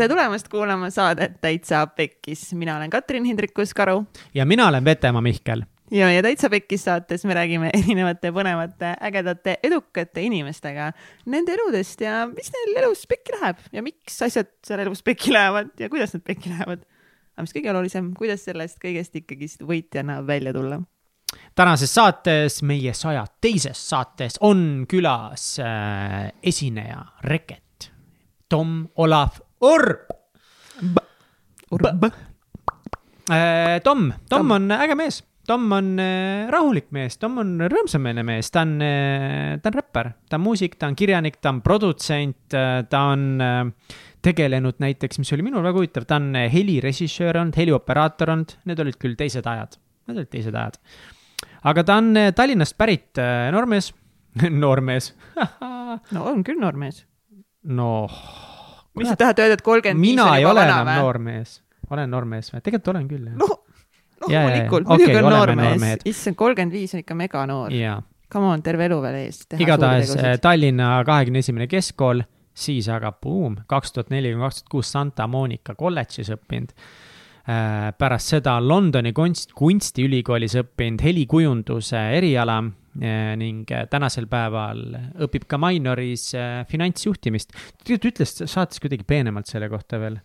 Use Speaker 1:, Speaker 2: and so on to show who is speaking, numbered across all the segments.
Speaker 1: tere tulemast kuulama saadet Täitsa Pekkis, mina olen Katrin Hindrikus-Karu.
Speaker 2: ja mina olen Vetemaa Mihkel.
Speaker 1: ja meie Täitsa Pekkis saates me räägime erinevate põnevate, ägedate, edukate inimestega nende eludest ja mis neil elus pekki läheb ja miks asjad seal elus pekki lähevad ja kuidas nad pekki lähevad. aga mis kõige olulisem, kuidas sellest kõigest ikkagist võitjana välja tulla
Speaker 2: tänases saates, meie saja teises saates on külas äh, esineja Reket, Tom Olav Urb.
Speaker 1: Urb.
Speaker 2: Äh, Tom, Tom on äge mees, Tom on äh, rahulik mees, Tom on rõõmsameelne mees, ta on äh,, ta on räppar, ta on muusik, ta on kirjanik, ta on produtsent ta on tegelenud näiteks, mis oli minul väga huvitav, ta on helirežissöör olnud, helioperaator olnud, need olid küll teised ajad, need olid teised ajad. Aga ta on Tallinnast pärit noormees. Noormees.
Speaker 1: No on küll noormees.
Speaker 2: noh.
Speaker 1: Mis sa tahad öelda, et kolmkümmend viis
Speaker 2: oli juba vana või? mina ei ole enam noormees, olen noormees või, tegelikult olen küll, jah.
Speaker 1: noh, loomulikult, muidugi okay, on noormees, issand, kolmkümmend viis on ikka meganoor. Come on, terve elu veel ees.
Speaker 2: igatahes äh, Tallinna kahekümne esimene keskkool, siis aga buum, kaks tuhat neli kuni kaks tuhat kuus Santa Monica kolledžis õppinud. Äh, pärast seda Londoni kunst, kunstiülikoolis õppinud helikujunduse eriala ning äh, tänasel päeval õpib ka Minoris finantsjuhtimist. tegelikult ütles saates kuidagi peenemalt selle kohta veel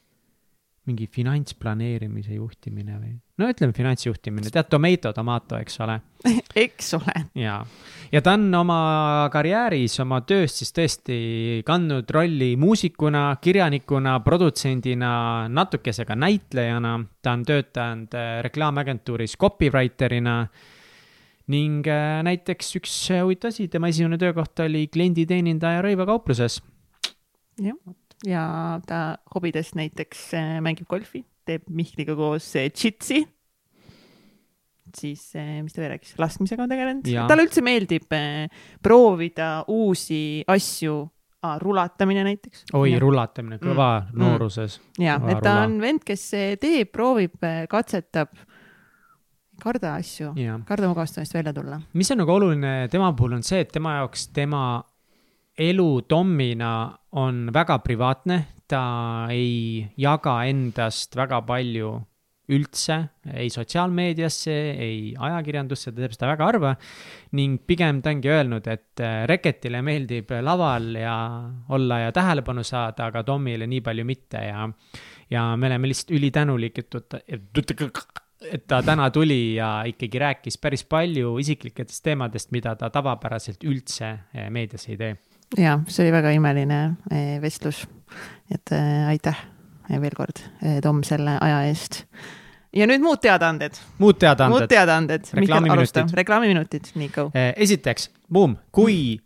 Speaker 2: mingi finantsplaneerimise juhtimine või? no ütleme finantsjuhtimine, tead, tomato, tomato, eks ole
Speaker 1: eks ole.
Speaker 2: jaa, ja ta on oma karjääris, oma töös siis tõesti kandnud rolli muusikuna, kirjanikuna, produtsendina, natukese ka näitlejana. ta on töötanud äh, reklaamagentuuris copywriter'ina ning äh, näiteks üks huvitav asi, tema esimene töökoht oli klienditeenindaja Rõiva kaupluses.
Speaker 1: jah ja ta hobidest näiteks äh, mängib golfi, teeb Mihkliga koos džitsi. Äh, siis, äh, mis ta veel rääkis, laskmisega on tegelenud. talle üldse meeldib proovida uusi asju ah,, rulatamine näiteks.
Speaker 2: oi, rulatamine, kõva mm. nooruses.
Speaker 1: ja, et ta rula. on vend, kes teeb, proovib, katsetab karda asju, karda mugavustunist välja tulla.
Speaker 2: mis on nagu oluline tema puhul on see, et tema jaoks tema elu Tommina on väga privaatne, ta ei jaga endast väga palju üldse, ei sotsiaalmeediasse, ei ajakirjandusse, ta teeb seda väga harva. ning pigem ta ongi öelnud, et äh, Reketile meeldib laval ja olla ja tähelepanu saada, aga Tomile nii palju mitte ja, ja me oleme lihtsalt ülitänulikud, et ta täna tuli ja ikkagi rääkis päris palju isiklikest teemadest, mida ta tavapäraselt üldse äh, meedias ei tee
Speaker 1: ja see oli väga imeline eh, vestlus. et äh, aitäh eh, veel kord, Tom, selle aja eest. ja nüüd muud teadaanded.
Speaker 2: muud teadaanded.
Speaker 1: muud teadaanded. reklaamiminutid. reklaamiminutid, nii go.
Speaker 2: esiteks, Boom, kui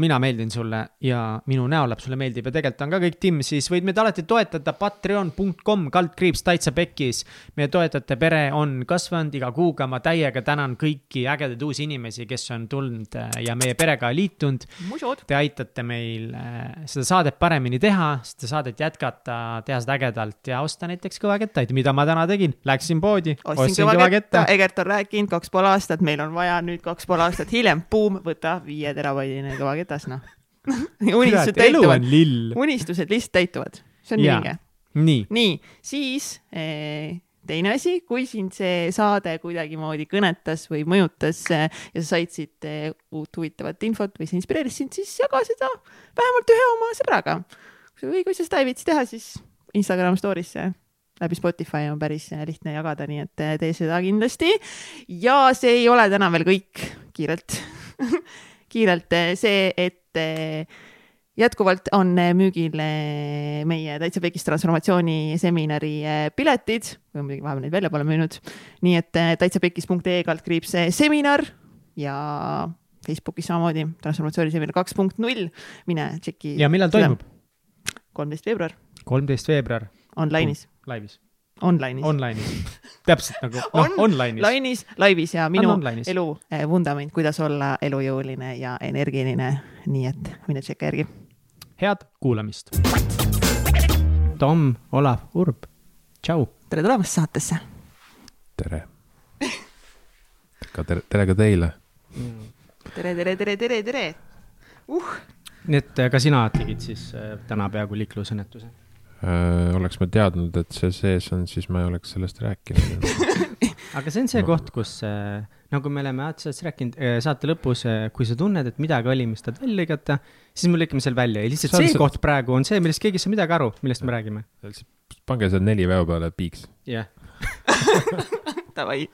Speaker 2: mina meeldin sulle ja minu näolaps sulle meeldib ja tegelikult on ka kõik timm, siis võid meid alati toetada patreon.com kaldkriips täitsa pekkis. meie toetajate pere on kasvanud iga kuuga, ma täiega tänan kõiki ägedaid uusi inimesi, kes on tulnud äh, ja meie perega liitunud. Te aitate meil äh, seda saadet paremini teha, seda saadet jätkata, teha seda ägedalt ja osta näiteks kõvakettaid, mida ma täna tegin, läksin poodi.
Speaker 1: ostsin kõvaketta, Egert on rääkinud kaks pool aastat, meil on vaja nüüd kaks pool aastat hiljem, buum, võta viie teravaidine kõvaketas, noh. Unistused täituvad, unistused lihtsalt täituvad, see on vinge.
Speaker 2: nii,
Speaker 1: nii, siis eh, teine asi, kui sind see saade kuidagimoodi kõnetas või mõjutas eh, ja sa said siit eh, uut huvitavat infot või see inspireeris sind, siis jaga seda vähemalt ühe oma sõbraga. või kui sa seda ei viitsi teha, siis Instagram story'sse. Läbi Spotify on päris lihtne jagada, nii et tee seda kindlasti. ja see ei ole täna veel kõik, kiirelt kiirelt eh, see, et eh, jätkuvalt on eh, müügil meie Täitsa Pekis transformatsiooni seminari piletid, või muidugi vahepeal neid välja pole müünud. nii et täitsapekis.ee kaldkriips seminar ja Facebookis samamoodi transformatsiooniseminar kaks punkt null, mine tšeki.
Speaker 2: ja millal toimub?
Speaker 1: kolmteist veebruar.
Speaker 2: kolmteist veebruar.
Speaker 1: Online'is.
Speaker 2: laivis
Speaker 1: Online'is.
Speaker 2: Online'is, täpselt nagu noh on, online'is.
Speaker 1: Line'is, laivis ja minu elu eh, vundament, kuidas olla elujõuline ja energiline. nii et mine tšekka järgi.
Speaker 2: head kuulamist. Tom Olav Urb, tšau.
Speaker 1: tere tulemast saatesse.
Speaker 3: tere. ka tere, tere ka teile.
Speaker 1: tere, tere, tere, tere, tere uh..
Speaker 2: nii et ka sina tegid siis äh, täna peaaegu liiklusõnnetuse
Speaker 3: äh, oleks ma teadnud, et see sees on, siis ma ei oleks sellest rääkinud.
Speaker 2: aga see on see koht, kus äh, nagu me oleme otseselt rääkinud äh, saate lõpus, kui sa tunned, et midagi oli, mis tahad välja lõigata, siis me lõikame selle välja ja lihtsalt
Speaker 3: Sa
Speaker 2: see
Speaker 3: lihtsalt-
Speaker 2: koht praegu on see, millest keegi ei saa midagi aru, millest me räägime.
Speaker 3: pange see neli päeva peale piiks.
Speaker 2: jah,
Speaker 1: Davai.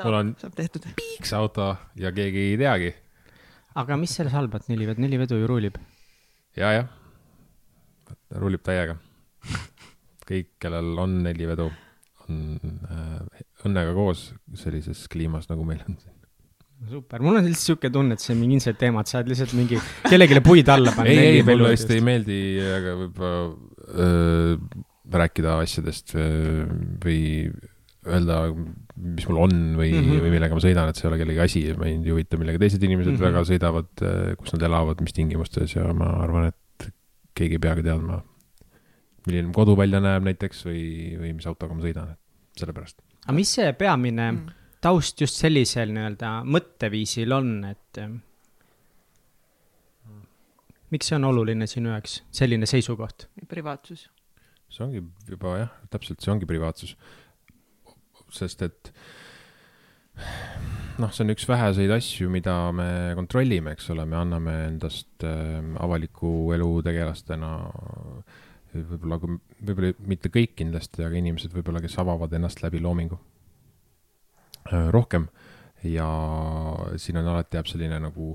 Speaker 3: Mul
Speaker 1: saab
Speaker 3: on-, piiks auto ja keegi ei teagi.
Speaker 2: aga mis selles halba, et neli, neli vedu ju ruulib.
Speaker 3: ja, jah. rullib täiega. kõik, kellel on neli vedu, on äh, õnnega koos sellises kliimas, nagu meil on.
Speaker 2: super, mul on lihtsalt siuke tunne, et see on mingi inside teema, et sa oled lihtsalt mingi kellelegi puid alla pannud.
Speaker 3: ei, ei, mulle vist ei meeldi, aga võib-olla öö, rääkida asjadest öö, või öelda, mis mul on või mm. -hmm. või millega ma sõidan, et see ei ole kellegi asi, mind ei huvita, millega teised inimesed mm. -hmm. väga sõidavad, kus nad elavad, mis tingimustes ja ma arvan, et keegi ei peagi teadma, milline mu kodu välja näeb näiteks või, või mis autoga ma sõidan, et sellepärast.
Speaker 2: aga mis see peamine
Speaker 1: Mm.
Speaker 2: taust just sellisel nii-öelda mõtteviisil on, et eh, miks see on oluline sinu jaoks, selline seisukoht?
Speaker 1: privaatsus.
Speaker 3: see ongi juba jah, täpselt, see ongi privaatsus. sest et noh, see on üks väheseid asju, mida me kontrollime, eks ole, me anname endast äh, avaliku elu tegelastena võib-olla, võib-olla mitte kõik kindlasti, aga inimesed võib-olla, kes avavad ennast läbi loomingu. Rohkem. Ja siin on alati jääb selline nagu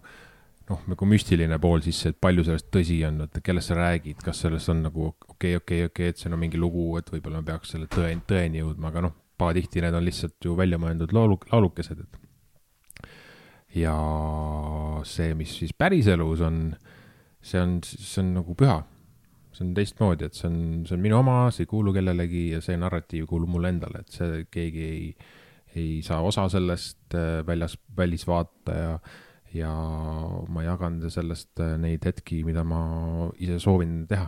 Speaker 3: noh, nagu müstiline pool sisse, et palju sellest tõsi on, et kellest sa räägid, kas sellest on nagu okei okay,, okei okay,, okei okay,, et see on mingi lugu, et võib-olla me peaks selle tõe, tõeni jõudma, aga noh, pahatihti need on lihtsalt ju välja mõeldud laulu, laulukesed, et. Ja see, mis siis päriselus on, see on, see on nagu püha. See on teistmoodi, et see on, see on minu oma, see ei kuulu kellelegi ja see narratiiv kuulub mulle endale, et see keegi ei, ei saa osa sellest äh, väljas, välisvaataja ja ma jagan sellest äh, neid hetki, mida ma ise soovin teha.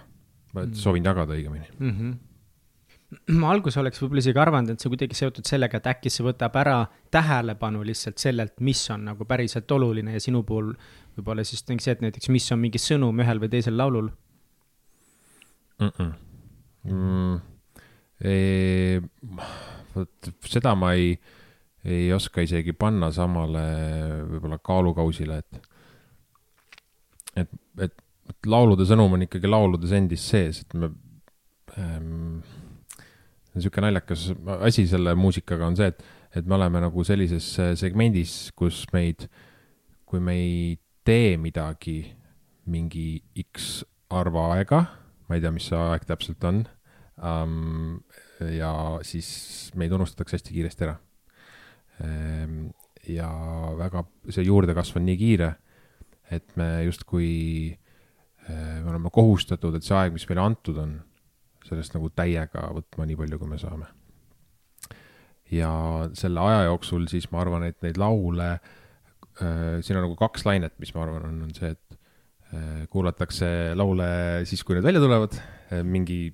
Speaker 2: Mm.
Speaker 3: soovin jagada õigemini.
Speaker 2: mm. -hmm. ma alguses oleks võib-olla isegi arvanud, et see kuidagi seotud sellega, et äkki see võtab ära tähelepanu lihtsalt sellelt, mis on nagu päriselt oluline ja sinu puhul võib-olla siis see, et näiteks, mis on mingi sõnum ühel või teisel laulul.
Speaker 3: mm. -mm. Mm, ei, vot seda ma ei, ei oska isegi panna samale võib-olla kaalukausile, et, et, et, et laulude sõnum on ikkagi lauludes endis sees, et me ähm,. sihuke naljakas asi selle muusikaga on see, et, et me oleme nagu sellises segmendis, kus meid, kui me ei tee midagi mingi X arva aega ma ei tea, mis see aeg täpselt on um,. ja siis meid unustatakse hästi kiiresti ära um,. ja väga, see juurdekasv on nii kiire, et me justkui uh,, me oleme kohustatud, et see aeg, mis meile antud on, sellest nagu täiega võtma nii palju, kui me saame. ja selle aja jooksul siis ma arvan, et neid laule uh,, siin on nagu kaks lainet, mis ma arvan, on, on see, et kuulatakse laule siis, kui need välja tulevad, mingi,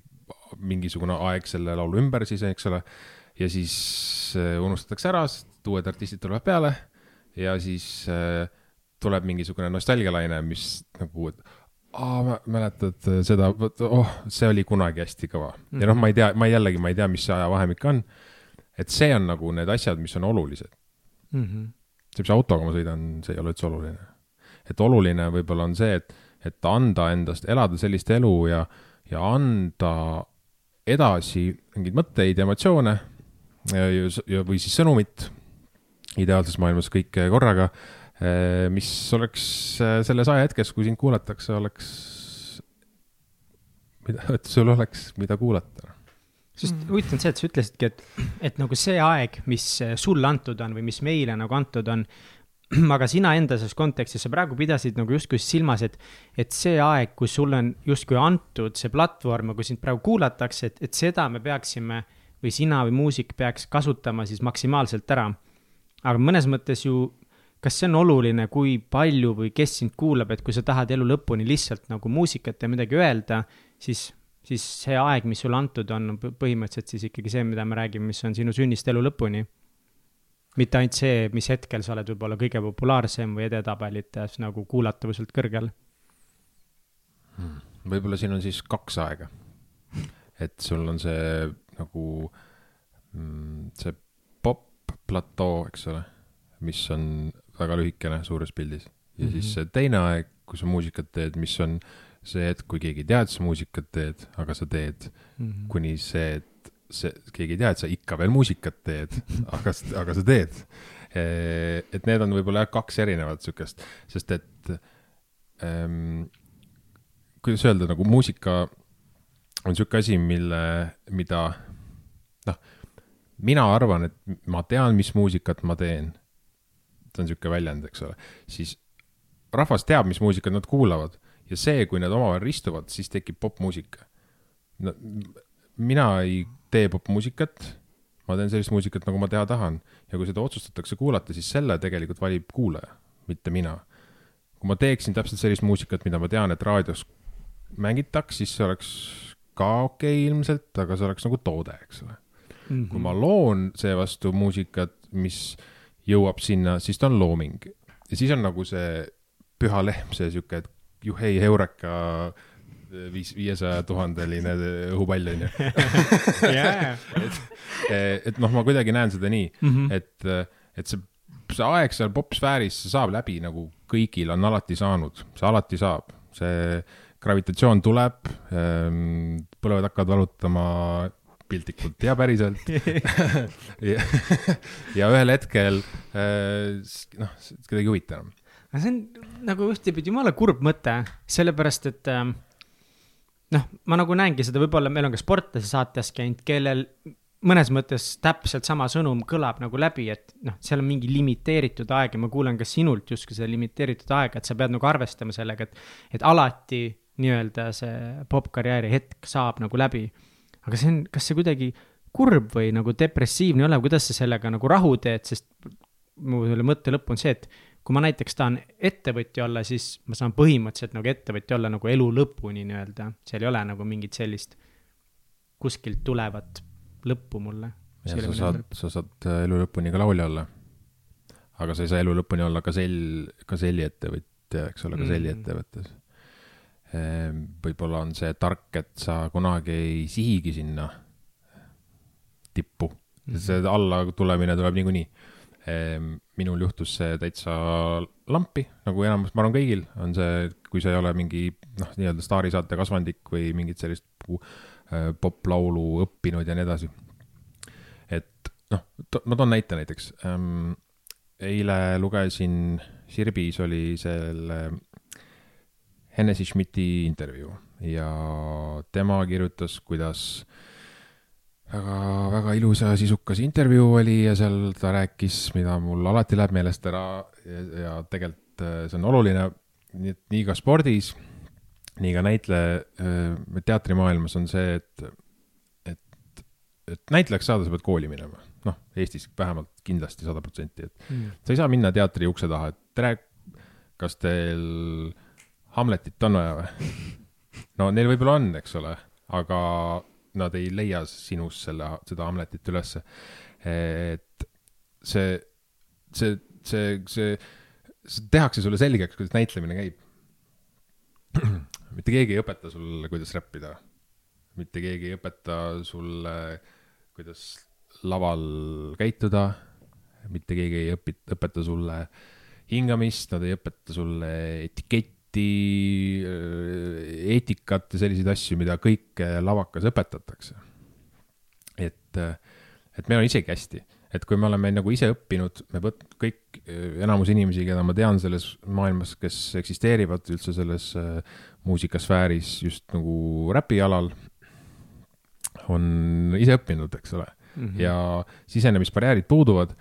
Speaker 3: mingisugune aeg selle laulu ümber siis, eks ole. ja siis äh, unustatakse ära, sest uued artistid tulevad peale ja siis äh, tuleb mingisugune nostalgialaine, mis nagu, et aa, mäletad seda, oh, see oli kunagi hästi kõva mm. -hmm. ja noh, ma ei tea, ma jällegi, ma ei tea, mis see ajavahemik on. et see on nagu need asjad, mis on olulised.
Speaker 2: Mm -hmm.
Speaker 3: see, mis autoga ma sõidan, see ei ole üldse oluline. Et oluline võib-olla on see, et, et anda endast, elada sellist elu ja, ja anda edasi mingeid mõtteid ja emotsioone ja, ja, või siis sõnumit, ideaalses maailmas kõike korraga, mis oleks äh, selles ajahetkes, kui sind kuulatakse, oleks, mida, et sul oleks, mida kuulata.
Speaker 2: sest
Speaker 1: Mm.
Speaker 2: huvitav on see, et sa ütlesidki, et, et nagu see aeg, mis sulle antud on või mis meile nagu antud on, aga sina enda selles kontekstis, sa praegu pidasid nagu justkui silmas, et, et see aeg, kus sulle on justkui antud see platvorm ja kui sind praegu kuulatakse, et, et seda me peaksime või sina või muusik peaks kasutama siis maksimaalselt ära. aga mõnes mõttes ju, kas see on oluline, kui palju või kes sind kuulab, et kui sa tahad elu lõpuni lihtsalt nagu muusikat ja midagi öelda, siis siis see aeg, mis sulle antud on põhimõtteliselt siis ikkagi see, mida me räägime, mis on sinu sünnist elu lõpuni. Mitte ainult see, mis hetkel sa oled võib-olla kõige populaarsem või edetabelites nagu kuulatavuselt kõrgel.
Speaker 3: võib-olla siin on siis kaks aega. et sul on see nagu mm, see popp-platoo, eks ole, mis on väga lühikene suures pildis. ja mm -hmm. siis
Speaker 2: Mhm.
Speaker 3: see teine aeg, kui sa muusikat teed, mis on see hetk, kui keegi ei tea, et sa muusikat teed, aga sa teed
Speaker 2: Mhm.
Speaker 3: kuni see, see, keegi ei tea, et sa ikka veel muusikat teed, aga, aga sa teed. et need on võib-olla jah, kaks erinevat sihukest, sest et ähm, kuidas öelda, nagu muusika on sihuke asi, mille, mida noh, mina arvan, et ma tean, mis muusikat ma teen. see on sihuke väljend, eks ole, siis rahvas teab, mis muusikat nad kuulavad ja see, kui nad omavahel ristuvad, siis tekib popmuusika no, mina ei tee popmuusikat, ma teen sellist muusikat, nagu ma teha tahan ja kui seda otsustatakse kuulata, siis selle tegelikult valib kuulaja, mitte mina. kui ma teeksin täpselt sellist muusikat, mida ma tean, et raadios mängitaks, siis see oleks ka okei okay, ilmselt, aga see oleks nagu toode, eks ole. kui ma loon seevastu muusikat, mis jõuab sinna, siis ta on looming ja siis on nagu see püha lehm, see sihuke, et juhei, heureka viis, viiesaja tuhandeline õhupall onju.
Speaker 2: jaa,
Speaker 3: et, et noh, ma kuidagi näen seda nii mm. -hmm. et, et see, see aeg seal popsfääris, see saab läbi nagu kõigil on alati saanud, see alati saab, see gravitatsioon tuleb, põlved hakkavad valutama piltlikult ja päriselt ja, ja ühel hetkel eh, noh, kedagi ei huvita enam.
Speaker 2: see on nagu ühtepidi jumala kurb mõte, sellepärast et ähm, noh, ma nagu näengi seda, võib-olla meil on ka sportlase saates käinud, kellel mõnes mõttes täpselt sama sõnum kõlab nagu läbi, et noh, seal on mingi limiteeritud aeg ja ma kuulen ka sinult justkui seda limiteeritud aega, et sa pead nagu arvestama sellega, et, et alati nii-öelda see popkarjääri hetk saab nagu läbi. aga see on, kas see kuidagi kurb või nagu depressiivne ei ole, kuidas sa sellega nagu rahu teed, sest mu selle mõtte lõpp on see, et kui ma näiteks tahan ettevõtja olla, siis ma saan põhimõtteliselt nagu ettevõtja olla nagu elu lõpuni nii-öelda, seal ei ole nagu mingit sellist kuskilt tulevat lõppu mulle.
Speaker 3: ja sa saad, sa saad äh, elu lõpuni ka laulja olla. aga sa ei saa elu lõpuni olla gasell, gaselliettevõtja, eks ole, gaselliettevõttes. võib-olla on see tark, et sa kunagi ei sihigi sinna tippu, see alla tulemine tuleb niikuinii. Minul juhtus see täitsa lampi, nagu enamus, ma arvan kõigil on see, kui sa ei ole mingi noh, nii-öelda staarisaate kasvandik või mingit sellist äh, poplaulu õppinud ja nii edasi. et noh, ma toon näite näiteks ähm,. eile lugesin, Sirbis oli selle Hennessy Schmidti intervjuu ja tema kirjutas, kuidas väga, väga ilus ja sisukas intervjuu oli ja seal ta rääkis, mida mul alati läheb meelest ära ja, ja tegelikult äh, see on oluline, nii et nii ka spordis, nii ka näitleja, teatrimaailmas on see, et, et, et näitlejaks saada, sa pead kooli minema. noh, Eestis vähemalt kindlasti sada protsenti, et sa ei saa minna teatri ukse taha, et tere, kas teil Hamletit on vaja või? no neil võib-olla on, eks ole, aga nad ei leia sinus selle, seda Hamletit ülesse. et see, see, see, see, see tehakse sulle selgeks, kuidas näitlemine käib. mitte keegi ei õpeta sulle, kuidas räppida. mitte keegi ei õpeta sulle, kuidas laval käituda. mitte keegi ei õpi-, õpeta sulle hingamist, nad ei õpeta sulle etiketti, eetikat ja selliseid asju, mida kõike lavakas õpetatakse. et, et meil on isegi hästi, et kui me oleme nagu ise õppinud, me võt-, kõik, enamus inimesi, keda ma tean selles maailmas, kes eksisteerivad üldse selles äh, muusikasfääris just nagu räpi alal, on ise õppinud, eks ole mm. -hmm. ja sisenemisbarjäärid puuduvad.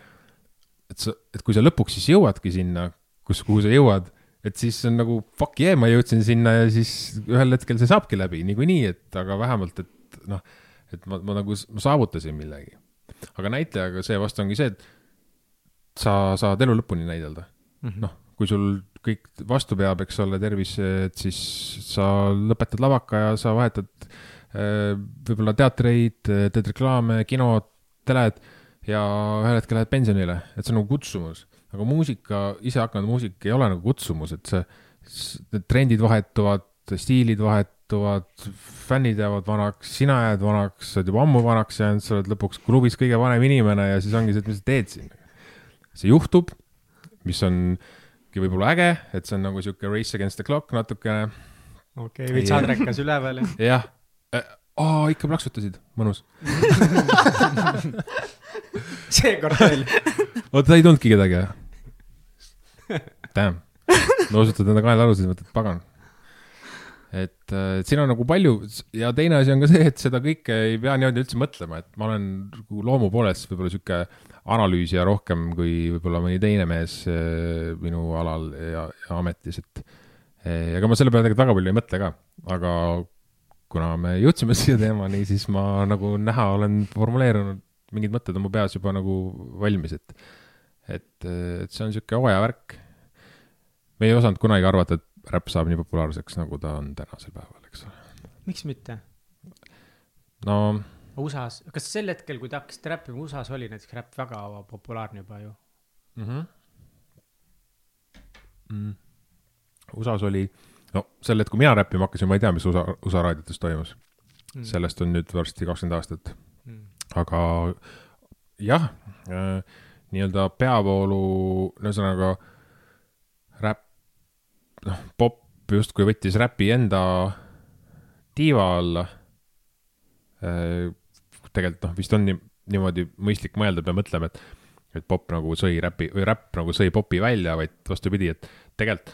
Speaker 3: et sa, et kui sa lõpuks siis jõuadki sinna, kus, kuhu sa jõuad, et siis on nagu fuck yeah, ma jõudsin sinna ja siis ühel hetkel see saabki läbi niikuinii, et aga vähemalt, et noh, et ma, ma nagu ma saavutasin millegi. aga näitlejaga seevastu ongi see, et sa saad elu lõpuni näidelda. noh, kui sul kõik vastu peab, eks ole, tervis, et siis sa lõpetad lavaka ja sa vahetad äh, võib-olla teatreid, teed reklaame, kino, teled ja ühel hetkel lähed pensionile, et see on nagu kutsumus. Aga muusika, ise hakanud muusik ei ole nagu kutsumus, et see, need trendid vahetuvad, stiilid vahetuvad, fännid jäävad vanaks, sina jääd vanaks, sa oled juba ammu vanaks jäänud, sa oled lõpuks klubis kõige vanem inimene ja siis ongi see, et mis sa teed siin. see juhtub, mis ongi võib-olla äge, et see on nagu sihuke race against the clock natukene,
Speaker 2: okei okay,, veits adrekas üleval ja.
Speaker 3: jah. aa, ikka plaksutasid, mõnus.
Speaker 2: seekord veel.
Speaker 3: oota, sa ei tundnudki kedagi või? Damn, noosutad enda kaelalusid, mõtled, pagan. et äh, et siin on nagu palju ja teine asi on ka see, et seda kõike ei pea niimoodi üldse mõtlema, et ma olen nagu loomu poolest võib-olla sihuke analüüsija rohkem kui võib-olla mõni teine mees äh, minu alal ja, ja ametis, et eh, ega ma selle peale tegelikult väga palju ei mõtle ka, aga kuna me jõudsime siia teemani, siis ma nagu näha olen formuleerunud, mingid mõtted on mu peas juba nagu valmis, et et, et see on niisugune hooaja värk. me ei osanud kunagi arvata, et räpp saab nii populaarseks, nagu ta on tänasel päeval, eks ole.
Speaker 2: miks mitte?
Speaker 3: no
Speaker 2: USA-s, kas sel hetkel, kui te hakkasite räppima, USA-s oli näiteks räpp väga populaarne juba ju?
Speaker 3: mm. -hmm. Mm. USA-s oli, no sel hetkel, kui mina räppima hakkasin, ma ei tea, mis USA, USA raadiotes toimus mm.. sellest on nüüd varsti kakskümmend aastat,
Speaker 2: mm..
Speaker 3: aga jah äh,, nii-öelda peavoolu, ühesõnaga räpp, noh, popp justkui võttis räpi enda tiiva alla äh,. tegelikult noh, vist on nii, niimoodi mõistlik mõelda, peab mõtlema, et, et popp nagu sõi räpi või räpp nagu sõi popi välja, vaid vastupidi, et tegelikult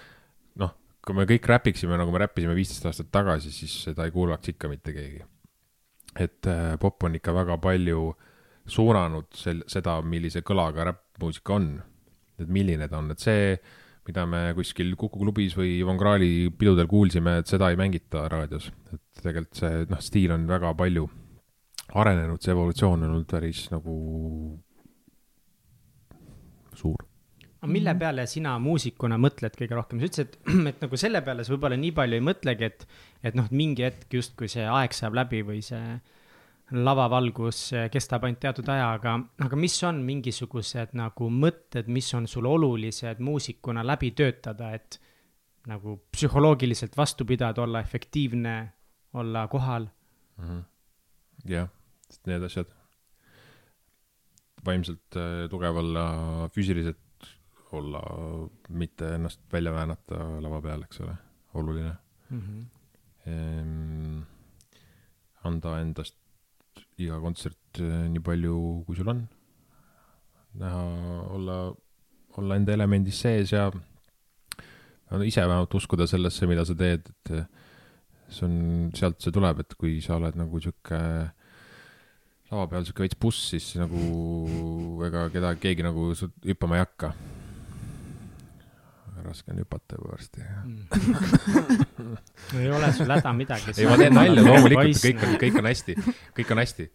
Speaker 3: noh, kui me kõik räpiksime, nagu me räppisime viisteist aastat tagasi, siis seda ei kuulaks ikka mitte keegi. et äh, popp on ikka väga palju suunanud sel-, seda, millise kõlaga räppmuusika on. et milline ta on, et see, mida me kuskil Kuku klubis või Ivan Krahli pidudel kuulsime, et seda ei mängita raadios. et tegelikult see, noh, stiil on väga palju arenenud, see evolutsioon on olnud päris nagu suur.
Speaker 2: aga mille peale sina muusikuna mõtled kõige rohkem, sa ütlesid, et, et nagu selle peale sa võib-olla nii palju ei mõtlegi, et, et noh, et mingi hetk justkui see aeg saab läbi või see lavavalgus kestab ainult teatud aja, aga, aga mis on mingisugused nagu mõtted, mis on sul olulised muusikuna läbi töötada, et nagu psühholoogiliselt vastu pidada, olla efektiivne, olla kohal.
Speaker 3: jah, need asjad. vaimselt äh, tugev olla, füüsiliselt olla, mitte ennast välja väänata lava peal, eks ole, oluline ehm,. anda endast iga kontsert äh, nii palju, kui sul on. näha, olla, olla enda elemendis sees ja no ise vähemalt uskuda sellesse, mida sa teed, et äh, see on, sealt see tuleb, et kui sa oled nagu sihuke lava peal sihuke veits buss, siis nagu ega keda, keegi nagu hüppama ei hakka. Raske on hüpata juba varsti.
Speaker 2: ei ole sul häda midagi.
Speaker 3: ei, ma teen nalja, loomulikult kõik on, kõik on hästi, kõik on hästi,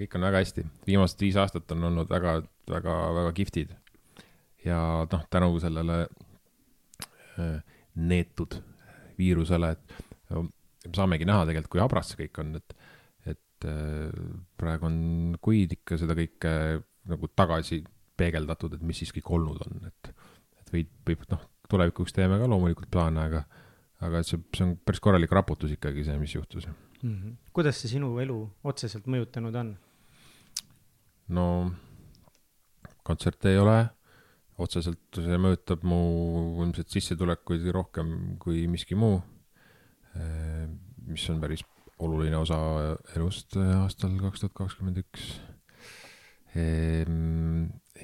Speaker 3: kõik on väga hästi. viimased viis aastat on olnud väga, väga, väga kihvtid. ja noh, tänu sellele äh, neetud viirusele, et no, me saamegi näha tegelikult, kui habras see kõik on, et, et äh, praegu on kuid ikka seda kõike nagu tagasi peegeldatud, et mis siis kõik olnud on, et, et võib, võib noh, tulevikuks teeme ka loomulikult plaane, aga aga see, see on päris korralik raputus ikkagi see, mis juhtus.
Speaker 2: mm. -hmm. kuidas see sinu elu otseselt mõjutanud on?
Speaker 3: no kontserte ei ole, otseselt see mõjutab mu ilmselt sissetulekuid rohkem kui miski muu. mis on päris oluline osa elust äh, aastal kaks tuhat kakskümmend üks.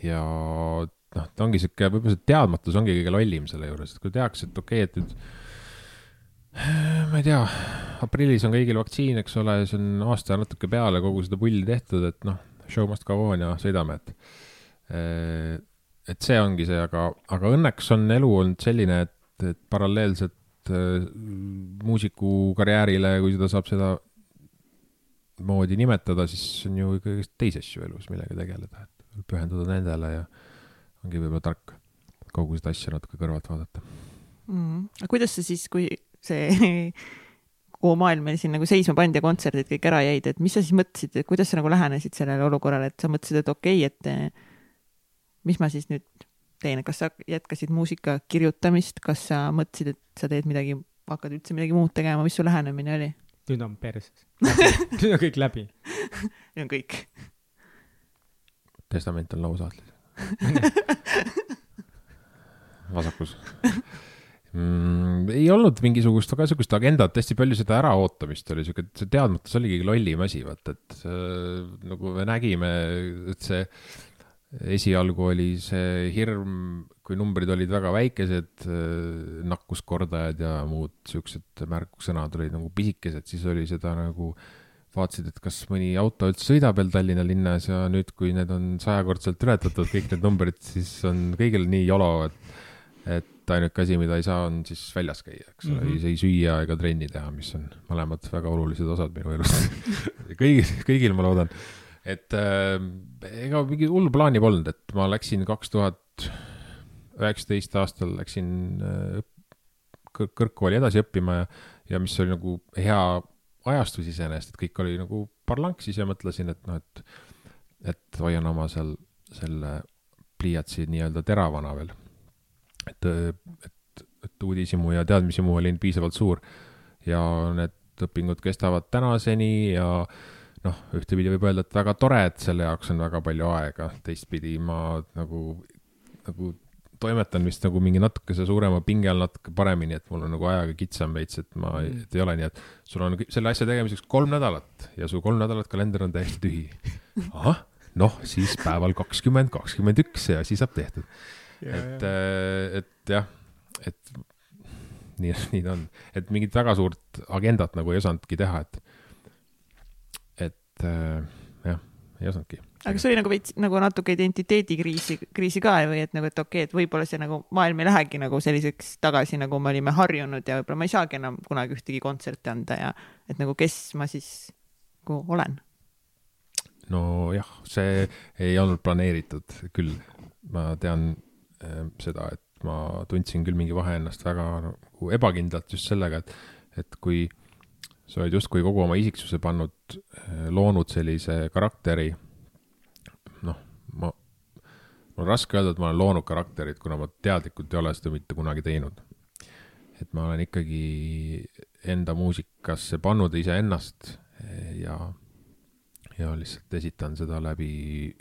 Speaker 3: ja noh, ta ongi sihuke, võib-olla see teadmatus ongi kõige lollim selle juures, et kui tehakse, et okei okay,, et nüüd ma ei tea, aprillis on kõigil vaktsiin, eks ole, see on aasta natuke peale kogu seda pulli tehtud, et noh, show must go on ja sõidame, et et see ongi see, aga, aga õnneks on elu olnud selline, et, et paralleelselt äh, muusikukarjäärile, kui seda saab seda moodi nimetada, siis on ju kõigest teisi asju elus, millega tegeleda, et pühenduda nendele ja ongi võib-olla tark kogu seda asja natuke kõrvalt vaadata.
Speaker 1: mm.. aga kuidas sa siis, kui see kogu maailm meil siin nagu seisma pandi ja kontserdid kõik ära jäid, et mis sa siis mõtlesid, et kuidas sa nagu lähenesid sellele olukorrale, et sa mõtlesid, et okei okay,, et eh, mis ma siis nüüd teen, kas sa jätkasid muusika kirjutamist, kas sa mõtlesid, et sa teed midagi hakkad üldse midagi muud tegema, mis su lähenemine oli?
Speaker 2: nüüd on perses. nüüd on kõik läbi.
Speaker 1: see on kõik.
Speaker 3: testament on lauasahtlis. Vasakus mm,. ei olnud mingisugust väga sihukest agendat, hästi palju seda äraootamist oli sihuke, see teadmatus oligi lollim asi, vaata, et äh, nagu me nägime, et see esialgu oli see hirm, kui numbrid olid väga väikesed, nakkuskordajad ja muud siuksed märksõnad olid nagu pisikesed, siis oli seda nagu vaatasid, et kas mõni auto üldse sõidab veel Tallinna linnas ja nüüd, kui need on sajakordselt ületatud, kõik need numbrid, siis on kõigil nii jolo, et, et ainuke asi, mida ei saa, on siis väljas käia, eks ole mm. -hmm. ei süüa ega trenni teha, mis on mõlemad väga olulised osad minu elust. kõigil, kõigil ma loodan, et äh, ega mingi hullu plaani polnud, et ma läksin kaks tuhat üheksateist aastal läksin äh, kõr- kõrgkooli edasi õppima ja, ja mis oli nagu hea ajastus iseenesest, et kõik oli nagu parlanksis ja mõtlesin, et noh, et, et hoian oma seal selle pliiatsi nii-öelda teravana veel. et, et, et uudishimu ja teadmishimu oli piisavalt suur ja need õpingud kestavad tänaseni ja noh, ühtepidi võib öelda, et väga tore, et selle jaoks on väga palju aega, teistpidi ma nagu, nagu toimetan vist nagu mingi natukese suurema pinge all natuke paremini, et mul on nagu ajaga kitsam veits, et ma, et ei ole nii, et sul on selle asja tegemiseks kolm nädalat ja su kolm nädalat kalender on täiesti tühi. ahah, noh, siis päeval kakskümmend, kakskümmend üks see asi saab tehtud. et, et jah, et nii, nii ta on, et mingit väga suurt agendat nagu ei osanudki teha, et, et äh, jah, ei osanudki.
Speaker 1: Aga kas oli nagu veits nagu natuke identiteedikriisi, kriisi ka või et nagu, et okei okay,, et võib-olla see nagu maailm ei lähegi nagu selliseks tagasi, nagu me olime harjunud ja võib-olla ma ei saagi enam kunagi ühtegi kontserti anda ja et nagu kes ma siis nagu olen.
Speaker 3: nojah, see ei olnud planeeritud küll. ma tean äh, seda, et ma tundsin küll mingi vahe ennast väga nagu ebakindlalt just sellega, et, et kui sa oled justkui kogu oma isiksuse pannud, loonud sellise karakteri, mul on raske öelda, et ma olen loonud karakterit, kuna ma teadlikult ei ole seda mitte kunagi teinud. et ma olen ikkagi enda muusikasse pannud iseennast ja, ja lihtsalt esitan seda läbi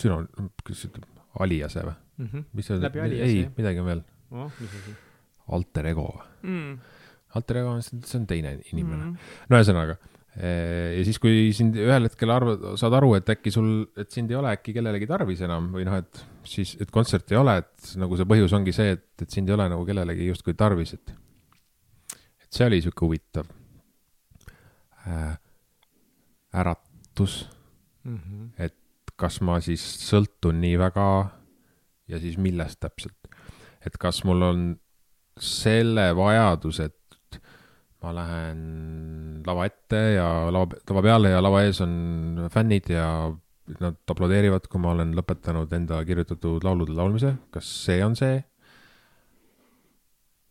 Speaker 3: süno-, kuidas ütleb, aliase või? mis see
Speaker 2: aliase,
Speaker 3: ei midagi on veel,
Speaker 2: oh,
Speaker 3: alter ego või?
Speaker 1: Mm.
Speaker 3: alter ego on, see on teine inimene mm..
Speaker 1: Mm.
Speaker 3: no ühesõnaga, ja siis, kui sind ühel hetkel arvad, saad aru, et äkki sul, et sind ei ole äkki kellelegi tarvis enam või noh, et siis, et kontserti ei ole, et nagu see põhjus ongi see, et, et sind ei ole nagu kellelegi justkui tarvis, et et see oli sihuke huvitav äh, äratus, et kas ma siis sõltun nii väga ja siis millest täpselt. et kas mul on selle vajadus, et ma lähen lava ette ja lava, lava peale ja lava ees on fännid ja nad aplodeerivad, kui ma olen lõpetanud enda kirjutatud laulude laulmise, kas see on see?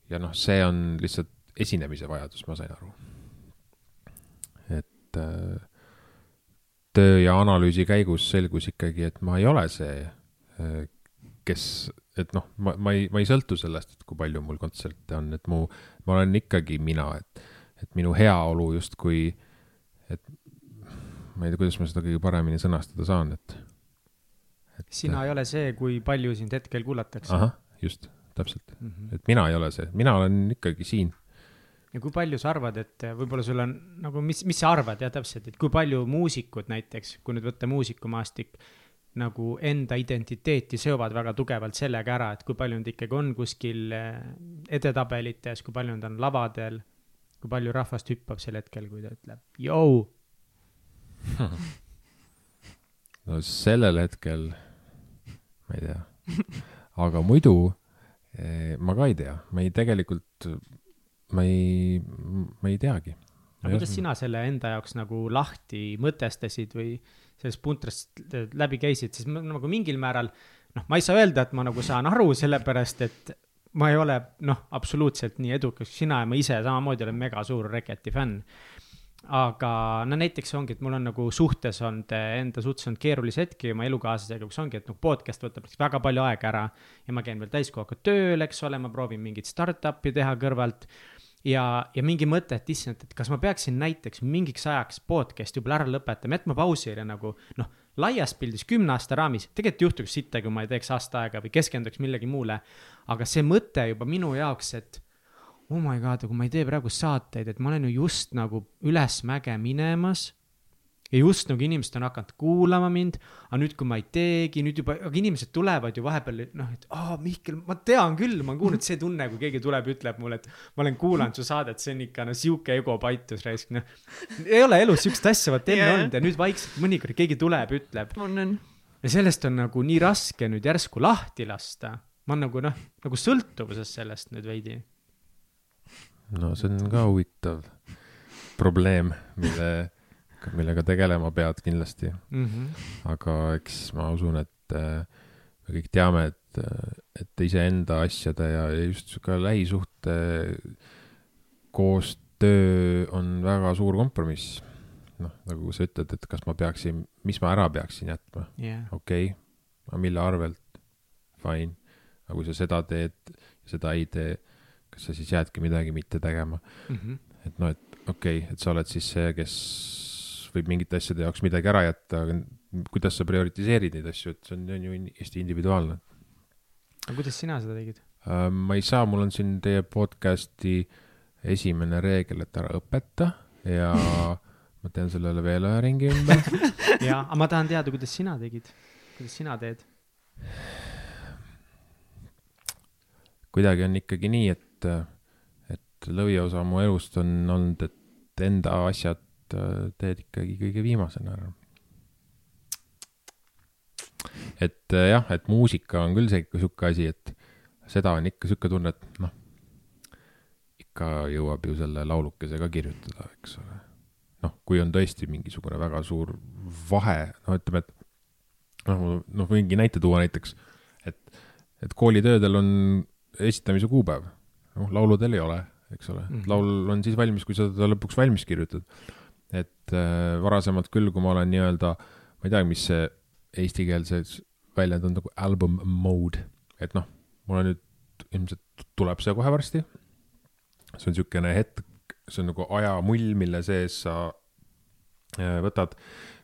Speaker 3: ja noh, see on lihtsalt esinemise vajadus, ma sain aru. et äh, töö ja analüüsi käigus selgus ikkagi, et ma ei ole see, kes, et noh, ma, ma ei, ma ei sõltu sellest, et kui palju mul kontserte on, et mu, ma olen ikkagi mina, et, et minu heaolu justkui, et ma ei tea, kuidas ma seda kõige paremini sõnastada saan, et, et.
Speaker 2: sina ei ole see, kui palju sind hetkel kuulatakse.
Speaker 3: ahah, just, täpselt,
Speaker 2: Mhm.
Speaker 3: et mina ei ole see, mina olen ikkagi siin.
Speaker 2: ja kui palju sa arvad, et võib-olla sul on nagu, mis, mis sa arvad jah, täpselt, et kui palju muusikud näiteks, kui nüüd võtta muusikumaastik, nagu enda identiteeti seovad väga tugevalt sellega ära, et kui palju nad ikkagi on kuskil eh, edetabelites, kui palju nad on lavadel, kui palju rahvast hüppab sel hetkel, kui ta ütleb, jõu,
Speaker 3: no sellel hetkel, ma ei tea, aga muidu eh, ma ka ei tea, ma ei tegelikult, ma ei, ma ei teagi.
Speaker 2: aga kuidas sina selle enda jaoks nagu lahti mõtestasid või sellest puntrast läbi käisid, siis ma nagu mingil määral noh, ma ei saa öelda, et ma nagu saan aru, sellepärast et ma ei ole noh, absoluutselt nii edukas kui sina ja ma ise samamoodi olen mega suur Reketi fänn. aga no näiteks ongi, et mul on nagu suhtes olnud enda suhtes olnud keerulisi hetki oma elukaaslasega, kus ongi, et noh, podcast võtab väga palju aega ära. ja ma käin veel täiskohaga tööl, eks ole, ma proovin mingit startup'i teha kõrvalt. Ja, ja mingi mõte, et issand, et kas ma peaksin näiteks mingiks ajaks podcast'i võib-olla ära lõpetama, jätma pausile nagu noh laias pildis kümne aasta raamis, tegelikult juhtuks sitta, kui ma ei teeks aasta aega või keskenduks millegi muule. aga see mõte juba minu jaoks, et oh my god, kui ma ei tee praegu saateid, et ma olen ju just nagu ülesmäge minemas. Ja just nagu inimesed on hakanud kuulama mind, aga nüüd, kui ma ei teegi, nüüd juba, aga inimesed tulevad ju vahepeal noh, et aa oh, Mihkel, ma tean küll, ma olen kuulnud see tunne, kui keegi tuleb, ütleb mulle, et ma olen kuulanud su saadet, see on ikka no sihuke ego paitus raisk, noh. ei ole elus sihukest asja vaata enne
Speaker 1: Jaa.
Speaker 2: olnud ja nüüd vaikselt mõnikord keegi tuleb, ütleb
Speaker 1: on, on.
Speaker 2: ja sellest on nagu nii raske nüüd järsku lahti lasta. ma olen nagu noh, nagu sõltuvuses sellest nüüd veidi
Speaker 3: no see on ka huvitav probleem, mille, millega tegelema pead kindlasti.
Speaker 2: mm. -hmm.
Speaker 3: aga eks ma usun, et äh, me kõik teame, et, äh, et iseenda asjade ja ja just sihuke lähisuhte koostöö on väga suur kompromiss. noh, nagu sa ütled, et kas ma peaksin, mis ma ära peaksin jätma,
Speaker 2: jah,
Speaker 3: okei okay., aga mille arvelt, fine. aga kui sa seda teed, seda ei tee, kas sa siis jäädki midagi mitte tegema,
Speaker 2: Mhm.
Speaker 3: et noh, et okei okay,, et sa oled siis see, kes võib mingite asjade jaoks midagi ära jätta, aga kuidas sa prioritiseerid neid asju, et see on, on ju hästi individuaalne
Speaker 2: aga kuidas sina seda tegid?
Speaker 3: uh,. ma ei saa, mul on siin teie podcast'i esimene reegel, et ära õpeta ja ma teen sellele veel ühe ringi ümber.
Speaker 2: jaa, aga ma tahan teada, kuidas sina tegid, kuidas sina teed?
Speaker 3: kuidagi on ikkagi nii, et, et lõviosa mu elust on olnud, et enda asjad äh, teed ikkagi kõige viimasena ära. et äh, jah, et muusika on küll see ikka sihuke asi, et seda on ikka sihuke tunne, et noh, ikka jõuab ju selle laulukese ka kirjutada, eks ole. noh, kui on tõesti mingisugune väga suur vahe, no ütleme, et noh, noh, võingi näite tuua näiteks, et, et koolitöödel on esitamise kuupäev, noh, lauludel ei ole, eks ole mm. -hmm. laul on siis valmis, kui sa ta lõpuks valmis kirjutad. Et äh, varasemalt küll, kui ma olen nii-öelda, ma ei teagi, mis see eestikeelse väljend on nagu album mode, et noh, mul on nüüd ilmselt tuleb see kohe varsti. see on niisugune hetk, see on nagu ajamull, mille sees sa äh, võtad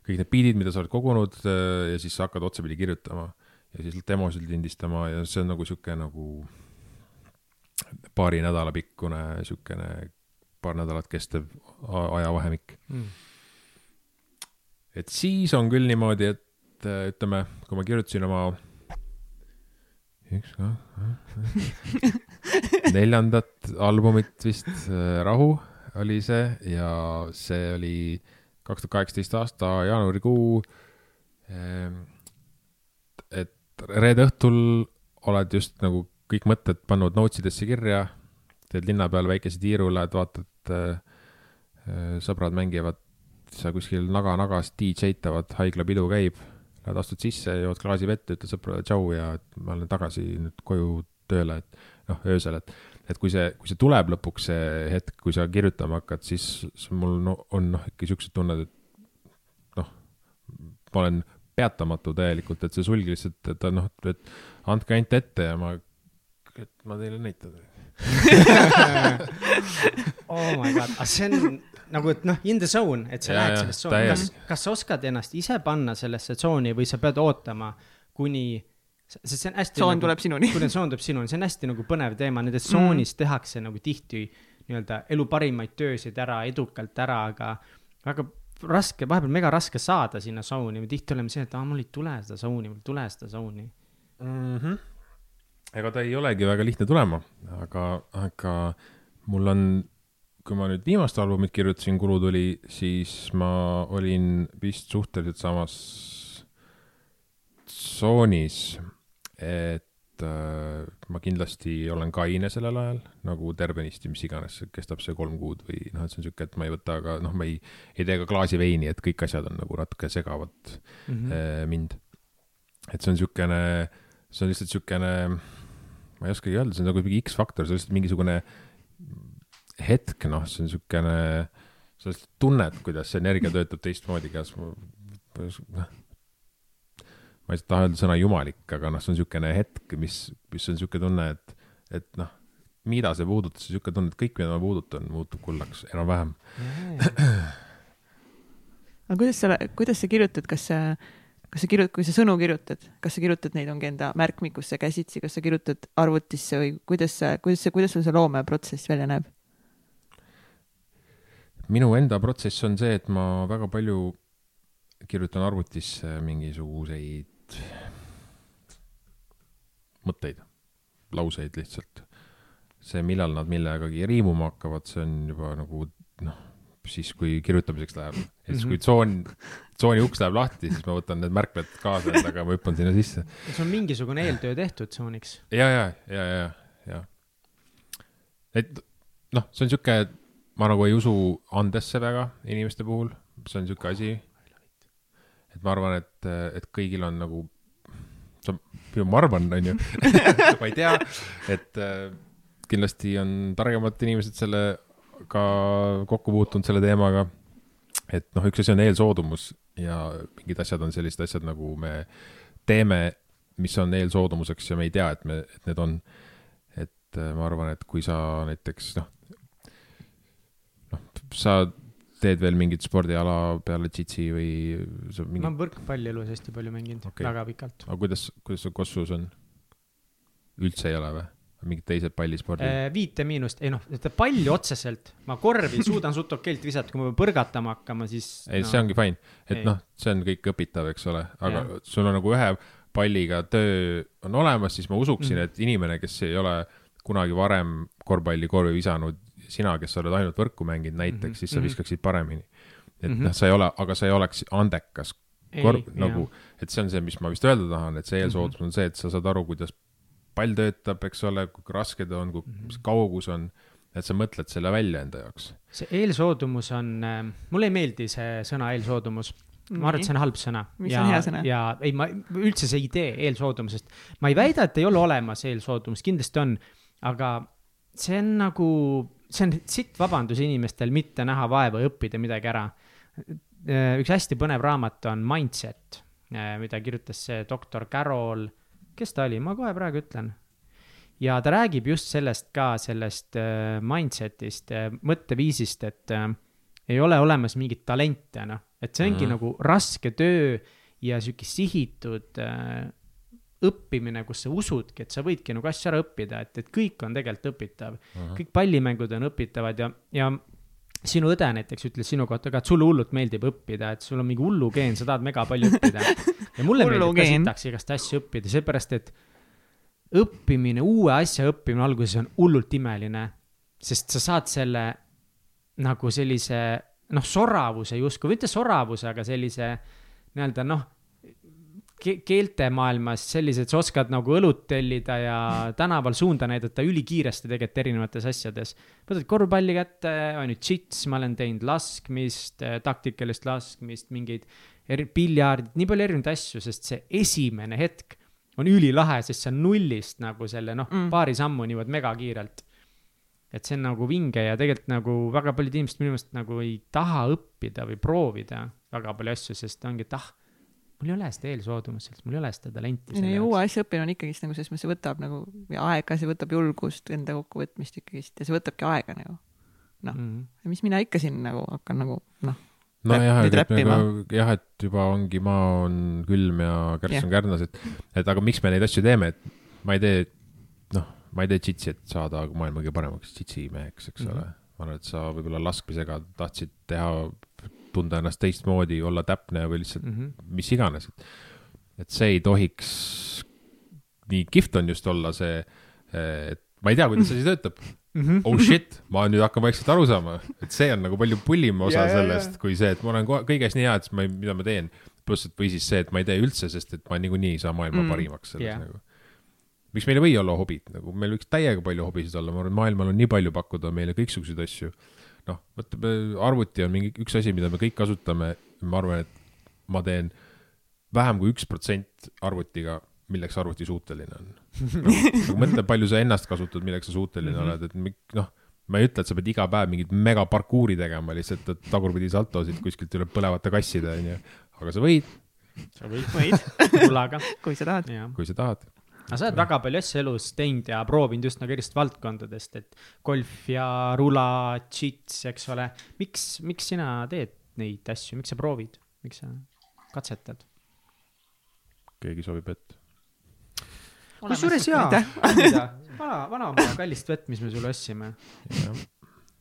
Speaker 3: kõik need beat'id, mida sa oled kogunud äh, ja siis sa hakkad otsapidi kirjutama ja siis demosid lindistama ja see on nagu sihuke nagu paari nädala pikkune siukene paar nädalat kestev ajavahemik.
Speaker 2: Mm.
Speaker 3: et siis on küll niimoodi, et äh, ütleme, kui ma kirjutasin oma üks, neljandat albumit vist, Rahu oli see ja see oli kaks tuhat kaheksateist aasta jaanuarikuu. et reede õhtul oled just nagu kõik mõtted pannud notes idesse kirja, teed linna peal väikese tiiru, lähed vaatad äh,, sõbrad mängivad, sa kuskil naga-nagas DJ-tavad, haiglapidu käib, lähed astud sisse, jood klaasi vett, ütled sõpradele tšau ja ma olen tagasi nüüd koju tööle, et noh, öösel, et et kui see, kui see tuleb lõpuks see hetk, kui sa kirjutama hakkad, siis mul no, on noh, ikka siuksed tunned, et noh, ma olen peatamatu täielikult, et see sulg lihtsalt, et noh, et andke ainult ette ja ma, et ma teile näitan.
Speaker 2: oh my god, aga see on nagu, et noh, in the zone, et sa
Speaker 3: Jaa,
Speaker 2: lähed
Speaker 3: jaa,
Speaker 2: sellest tsooni, kas kas sa oskad ennast ise panna sellesse tsooni või sa pead ootama, kuni, sest see on hästi.
Speaker 1: tsoon tuleb sinuni.
Speaker 2: kui tsoon tuleb sinuni, see on hästi nagu põnev teema, nendes tsoonis mm. tehakse nagu tihti nii-öelda elu parimaid töösid ära, edukalt ära, aga väga raske, vahepeal mega raske saada sinna tsooni, me tihti oleme see, et aa, mul ei tule seda tsooni, mul ei tule seda tsooni.
Speaker 3: mm. -hmm. ega ta ei olegi väga lihtne tulema, aga, aga mul on, kui ma nüüd viimast albumit kirjutasin, Kulu tuli, siis ma olin vist suhteliselt samas tsoonis, et äh, ma kindlasti olen kaine sellel ajal nagu tervenisti, mis iganes, kestab see kolm kuud või noh, et see on sihuke, et ma ei võta ka noh, ma ei, ei tee ka klaasi veini, et kõik asjad on nagu natuke segavad
Speaker 2: Mm -hmm.
Speaker 3: eh, mind. et see on siukene, see on lihtsalt siukene, ma ei oskagi öelda, see on nagu mingi X-faktor, see on lihtsalt mingisugune hetk, noh, see on siukene sa tunned, kuidas see energia töötab teistmoodi käes. noh, ma ei taha öelda sõna jumalik, aga noh, see on niisugune hetk, mis, mis on niisugune tunne, et, et noh, mida see puudutas, niisugune tunne, et kõik, mida ma puudutan, muutub kullaks enam-vähem.
Speaker 1: aga kuidas sa, kuidas sa kirjutad, kas sa, kas sa kirjutad, kui sa sõnu kirjutad, kas sa kirjutad neid ongi enda märkmikusse käsitsi, kas sa kirjutad arvutisse või kuidas sa, kuidas see, kuidas sul see loomeprotsess välja näeb?
Speaker 3: Minu enda protsess on see, et ma väga palju kirjutan arvutisse mingisuguseid mõtteid, lauseid lihtsalt. see, millal nad millegagi riimuma hakkavad, see on juba nagu noh, siis kui kirjutamiseks läheb. ja siis, kui tsoon, tsooni uks läheb lahti, siis ma võtan need märkmed kaasa endaga, ma hüppan sinna sisse.
Speaker 2: sul on mingisugune eeltöö tehtud tsooniks?
Speaker 3: ja, ja, ja, ja, ja. et noh, see on sihuke, ma nagu ei usu andesse väga inimeste puhul, see on sihuke asi. et ma arvan, et, et kõigil on nagu, ma arvan, onju, ma ei tea, et äh, kindlasti on targemad inimesed sellega kokku puutunud selle teemaga. et noh, üks asi on eelsoodumus ja mingid asjad on sellised asjad, nagu me teeme, mis on eelsoodumuseks ja me ei tea, et me, et need on. et äh, ma arvan, et kui sa näiteks noh, sa teed veel mingit spordiala peale jitsi või sa
Speaker 2: ma
Speaker 3: mingi,
Speaker 2: olen võrkpalli elus hästi palju mänginud okay., väga pikalt
Speaker 3: aga kuidas, kuidas sul Kossus on? üldse ei ole või? mingid teised pallispordid äh,?
Speaker 2: viite miinust, ei noh, palli otseselt, ma korvi suudan suht okeilt visata, kui ma pean põrgatama hakkama, siis.
Speaker 3: ei no., see ongi fine, et noh, see on kõik õpitav, eks ole, aga
Speaker 2: Jah.
Speaker 3: sul on nagu ühe palliga töö on olemas, siis ma usuksin mm., et inimene, kes ei ole kunagi varem korvpalli korvi visanud, sina, kes sa oled ainult võrku mänginud näiteks mm,
Speaker 2: Mhm.
Speaker 3: -hmm. siis sa
Speaker 2: Mhm.
Speaker 3: viskaksid paremini. et mm
Speaker 2: Mhm.
Speaker 3: -hmm. noh, sa ei ole, aga sa ei oleks andekas korv, nagu, et see on see, mis ma vist öelda tahan, et
Speaker 2: Mhm.
Speaker 3: see eelsoodus on see, et sa saad aru, kuidas pall töötab, eks ole, kui raske ta on, kui
Speaker 2: Mhm.
Speaker 3: mis kaugus on, et sa mõtled selle välja enda jaoks.
Speaker 2: see eelsoodumus on, mulle ei meeldi see sõna eelsoodumus. ma arvan, et see on halb sõna.
Speaker 1: Mis
Speaker 2: ja,
Speaker 1: on hea sõna?
Speaker 2: ja ei, ma üldse see idee eelsoodumusest, ma ei väida, et ei ole olemas eelsoodumus, kindlasti on, aga see on nagu, see on sitt vabandus inimestel mitte näha vaeva ja õppida midagi ära. üks hästi põnev raamat on Mindset, mida kirjutas see doktor Carol, kes ta oli, ma kohe praegu ütlen ja ta räägib just sellest ka, sellest äh, mindset'ist, mõtteviisist, et äh, ei ole olemas mingit talente, noh, et see ongi mm. -hmm. nagu raske töö ja sihuke sihitud äh, õppimine, kus sa usudki, et sa võidki nagu asju ära õppida, et, et kõik on tegelikult õpitav. kõik pallimängud on õpitavad ja, ja sinu õde näiteks ütles sinu kohta ka, et sulle hullult meeldib õppida, et sul on mingi hullugeen, sa tahad mega palju õppida. ja mulle meeldib ka sitaks igast asju õppida, seepärast et õppimine, uue asja õppimine alguses on hullult imeline, sest sa saad selle nagu sellise noh, soravuse justkui, mitte soravuse, aga sellise nii-öelda noh keeltemaailmas sellised, sa oskad nagu õlut tellida ja tänaval suunda näidata ülikiiresti tegelikult erinevates asjades. võtad korvpalli kätte, on ju džits, ma olen teinud laskmist, taktikalist laskmist, mingeid eri-, piljardit, nii palju erinevaid asju, sest see esimene hetk on ülilahe, sest see on nullist nagu selle noh
Speaker 1: Mm.
Speaker 2: paari sammuni jõuad megakiirelt. et see on nagu vinge ja tegelikult nagu väga paljud inimesed minu meelest nagu ei taha õppida või proovida väga palju asju, sest ongi, et ah, mul ei ole seda eelsoodumust sellest, mul ei ole seda talenti
Speaker 1: ei uue asja õppimine on ikkagist nagu selles mõttes, see võtab nagu ja aega, see võtab julgust, enda kokkuvõtmist ikkagist ja see võtabki aega nagu. noh.
Speaker 2: Mhm.
Speaker 1: mis mina ikka siin nagu hakkan nagu noh,
Speaker 3: nojah, et nagu jah, et juba ongi, maa on külm ja kärss on kärnas, et, et aga miks me neid asju teeme, et ma ei tee, noh, ma ei tee džitsi, et saada maailma kõige paremaks džitsi meheks, eks
Speaker 2: Mhm.
Speaker 3: ole. ma arvan, et sa võib-olla laskmisega tahtsid teha, tunda ennast teistmoodi, olla täpne või lihtsalt
Speaker 2: Mhm.
Speaker 3: mis iganes. et see ei tohiks, nii kihvt on just olla see, et ma ei tea, kuidas see asi töötab.
Speaker 2: Mhm.
Speaker 3: oh shit, ma nüüd hakkan vaikselt aru saama, et see on nagu palju pullim osa
Speaker 2: ja,
Speaker 3: sellest, kui see, et ma olen kõiges nii hea, et ma ei, mida ma teen. pluss, et või siis see, et ma ei tee üldse, sest et ma niikuinii ei saa maailma
Speaker 1: Mm.
Speaker 3: mm. parimaks selles yeah. nagu. miks meil ei või olla hobid, nagu meil võiks täiega palju hobisid olla, ma arvan, maailmal on nii palju pakkuda meile kõiksuguseid asju. noh, vaata arvuti on mingi üks asi, mida me kõik kasutame, ma arvan, et ma teen vähem kui üks protsent arvutiga, milleks arvuti suuteline on no,. nagu mõtle, palju sa ennast kasutad, milleks sa suuteline mm. -hmm. oled, et noh, ma ei ütle, et sa pead iga päev mingit megaparkuuri tegema lihtsalt, et tagurpidi saltosid kuskilt üle põlevate kasside, onju. aga sa võid,
Speaker 2: sa võid
Speaker 1: võid,
Speaker 2: rullaga,
Speaker 1: kui sa tahad.
Speaker 3: kui sa tahad.
Speaker 2: Aga sa oled väga palju asju elus teinud ja proovinud just nagu erist valdkondadest, et golf ja rula, džits, eks ole. miks, miks sina teed neid asju, miks sa proovid, miks sa katsetad?
Speaker 3: keegi soovib ette.
Speaker 2: kusjuures jaa, vana, vana oma kallist vett, mis me sulle ostsime,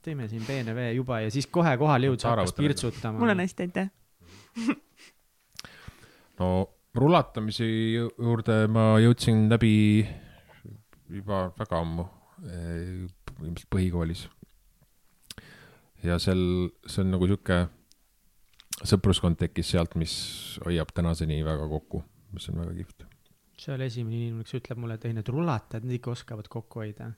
Speaker 2: teeme siin peene vee juba ja siis kohe kohale
Speaker 3: Saara
Speaker 2: hakkas pirtsutama.
Speaker 1: mul on hästi, aitäh.
Speaker 3: no rulatamise ju- juurde ma jõudsin läbi juba väga ammu, ilmselt põhikoolis. ja seal, see on nagu sihuke sõpruskond tekkis sealt, mis hoiab tänaseni väga kokku, mis on väga kihvt.
Speaker 2: see oli esimene inimene, kes ütleb mulle, et ei, need rulatajad, need ikka oskavad kokku hoida.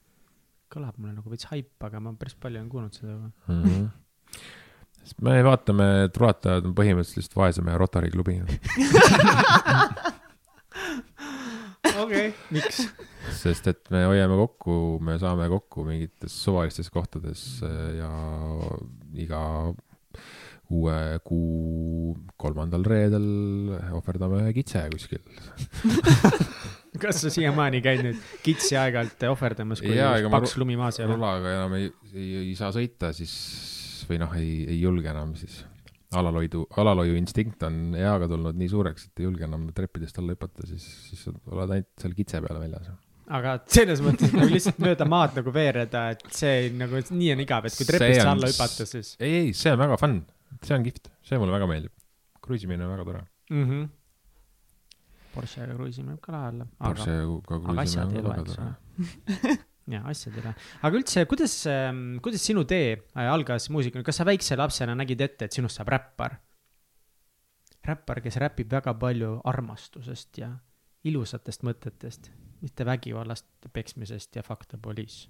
Speaker 2: kõlab mulle nagu veits haip, aga ma päris palju olen kuulnud seda juba.
Speaker 3: Mhm. sest me vaatame, et rulatajad on põhimõtteliselt vaese mehe Rotary klubi.
Speaker 2: okei, miks?
Speaker 3: sest et me hoiame kokku, me saame kokku mingites suvalistes kohtades äh, ja iga uue kuu kolmandal reedel ohverdame ühe kitse kuskil.
Speaker 2: kas sa siiamaani käid nüüd kitsi aeg-ajalt ohverdamas, kui
Speaker 3: ma
Speaker 2: paks lumi maas ei ole?
Speaker 3: rulaga enam ei, ei, ei saa sõita, siis või noh, ei, ei julge enam siis. alalhoidu, alalhoiu instinkt on eaga tulnud nii suureks, et ei julge enam treppidest alla hüpata, siis, siis oled ainult seal kitse peal väljas.
Speaker 2: aga selles mõttes nagu lihtsalt mööda maad nagu veereda, et see nagu nii on igav, et kui trepist
Speaker 3: on
Speaker 2: alla hüpata, siis
Speaker 3: ei, ei, see on väga fun, see on kihvt, see mulle väga meeldib. kruiisimine on väga tore.
Speaker 2: mm. -hmm. Porschega kruiisime võib ka lahe olla. aga,
Speaker 3: Porschega kruiisimine on väga tore.
Speaker 2: ole. jaa, asjad ei loe. aga üldse, kuidas, kuidas sinu tee äh, algas muusikuna, kas sa väikse lapsena nägid ette, et sinust saab räppar? räppar, kes räpib väga palju armastusest ja ilusatest mõtetest, mitte vägivallast, peksmisest ja fuck the police.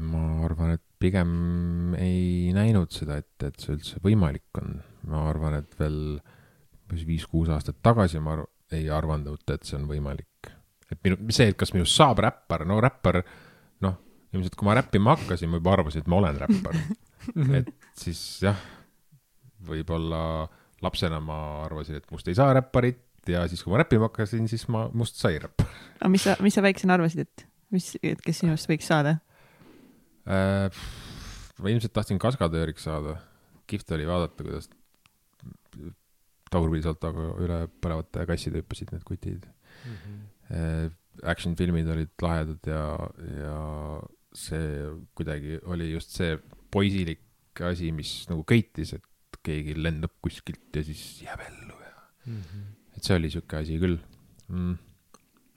Speaker 3: ma arvan, et pigem ei näinud seda ette, et see üldse võimalik on. ma arvan, et veel umbes viis-kuus aastat tagasi ma arv- ei arvanud, et see on võimalik. Et minu, see, et kas minust saab räppar, no räppar, noh, ilmselt kui ma räppima hakkasin, ma juba arvasin, et ma olen räppar. et siis jah, võib-olla lapsena ma arvasin, et must ei saa räpparit ja siis, kui ma räppima hakkasin, siis ma, must sai räppar.
Speaker 1: aga mis sa, mis sa väiksena arvasid, et mis, et kes sinust võiks saada?
Speaker 3: Äh, ma ilmselt tahtsin kaskadööriks saada. kihvt oli vaadata, kuidas tagurpidi saltoga üle põlevate kasside hüppasid need kutid. Action filmid olid lahedad ja, ja see kuidagi oli just see poisilik asi, mis nagu köitis, et keegi lendab kuskilt ja siis jääb ellu ja, et see oli sihuke asi küll mm..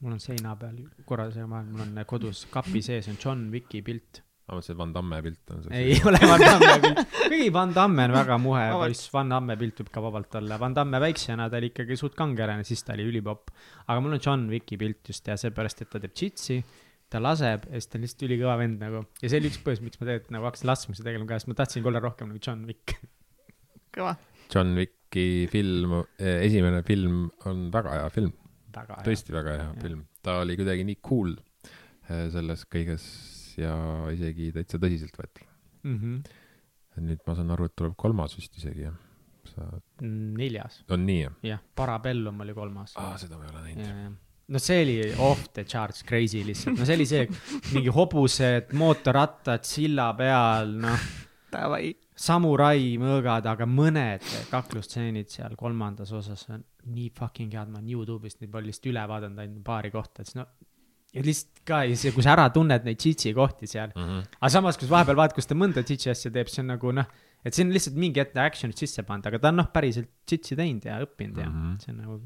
Speaker 2: mul on seina peal korra see vahel, mul on kodus kapi sees on John Wicki pilt.
Speaker 3: Ma mõtlesin, et Van Damme pilt on see.
Speaker 2: ei ole Van Damme pilt, kuigi Van Damme on väga muhe poiss, Van Damme pilt võib ka vabalt olla, Van Damme väiksena ta oli ikkagi suht kangelane, siis ta oli ülipopp. aga mul on John Wicki pilt just ja seepärast, et ta teeb džitsi, ta laseb ja siis ta on lihtsalt ülikõva vend nagu ja see oli üks põhjus, miks ma tegelikult nagu hakkasin laskmise tegelema ka, sest ma tahtsin olla rohkem nagu John Wick.
Speaker 1: kõva.
Speaker 3: John Wicki film, esimene film on väga hea film, tõesti väga hea
Speaker 2: Jah.
Speaker 3: film, ta oli kuidagi nii cool eh, selles kõiges ja isegi täitsa tõsiseltvõetav.
Speaker 2: mm. -hmm.
Speaker 3: nüüd ma saan aru, et tuleb kolmas vist isegi jah, sa,
Speaker 2: neljas,
Speaker 3: on nii jah?
Speaker 2: jah, Parabellum oli kolmas.
Speaker 3: aa, seda ma ei ole näinud.
Speaker 2: no see oli off the charts crazy lihtsalt, no see oli see mingi hobused, mootorrattad silla peal, noh, samurai mõõgad, aga mõned kaklustseenid seal kolmandas osas on nii fucking head, ma olen Youtube'ist neid palju lihtsalt üle vaadanud ainult paari kohta, et siis no ja lihtsalt ka ja see, kui sa ära tunned neid tšitsi kohti seal,
Speaker 3: Mhm.
Speaker 2: aga samas, kui sa vahepeal vaatad, kus ta mõnda tšitsi asja teeb, see on nagu noh, et siin on lihtsalt mingi hetk action'it sisse pannud, aga ta on noh, päriselt tšitsi teinud ja õppinud ja mm. -hmm. see on nagu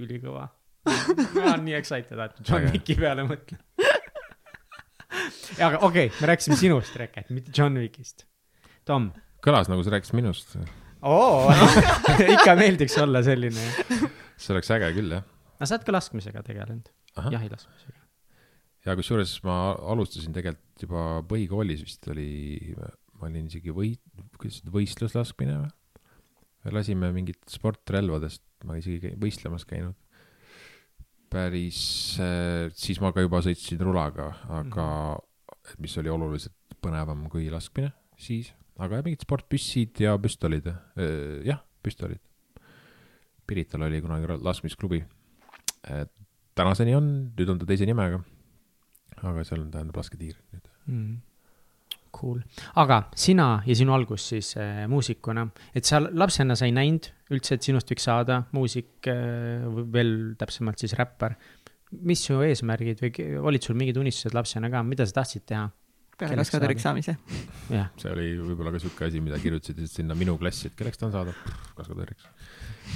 Speaker 2: ülikõva. ma olen nii excited, et John. Wicki peale mõtlen. aga okei okay,, me rääkisime sinust, Reket, mitte John Wickist. Tom.
Speaker 3: kõlas nagu sa rääkisid minust,
Speaker 2: oo, ikka meeldiks olla selline.
Speaker 3: see oleks äge küll jah.
Speaker 2: aga sa oled ka laskmisega tegelenud, jahilaskmisega.
Speaker 3: Ja kusjuures ma alustasin tegelikult juba põhikoolis vist oli, ma olin isegi või, kuidas seda, võistluslaskmine või? me lasime mingit sportrelvadest, ma isegi käi- võistlemas käinud. päris, siis ma ka juba sõitsin rulaga, aga mis oli oluliselt põnevam kui laskmine siis, aga mingid sportpüssid ja püstolid, jah, püstolid. Pirital oli kunagi laskmisklubi. tänaseni on, nüüd on ta teise nimega. Aga seal on, tähendab lasketiir nüüd
Speaker 2: mm.. Cool, aga sina ja sinu algus siis äh, muusikuna, et sa lapsena sa ei näinud üldse, et sinust võiks saada muusik äh,, veel täpsemalt siis räppar. mis su eesmärgid või olid sul mingid unistused lapsena ka, mida sa tahtsid teha?
Speaker 1: peale kaskadööriks saamise.
Speaker 3: see oli võib-olla ka sihuke asi, mida kirjutasid sinna minu klassi, et kelleks tahan saada, kaskadööriks.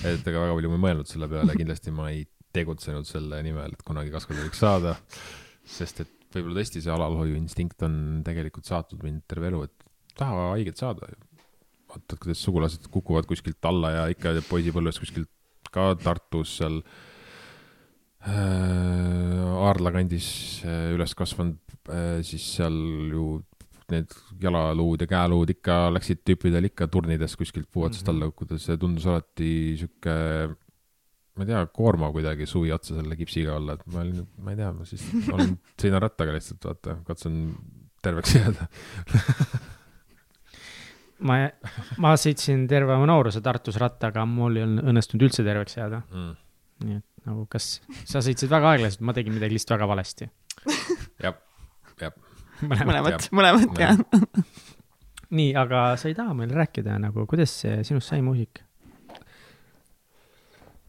Speaker 3: et ega väga palju ma ei mõelnud selle peale, kindlasti ma ei tegutsenud selle nimel, et kunagi kaskadööriks saada. Sest et võib-olla tõesti see alalhoiuinstinkt on tegelikult saatnud mind terve elu, et taha haiget saada. vaatad, kuidas sugulased kukuvad kuskilt alla ja ikka poisipõlves kuskilt ka Tartus seal äh, Aardla kandis äh, üles kasvanud äh,, siis seal ju need jalaluud ja käeluud ikka läksid tüüpidel ikka turnides kuskilt puu otsast alla kukkuda, see tundus alati sihuke ma ei tea, koormav kuidagi suvi otsa selle kipsiga olla, et ma olin, ma ei tea, ma siis olen, sõidan rattaga lihtsalt, vaata, katsun terveks jääda.
Speaker 2: Ma, ma sõitsin terve oma nooruse Tartus rattaga, mul ei olnud õnnestunud üldse terveks jääda. Mm.. nii et nagu, kas sa sõitsid väga aeglaselt, ma tegin midagi lihtsalt väga valesti.
Speaker 3: jah, jah.
Speaker 1: mõlemat, mõlemat jah.
Speaker 2: nii, aga sa ei taha meile rääkida nagu, kuidas sinust sai muusik?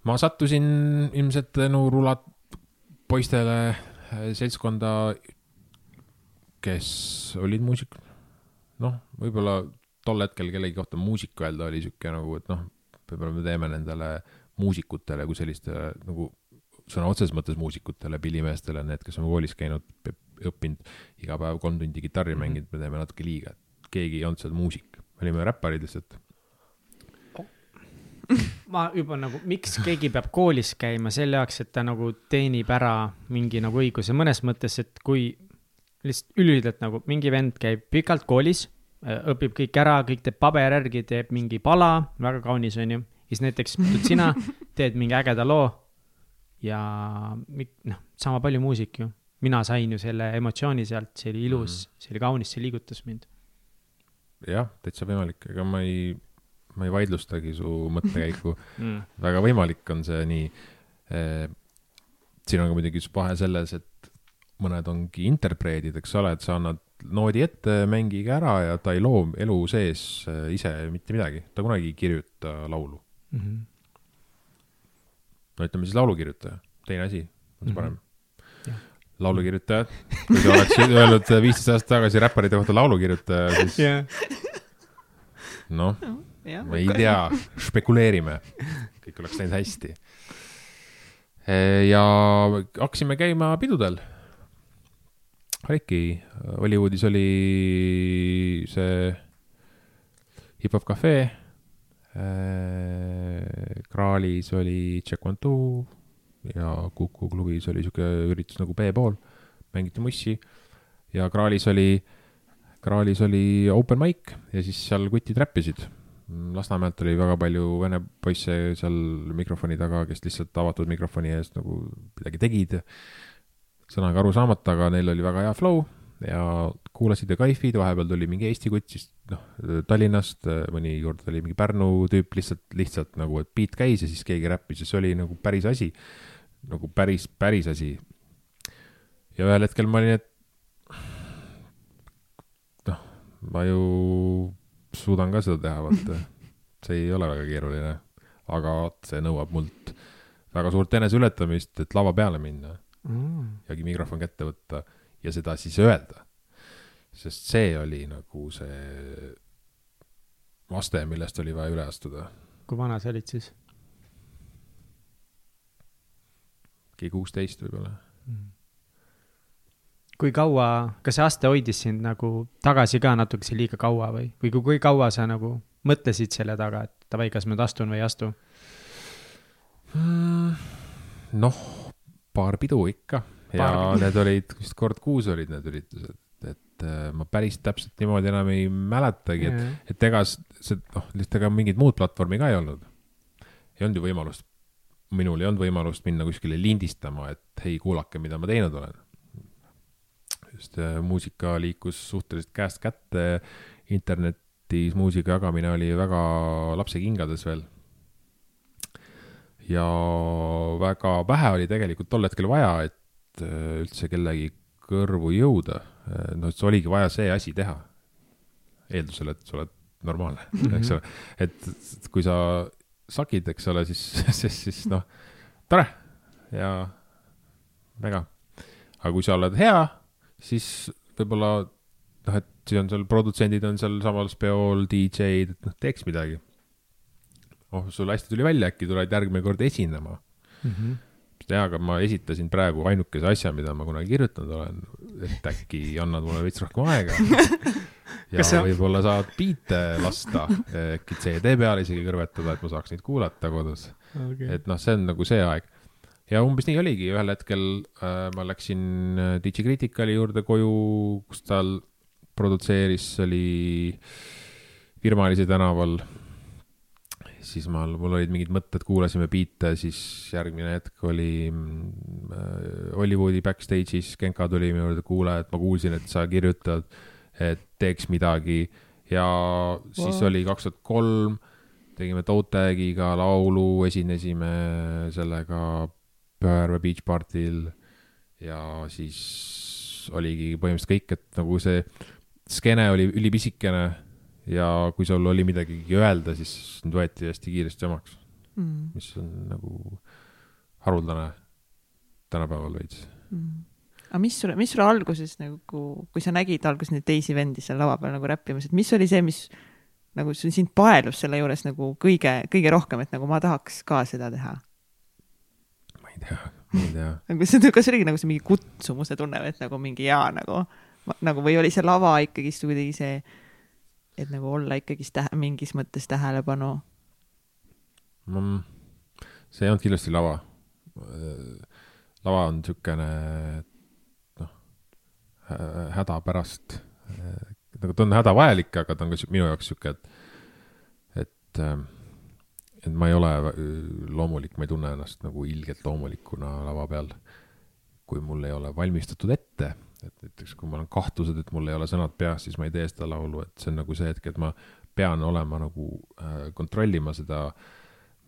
Speaker 3: Ma sattusin ilmselt tänu rulat poistele äh, seltskonda, kes olid muusik-, noh, võib-olla tol hetkel kellegi kohta muusik öelda oli sihuke nagu, et noh, võib-olla me teeme nendele muusikutele kui sellistele nagu sõna otseses mõttes muusikutele, pillimeestele, need, kes on koolis käinud, õppinud iga päev kolm tundi kitarri mhm. mänginud, me teeme natuke liiga, et keegi ei olnud seal muusik, me olime räpparid lihtsalt
Speaker 2: ma juba nagu, miks keegi peab koolis käima selle jaoks, et ta nagu teenib ära mingi nagu õiguse, mõnes mõttes, et kui lihtsalt üldiselt nagu mingi vend käib pikalt koolis, äh, õpib kõik ära, kõik teeb paberi järgi, teeb mingi pala, väga kaunis, onju. siis näiteks sina teed mingi ägeda loo ja noh, sama palju muusik ju. mina sain ju selle emotsiooni sealt, see oli ilus mm, -hmm. see oli kaunis, see liigutas mind.
Speaker 3: jah, täitsa võimalik, ega ma ei ma ei vaidlustagi su mõttekäiku mm.. väga võimalik on see nii eh,. siin on ka muidugi vahe selles, et mõned ongi interpreedid, eks ole, et sa annad noodi ette, mängige ära ja ta ei loo elu sees eh, ise mitte midagi, ta kunagi ei kirjuta laulu mm. -hmm. no ütleme siis laulukirjutaja, teine asi, on see mhm. parem mm? -hmm laulukirjutajad, kui te oleksite öelnud viisteist aastat tagasi räpparite kohta laulukirjutaja, siis yeah. noh ma ei tea, spekuleerime, kõik oleks läinud hästi. ja hakkasime käima pidudel. oligi, Hollywoodis oli see hip-hop cafe. Kraalis oli Check One Two ja Kuku klubis oli sihuke üritus nagu B-pool, mängiti mussi ja Kraalis oli, Kraalis oli open mic ja siis seal kutid räppisid Lasnamäelt oli väga palju vene poisse seal mikrofoni taga, kes lihtsalt avatud mikrofoni ees nagu midagi tegid. sõnaga aru saamata, aga neil oli väga hea flow ja kuulasid ja kaifid, vahepeal tuli mingi Eesti kutt siis noh, Tallinnast, mõnikord oli mingi Pärnu tüüp lihtsalt, lihtsalt nagu, et beat käis ja siis keegi räppis ja see oli nagu päris asi. nagu päris, päris asi. ja ühel hetkel ma olin, et noh, ma ju suudan ka seda teha, vaata. see ei ole väga keeruline, aga see nõuab mult väga suurt eneseületamist, et lava peale minna mm. ja mikrofon kätte võtta ja seda siis öelda. sest see oli nagu see aste, millest oli vaja üle astuda.
Speaker 2: kui vana sa olid siis?
Speaker 3: mingi kuusteist võib-olla mm
Speaker 2: kui kaua, kas see aste hoidis sind nagu tagasi ka natukese liiga kaua või, või kui, kui kaua sa nagu mõtlesid selle taga, et davai, kas ma nüüd astun või ei astu
Speaker 3: mm,? noh, paar pidu ikka ja pidu. need olid, vist kord kuus olid need üritused, et äh, ma päris täpselt niimoodi enam ei mäletagi, et, et ega see, noh, lihtsalt ega mingit muud platvormi ka ei olnud. ei olnud ju võimalust, minul ei olnud võimalust minna kuskile lindistama, et hei, kuulake, mida ma teinud olen sest äh, muusika liikus suhteliselt käest kätte. internetis muusika jagamine oli väga lapsekingades veel. ja väga vähe oli tegelikult tol hetkel vaja, et äh, üldse kellegi kõrvu jõuda. noh, et oligi vaja see asi teha. eeldusel, et sa oled normaalne mm, -hmm. eks ole, et kui sa sakid, eks ole, siis, siis, siis noh, tore ja väga. aga kui sa oled hea, siis võib-olla noh, et siis on seal produtsendid on seal samal peol, DJ-d, et noh, teeks midagi. oh, sul hästi tuli välja, äkki tuled järgmine kord esinema. Mm. -hmm jaa, aga ma esitasin praegu ainukese asja, mida ma kunagi kirjutanud olen, et äkki annad mulle veits rohkem aega. Ja sa... võib-olla saad biite lasta, äkki CD peale isegi kõrvetada, et ma saaks neid kuulata kodus. Okay.. et noh, see on nagu see aeg ja umbes nii oligi, ühel hetkel äh, ma läksin äh, Digicriticali juurde koju, kus tal produtseeris, oli Virmalise tänaval. siis ma, mul olid mingid mõtted, kuulasime biite, siis järgmine hetk oli äh, Hollywoodi backstage'is, Genka tuli minu juurde, kuule, et ma kuulsin, et sa kirjutad, et teeks midagi ja siis wow. oli kaks tuhat kolm tegime Totegiga laulu, esinesime sellega Pöörve Beach Party'l ja siis oligi põhimõtteliselt kõik, et nagu see skeene oli ülipisikene ja kui sul oli midagi öelda, siis sind võeti hästi kiiresti omaks mm., mis on nagu haruldane tänapäeval veits
Speaker 1: mm. aga mis sulle, mis sulle alguses nagu, kui sa nägid alguses neid teisi vendi seal lava peal nagu räppimas, et mis oli see, mis nagu sind paelus selle juures nagu kõige, kõige rohkem, et nagu ma tahaks ka seda teha?
Speaker 3: Ei tea, ma ei tea.
Speaker 1: nagu see, kas oligi nagu see mingi kutsumuse tunne, et nagu mingi jaa nagu, nagu või oli see lava ikkagist kuidagi see, et nagu olla ikkagist tähe, mingis mõttes tähelepanu
Speaker 3: mm,? see ei olnud kindlasti lava. lava on niisugune, noh, häda pärast, nagu ta on hädavajalik, aga ta on ka minu jaoks niisugune, et, et et ma ei ole loomulik, ma ei tunne ennast nagu ilgelt loomulikuna lava peal, kui mul ei ole valmistatud ette, et näiteks kui mul on kahtlused, et mul ei ole sõnad peas, siis ma ei tee seda laulu, et see on nagu see hetk, et ma pean olema nagu äh, kontrollima seda,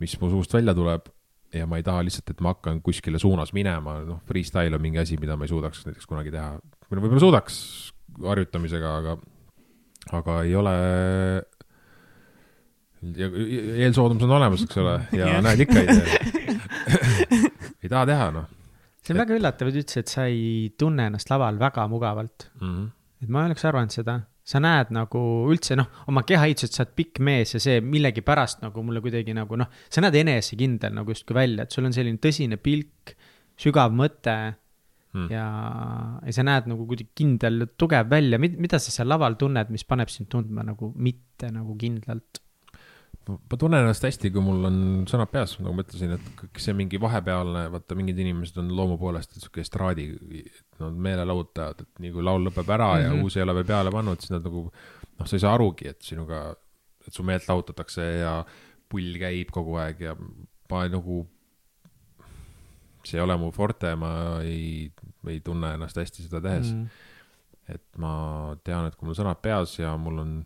Speaker 3: mis mu suust välja tuleb. Ja ma ei taha lihtsalt, et ma hakkan kuskile suunas minema, noh, freestyle on mingi asi, mida ma ei suudaks näiteks kunagi teha, või võib-olla suudaks harjutamisega, aga, aga ei ole ja eelsoodumus on olemas, eks ole, ja näed ikka ei tee ei taha teha, noh.
Speaker 2: see on et... väga üllatav, et ütlesid, et sa ei tunne ennast laval väga mugavalt mm. -hmm. et ma ei oleks arvanud seda, sa näed nagu üldse noh, oma kehaehituselt sa oled pikk mees ja see millegipärast nagu mulle kuidagi nagu noh, sa näed enesekindel nagu justkui välja, et sul on selline tõsine pilk, sügav mõte mm. ja, ja sa näed nagu kuidagi kindel tugev välja, mida sa seal laval tunned, mis paneb sind tundma nagu mitte nagu kindlalt
Speaker 3: ma tunnen ennast hästi, kui mul on sõnad peas, nagu ma ütlesin, et kõik see mingi vahepealne, vaata mingid inimesed on loomu poolest sihuke estraadi, no meelelahutajad, et nii kui laul lõpeb ära mm -hmm. ja mhm. uus ei ole veel peale pannud, siis nad nagu noh, sa ei saa arugi, et sinuga, et su meelt lahutatakse ja pull käib kogu aeg ja ma nagu, see ei ole mu forte, ma ei, ei tunne ennast hästi seda tehes mm. -hmm. et ma tean, et kui mul sõnad peas ja mul on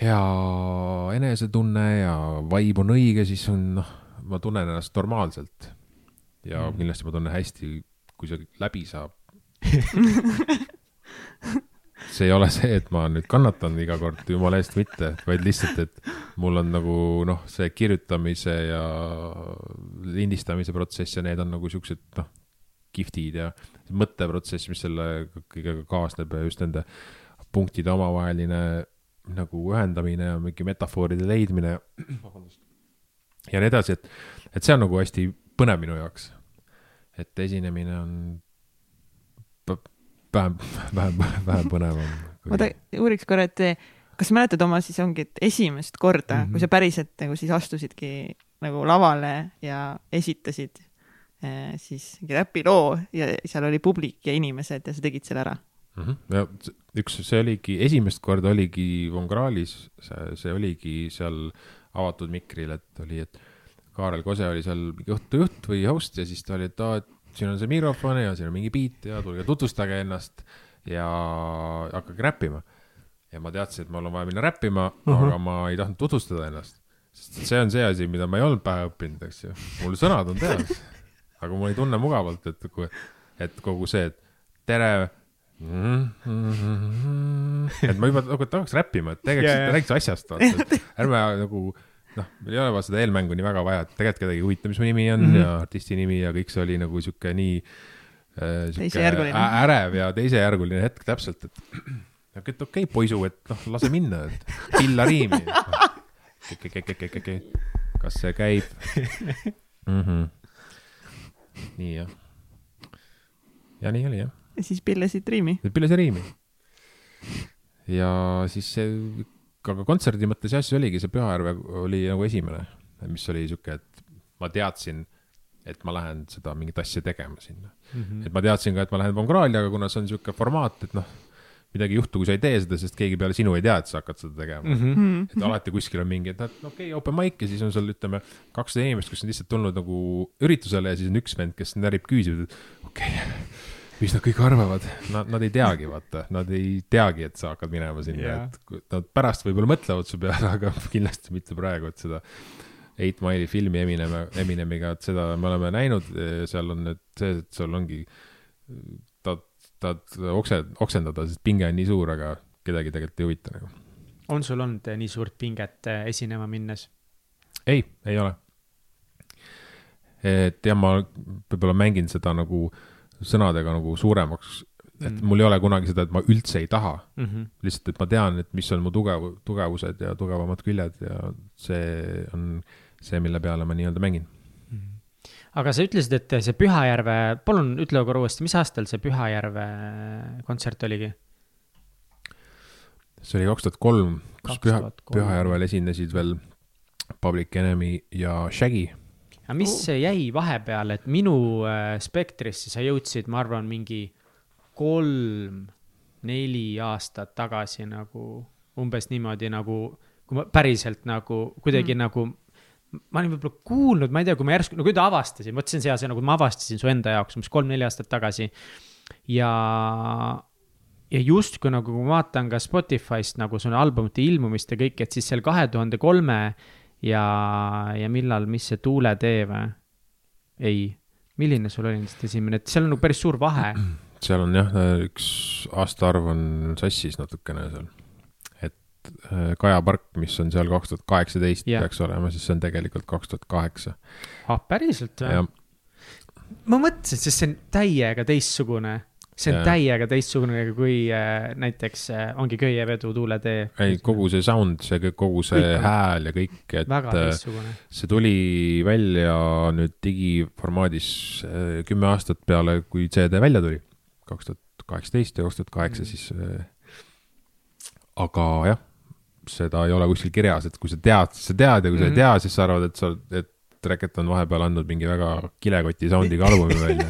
Speaker 3: hea enesetunne ja vibe on õige, siis on noh, ma tunnen ennast normaalselt. ja mm. kindlasti ma tunnen hästi, kui see läbi saab see ei ole see, et ma nüüd kannatan iga kord, jumala eest mitte, vaid lihtsalt, et mul on nagu noh, see kirjutamise ja lindistamise protsess ja need on nagu siuksed noh, kihvtid ja mõtteprotsess, mis selle kõigega kaasneb ja just nende punktide omavaheline nagu ühendamine ja mingi metafooride leidmine. ja nii edasi, et, et see on nagu hästi põnev minu jaoks. et esinemine on vähem, vähem, vähem põnevam
Speaker 1: kui.... oota, uuriks korra, et kas sa mäletad oma siis ongi, et esimest korda mm, -hmm. kui sa päriselt nagu siis astusidki nagu lavale ja esitasid eh, siis mingi räpiloo ja seal oli publik ja inimesed ja sa tegid selle ära
Speaker 3: mm. -hmm. ja üks, see oligi, esimest korda oligi Von Krahlis, see, see oligi seal avatud mikril, et oli, et Kaarel Kose oli seal mingi õhtujuht või host ja siis ta oli, et aa, et siin on see mikrofon ja siin on mingi beat ja tulge tutvustage ennast ja hakake räppima. ja ma teadsin, et mul on vaja minna räppima uh, -huh. aga ma ei tahtnud tutvustada ennast. sest see on see asi, mida ma ei olnud pähe õppinud, eks ju. mul sõnad on teada, aga mul ei tunne mugavalt, et et kogu see, et tere et ma juba nagu tahaks räppima, et tegelikult yeah, räägiks asjast, ärme nagu noh, meil ei ole vaja seda eelmängu nii väga vaja, et tegelikult kedagi ei huvita, mis mu nimi on mm -hmm. ja artisti nimi ja kõik see oli nagu sihuke nii äh,.
Speaker 1: teisejärguline.
Speaker 3: ärev ja teisejärguline hetk täpselt, et et okei okay, poisu, et noh, lase minna, et pilla riimi. kas see käib mm? -hmm. nii jah. ja nii oli jah
Speaker 1: ja siis pillasid riimi.
Speaker 3: pillasin riimi. ja siis see, aga kontserdi mõttes jah, siis oligi see Pühajärve oli nagu esimene, mis oli sihuke, et ma teadsin, et ma lähen seda mingit asja tegema sinna mm. -hmm. et ma teadsin ka, et ma lähen Von Krahli, aga kuna see on sihuke formaat, et noh, midagi ei juhtu, kui sa ei tee seda, sest keegi peale sinu ei tea, et sa hakkad seda tegema mm. -hmm. et alati kuskil on mingi, et okei okay,, open mic ja siis on sul, ütleme, kakssada inimest, kes on lihtsalt tulnud nagu üritusele ja siis on üks vend, kes närib küüsi, et okei okay mis nad kõik arvavad, nad, nad ei teagi, vaata, nad ei teagi, et sa hakkad minema sinna yeah., et nad pärast võib-olla mõtlevad su peale, aga kindlasti mitte praegu, et seda Eight Mile'i filmi Eminem, Eminemiga, et seda me oleme näinud, seal on nüüd see, et sul ongi, tahad, tahad okse, oksendada, sest pinge on nii suur, aga kedagi tegelikult ei huvita nagu.
Speaker 2: on sul olnud nii suurt pinget eh, esinema minnes?
Speaker 3: ei, ei ole. et jah, ma võib-olla mängin seda nagu äh, sõnadega nagu suuremaks, et mm mul ei ole kunagi seda, et ma üldse ei taha mm. -hmm. lihtsalt, et ma tean, et mis on mu tugev, tugevused ja tugevamad küljed ja see on see, mille peale ma nii-öelda mängin mm. -hmm.
Speaker 2: aga sa ütlesid, et see Pühajärve, palun ütle korra uuesti, mis aastal see Pühajärve kontsert oligi?
Speaker 3: see oli kaks tuhat kolm, kus Püha, Pühajärvel esinesid veel Public Enemy ja Shaggy
Speaker 2: aga mis oh. jäi vahepeal, et minu äh, spektrisse sa jõudsid, ma arvan, mingi kolm, neli aastat tagasi nagu umbes niimoodi nagu, kui ma päriselt nagu kuidagi mm. nagu ma olin võib-olla kuulnud, ma ei tea, kui ma järsku, no kui ta avastasin, vot see on see asi, nagu ma avastasin su enda jaoks umbes kolm-neli aastat tagasi. ja, ja justkui nagu, kui ma vaatan ka Spotify'st nagu su albumite ilmumist ja kõike, et siis seal kahe tuhande kolme ja, ja millal, mis see tuuletee või? ei, milline sul oli lihtsalt esimene, et seal on nagu päris suur vahe.
Speaker 3: seal on jah, üks aastaarv on sassis natukene seal. et äh, Kaja park, mis on seal kaks tuhat kaheksateist peaks olema, siis see on tegelikult kaks tuhat kaheksa.
Speaker 2: ah, päriselt või? ma mõtlesin, sest see on täiega teistsugune see on ja. täiega teistsugune kui äh, näiteks äh, ongi köievedu, tuuletee.
Speaker 3: ei, kogu see sound, see kogu see kõik. hääl ja kõik, et äh, see tuli välja nüüd digiformaadis äh, kümme aastat peale, kui CD välja tuli, kaks tuhat kaheksateist ja kaks tuhat kaheksa mm. siis äh,. aga jah, seda ei ole kuskil kirjas, et kui sa tead, siis sa tead ja kui mm -hmm. sa ei mhm. tea, siis sa arvad, et sa, et Reket on vahepeal andnud mingi väga kilekoti sound'iga albumi välja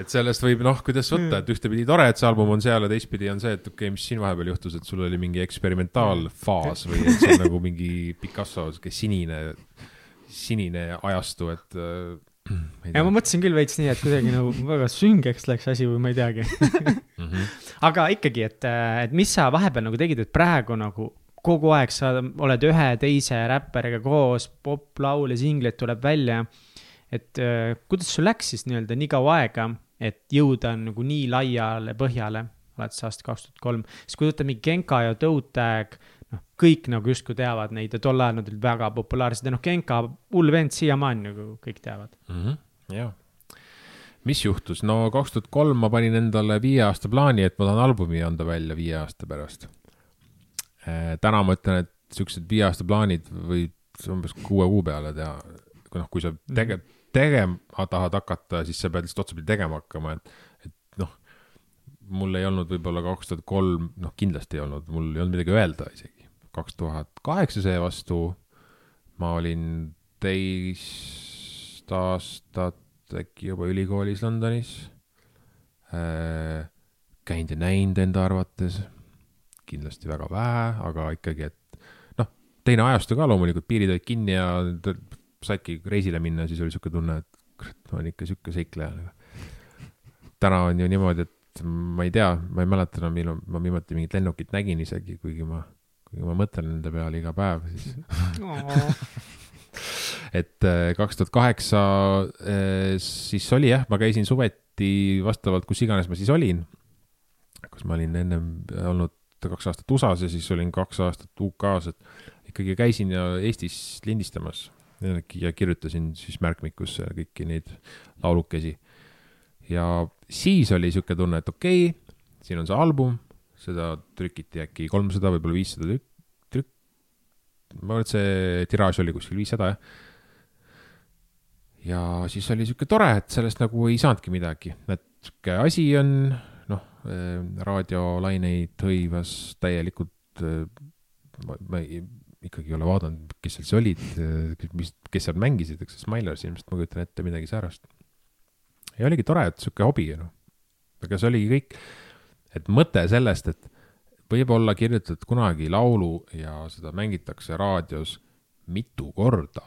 Speaker 3: et sellest võib noh, kuidas võtta, et ühtepidi tore, et see album on seal ja teistpidi on see, et okei okay,, mis siin vahepeal juhtus, et sul oli mingi eksperimentaalfaas või et see on nagu mingi Picasso sihuke sinine, sinine ajastu, et äh,.
Speaker 2: ja ma mõtlesin küll veits nii, et kuidagi nagu väga süngeks läks asi või ma ei teagi mm. -hmm. aga ikkagi, et, et mis sa vahepeal nagu tegid, et praegu nagu kogu aeg sa oled ühe teise räppariga koos, poplaul ja singleid tuleb välja. et äh, kuidas sul läks siis nii-öelda nii kaua aega et jõuda nagu nii laiale põhjale, alates aastast kaks tuhat kolm, siis kui võtta mingi Genka ja Toe-Tag, noh, kõik nagu justkui teavad neid ja tol ajal nad olid väga populaarsed ja noh, Genka, hull vend siiamaani nagu kõik teavad.
Speaker 3: Mm. -hmm, jah. Mis juhtus, no kaks tuhat kolm ma panin endale viie aasta plaani, et ma tahan albumi anda välja viie aasta pärast. Äh, täna ma ütlen, et siuksed viie aasta plaanid võid umbes kuue kuu peale teha, noh, kui sa tege- mm, -hmm tegema tahad hakata, siis sa pead lihtsalt otsapidi tegema hakkama, et, et noh, mul ei olnud võib-olla kaks tuhat kolm, noh, kindlasti ei olnud, mul ei olnud midagi öelda isegi. kaks tuhat kaheksa seevastu ma olin teist aastat äkki juba ülikoolis Londonis äh,. käinud ja näinud enda arvates, kindlasti väga vähe, aga ikkagi, et noh, teine ajastu ka loomulikult, piirid olid kinni ja saidki reisile minna, siis oli sihuke tunne, et kurat, ma olen ikka sihuke seikleja täna on ju niimoodi, et ma ei tea, ma ei mäleta enam, millal ma viimati mingit lennukit nägin isegi, kuigi ma, kuigi ma mõtlen nende peale iga päev, siis et äh, kaks tuhat kaheksa äh, siis oli jah, ma käisin suveti vastavalt, kus iganes ma siis olin. kus ma olin ennem olnud kaks aastat USA-s ja siis olin kaks aastat UK-s, et ikkagi käisin ja Eestis lindistamas ja kirjutasin siis märkmikusse kõiki neid laulukesi. ja siis oli sihuke tunne, et okei okay,, siin on see album, seda trükiti äkki kolmsada, võib-olla viissada tükk, trükk. ma arvan, et see tiraaž oli kuskil viissada jah ja siis oli sihuke tore, et sellest nagu ei saanudki midagi, et sihuke asi on, noh, raadiolaineid hõivas täielikult. ma, ma ei, ikkagi ei ole vaadanud, kes seal siis olid, mis, kes seal mängisid, eks see Smilers ilmselt ma kujutan ette midagi säärast. ja oligi tore, et sihuke hobi, noh. aga see oligi kõik, et mõte sellest, et võib-olla kirjutad kunagi laulu ja seda mängitakse raadios mitu korda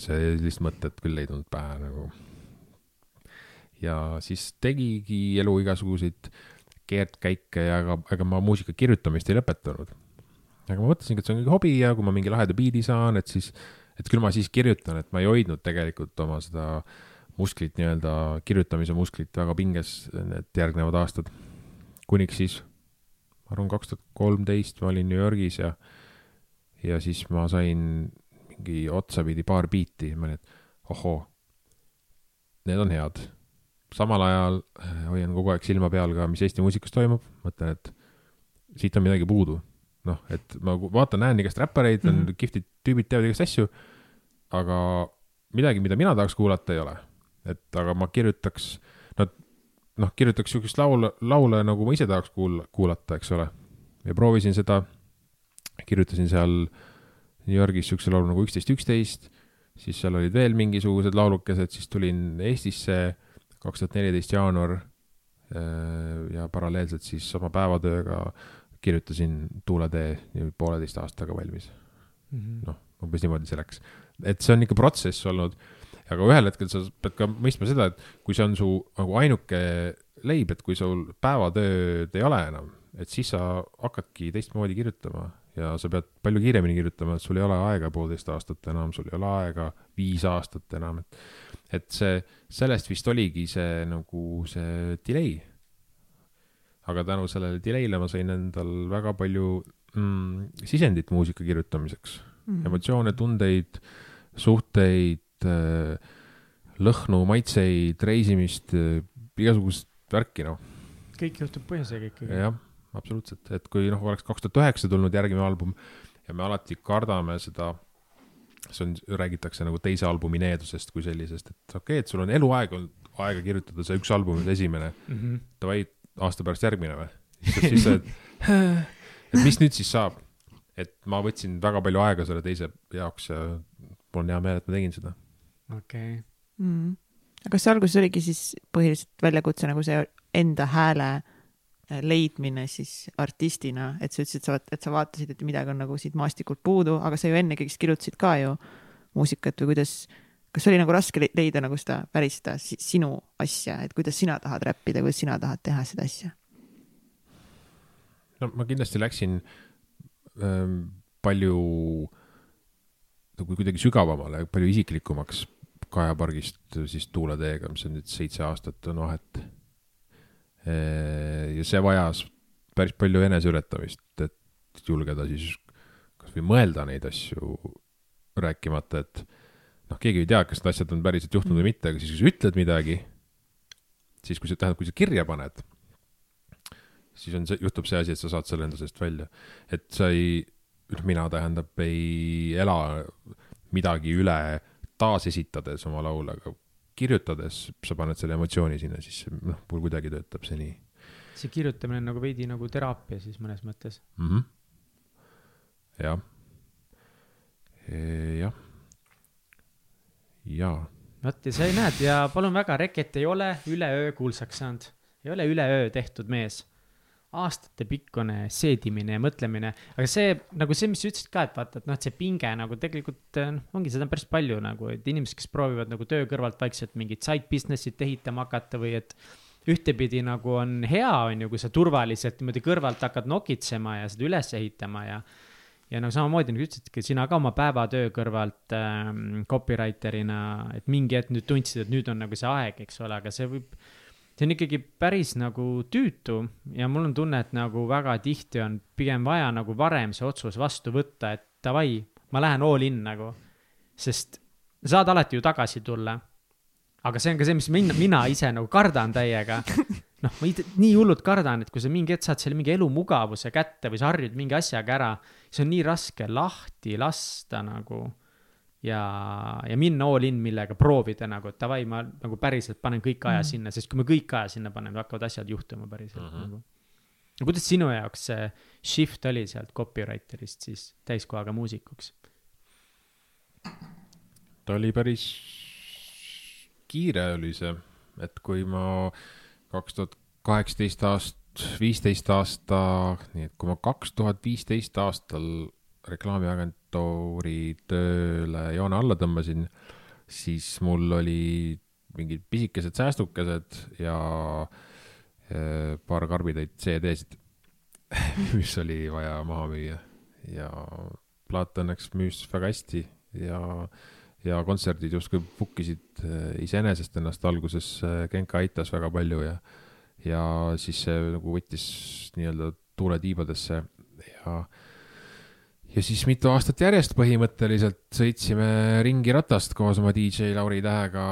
Speaker 3: sellist mõtet küll ei tulnud pähe nagu. ja siis tegigi elu igasuguseid keerdkäike ja ega, ega ma muusika kirjutamist ei lõpetanud. Aga ma mõtlesingi, et see on mingi hobi ja kui ma mingi laheda biidi saan, et siis, et küll ma siis kirjutan, et ma ei hoidnud tegelikult oma seda musklit nii-öelda, kirjutamise musklit väga pinges need järgnevad aastad. kuniks siis, ma arvan, kaks tuhat kolmteist ma olin New Yorgis ja, ja siis ma sain mingi otsapidi paar biiti, ma olin, et ohoo, need on head. samal ajal äh, hoian kogu aeg silma peal ka, mis Eesti muusikas toimub, mõtlen, et siit on midagi puudu. noh, et ma vaatan, näen igast räppareid, on mm
Speaker 1: Mhm.
Speaker 3: -hmm. kihvtid tüübid, teevad igast asju, aga midagi, mida mina tahaks kuulata, ei ole. et aga ma kirjutaks, no noh, kirjutaks siukest laule, laule nagu ma ise tahaks kuul-, kuulata, eks ole. ja proovisin seda, kirjutasin seal New Yorgis siukse laulu nagu üksteist, üksteist, siis seal olid veel mingisugused laulukesed, siis tulin Eestisse kaks tuhat neliteist jaanuar. ja paralleelselt siis oma päevatööga kirjutasin Tuuletee pooleteist aastaga valmis, noh, umbes niimoodi see läks. et see on ikka protsess olnud, aga ühel hetkel sa pead ka mõistma seda, et kui see on su nagu ainuke leib, et kui sul päevatööd ei ole enam, et siis sa hakkadki teistmoodi kirjutama ja sa pead palju kiiremini kirjutama, et sul ei ole aega poolteist aastat enam, sul ei ole aega viis aastat enam, et et see, sellest vist oligi see nagu see delay. Aga tänu sellele delay'le ma sain endal väga palju mm, sisendit muusika kirjutamiseks
Speaker 1: Mhm.
Speaker 3: emotsioone, tundeid, suhteid, lõhnu, maitseid, reisimist, igasugust värki, noh.
Speaker 2: kõik juhtub põhjusega ikkagi.
Speaker 3: jah, absoluutselt, et kui noh, oleks kaks tuhat üheksa tulnud järgmine album ja me alati kardame seda, see on, räägitakse nagu teise albumi needusest kui sellisest, et okei okay,, et sul on eluaeg olnud aega kirjutada see üks album, esimene,
Speaker 2: Mhm.
Speaker 3: davai, aasta pärast järgmine või? siis sa, et, et mis nüüd siis saab? et ma võtsin väga palju aega selle teise jaoks ja mul on hea meel, et ma tegin seda.
Speaker 2: okei.
Speaker 1: mm.. aga kas see alguses oligi siis põhiliselt väljakutse nagu see enda hääle äh, leidmine siis artistina, et sa ütlesid, et sa, et sa vaatasid, et midagi on nagu siit maastikult puudu, aga sa ju enne kõigest kirjutasid ka ju muusikat või kuidas, kas oli nagu raske le- leida nagu seda päris seda si- sinu asja, et kuidas sina tahad räppida, kuidas sina tahad teha seda asja?
Speaker 3: no ma kindlasti läksin ähm, palju nagu kuidagi sügavamale, palju isiklikumaks Kaja pargist siis Tuuleteega, mis on nüüd seitse aastat on vahet. ja see vajas päris palju eneseületamist, et julgeda siis kasvõi mõelda neid asju, rääkimata, et noh, keegi ei tea, kas need asjad on päriselt juhtunud või mitte, aga siis, kui sa ütled midagi, siis kui sa, tähendab, kui sa kirja paned, siis on see, juhtub see asi, et sa saad selle enda seest välja. et sa ei, noh, mina tähendab, ei ela midagi üle taasesitades oma laule, aga kirjutades sa paned selle emotsiooni sinna, siis see, noh, mul kuidagi töötab see nii
Speaker 2: see kirjutamine on nagu veidi nagu teraapia siis mõnes mõttes.
Speaker 3: mm. -hmm. jah. jah. jaa,
Speaker 2: vot ja sa näed ja palun väga, Reket ei ole üleöö kuulsaks saanud, ei ole üleöö tehtud mees. aastatepikkune seedimine ja mõtlemine, aga see nagu see, mis sa ütlesid ka, et vaata, et noh, et see pinge nagu tegelikult noh, ongi seda on päris palju nagu, et inimesed, kes proovivad nagu töö kõrvalt vaikselt mingit side business'it ehitama hakata või et ühtepidi nagu on hea, on ju, kui sa turvaliselt niimoodi kõrvalt hakkad nokitsema ja seda üles ehitama ja ja no samamoodi nagu ütlesidki, sina ka oma päevatöö kõrvalt ähm, copywriter'ina, et mingi hetk nüüd tundsid, et nüüd on nagu see aeg, eks ole, aga see võib see on ikkagi päris nagu tüütu ja mul on tunne, et nagu väga tihti on pigem vaja nagu varem see otsus vastu võtta, et davai, ma lähen all in nagu. sest saad alati ju tagasi tulla. aga see on ka see, mis mina, mina ise nagu kardan täiega. noh, ma nii hullult kardan, et kui sa mingi hetk saad selle mingi elumugavuse kätte või sa harjud mingi asjaga ära, siis on nii raske lahti lasta nagu ja, ja minna all in millega, proovida nagu, et davai, ma nagu päriselt panen kõik aja mm. sinna, sest kui me kõik aja sinna paneme, hakkavad asjad juhtuma päriselt mm -hmm. nagu. no kuidas sinu jaoks see shift oli sealt copywriter'ist siis täiskohaga muusikuks?
Speaker 3: ta oli päris kiire oli see, et kui ma kaks tuhat kaheksateist aast-, viisteist aasta, nii et kui ma kaks tuhat viisteist aastal reklaamiagent agentuuri tööle joone alla tõmbasin, siis mul oli mingid pisikesed säästukesed ja äh, paar karbitäit CD-sid, mis oli vaja maha müüa. Ja plaat õnneks müüs väga hästi ja, ja kontserdid justkui book isid äh, iseenesest ennast alguses, äh, Genka aitas väga palju ja, ja siis see nagu võttis nii-öelda tuule tiibadesse ja ja siis mitu aastat järjest põhimõtteliselt sõitsime ringi ratast koos oma DJ Lauri Tähega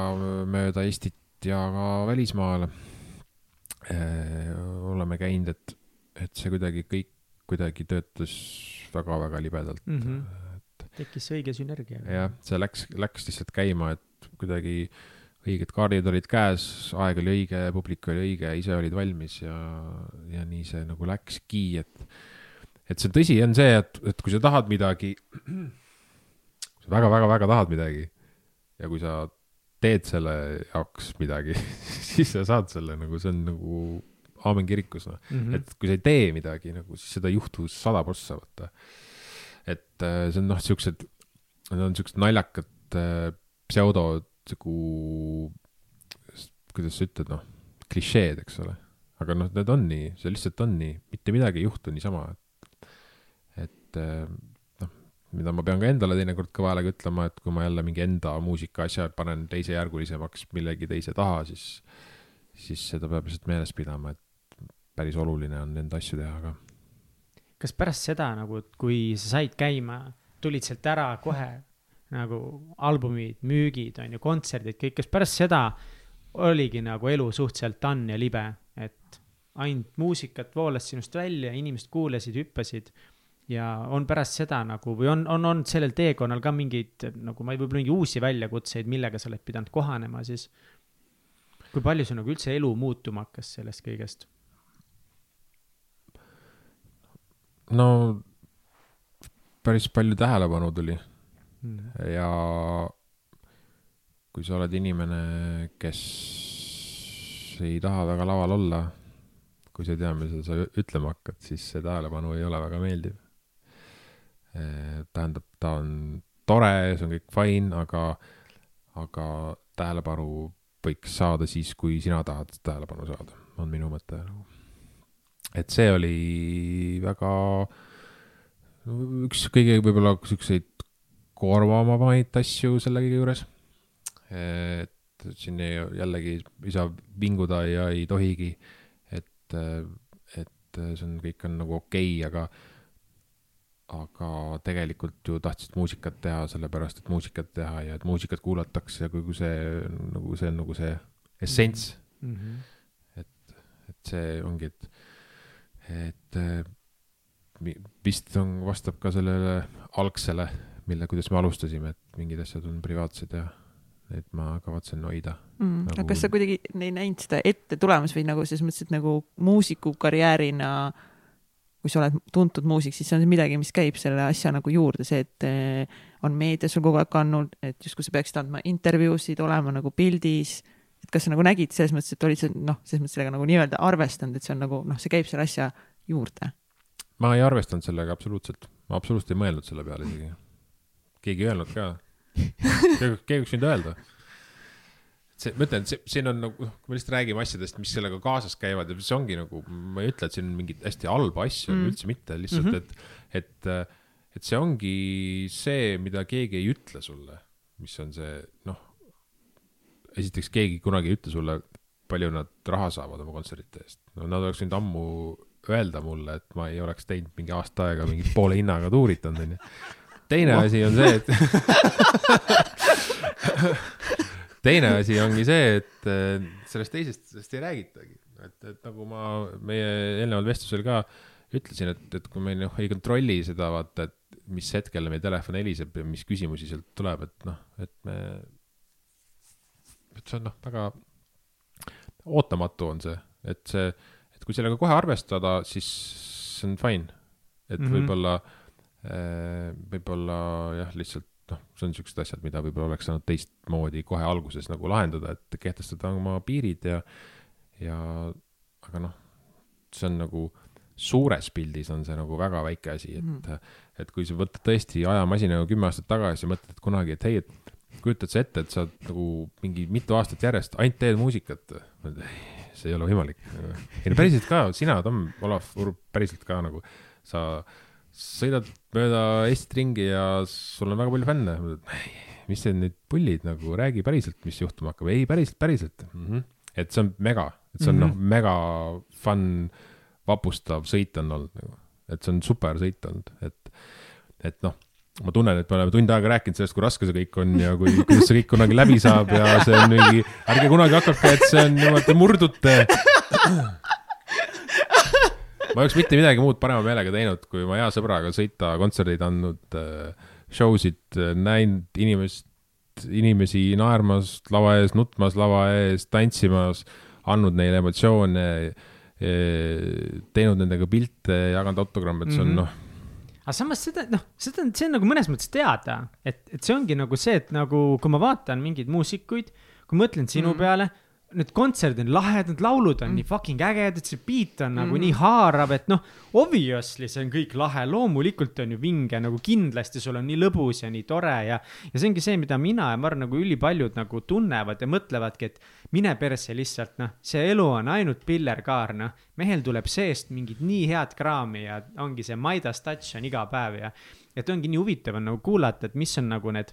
Speaker 3: mööda Eestit ja ka välismaale. Äh, oleme käinud, et, et see kuidagi kõik kuidagi töötas väga-väga libedalt mm.
Speaker 2: -hmm. Et... tekkis õige sünergia.
Speaker 3: jah, see läks, läks lihtsalt käima, et kuidagi õiged kaardid olid käes, aeg oli õige, publik oli õige, ise olid valmis ja, ja nii see nagu läkski, et et see tõsi on see, et, et kui sa tahad midagi, kui sa väga-väga-väga tahad midagi ja kui sa teed selle jaoks midagi siis sa saad selle nagu, see on nagu aamen kirikus, noh mm -hmm.. et kui sa ei tee midagi nagu, siis seda ei juhtu sada prossa, vaata. et äh, see on noh, siuksed, need on siuksed naljakad äh, pseudo nagu, kuidas sa ütled, noh, klišeed, eks ole. aga noh, need on nii, see lihtsalt on nii, mitte midagi ei juhtu niisama, et eh, noh, mida ma pean ka endale teinekord kõva häälega ütlema, et kui ma jälle mingi enda muusika asja panen teisejärgulisemaks millegi teise taha, siis, siis seda peab lihtsalt meeles pidama, et päris oluline on enda asju teha ka.
Speaker 2: kas pärast seda nagu, kui sa said käima, tulid sealt ära kohe nagu albumid, müügid, on ju, kontserdid, kõik, kas pärast seda oligi nagu elu suhteliselt done ja libe, et ainult muusikat voolas sinust välja, inimesed kuulasid, hüppasid ja on pärast seda nagu või on, on olnud sellel teekonnal ka mingeid nagu ma ei, võib-olla mingeid uusi väljakutseid, millega sa oled pidanud kohanema siis? kui palju sul nagu üldse elu muutuma hakkas sellest kõigest?
Speaker 3: no päris palju tähelepanu tuli. Ja kui sa oled inimene, kes ei taha väga laval olla, kui sa ei tea, mida sa ütlema hakkad, siis see tähelepanu ei ole väga meeldiv Eh, tähendab, ta on tore, see on kõik fine, aga, aga tähelepanu võiks saada siis, kui sina tahad tähelepanu saada, on minu mõte nagu. et see oli väga, üks kõige võib-olla siukseid koormavamaid asju selle kõige juures. et siin ei, jällegi ei saa vinguda ja ei tohigi, et, et see on, kõik on nagu okei okay,, aga aga tegelikult ju tahtsid muusikat teha sellepärast, et muusikat teha ja et muusikat kuulatakse, kui see nagu see on nagu see essents mm. -hmm. et, et see ongi, et, et eh, vist on, vastab ka sellele algsele, mille, kuidas me alustasime, et mingid asjad on privaatsed ja neid ma kavatsen hoida
Speaker 1: mm.. Nagu... aga kas sa kuidagi ei näinud seda ette tulemas või nagu selles mõttes, et nagu muusikukarjäärina kui sa oled tuntud muusik, siis see on midagi, mis käib selle asja nagu juurde, see, et eh, on meedia sul kogu aeg kandnud, et justkui sa peaksid andma intervjuusid, olema nagu pildis. et kas sa nagu nägid selles mõttes, et olid sa noh, selles mõttes sellega nagu nii-öelda arvestanud, et see on nagu noh, see käib selle asja juurde.
Speaker 3: ma ei arvestanud sellega absoluutselt, ma absoluutselt ei mõelnud selle peale isegi. Keegi ei öelnud ka. keegi võiks võinud öelda. see, ma ütlen, see, siin on nagu, kui me lihtsalt räägime asjadest, mis sellega kaasas käivad ja see ongi nagu, ma ei ütle, et siin on mingeid hästi halba asju mm., üldse mitte, lihtsalt mm, -hmm. et, et, et see ongi see, mida keegi ei ütle sulle, mis on see, noh, esiteks keegi kunagi ei ütle sulle, palju nad raha saavad oma kontsertide eest. no nad oleks võinud ammu öelda mulle, et ma ei oleks teinud mingi aasta aega mingit poole hinnaga tuuritanud, onju. Teine asi on see, et teine asi ongi see, et eh, sellest teisest, sellest ei räägitagi. et, et nagu ma meie eelneval vestlusel ka ütlesin, et, et kui me noh ei kontrolli seda, vaata, et mis hetkel meie telefon heliseb ja mis küsimusi sealt tuleb, et noh, et me, et see on noh, väga ootamatu on see, et see, et kui sellega kohe arvestada, siis see on fine. et mm. -hmm. võib-olla, võib-olla jah, lihtsalt noh, see on siuksed asjad, mida võib-olla oleks saanud teistmoodi kohe alguses nagu lahendada, et kehtestada oma piirid ja, ja aga noh, see on nagu suures pildis on see nagu väga väike asi, et mm, et kui sa võtad tõesti ajamasinaga kümme aastat tagasi ja mõtled kunagi, et hei, et kujutad sa ette, et sa oled nagu mingi mitu aastat järjest ainult teed muusikat. see ei ole võimalik. ei no päriselt ka, sina, Tom, Olav, Urb, päriselt ka nagu sa sõidad mööda Eestit ringi ja sul on väga palju fänne. mis te nüüd pullid nagu, räägi päriselt, mis juhtuma hakkab. ei, päriselt, päriselt mm. -hmm. et see on mega, et see on mm -hmm.
Speaker 2: Mhm.
Speaker 3: noh, mega fun, vapustav sõit on olnud nagu, et see on super sõit olnud, et, et noh ma tunnen, et me oleme tund aega rääkinud sellest, kui raske see kõik on ja kui, kuidas see kõik kunagi läbi saab ja see on mingi, ärge kunagi hakake, et see on niimoodi, te murdute. ma ei oleks mitte midagi muud parema meelega teinud, kui ma hea sõbraga sõita kontserdeid andnud äh,, show sid äh, näinud inimest, inimesi naermas lava ees, nutmas lava ees, tantsimas, andnud neile emotsioone, teinud nendega pilte, jaganud autogramme, et see on
Speaker 2: Mhm.
Speaker 3: noh,
Speaker 2: aga samas seda, noh, seda see on nagu mõnes mõttes teada, et, et see ongi nagu see, et nagu kui ma vaatan mingeid muusikuid, kui mõtlen sinu mm. peale, need kontserdid on lahedad, laulud on mm. nii fucking ägedad, see beat on nagu
Speaker 1: Mhm.
Speaker 2: nii haarav, et noh, obviously see on kõik lahe, loomulikult on ju vinge, nagu kindlasti sul on nii lõbus ja nii tore ja, ja see ongi see, mida mina ja ma arvan, nagu ülipaljud nagu tunnevad ja mõtlevadki, et mine persse lihtsalt noh, see elu on ainult pillerkaar, noh, mehel tuleb seest mingit nii head kraami ja ongi see Midas touch on iga päev ja, et ongi nii huvitav on nagu kuulata, et mis on nagu need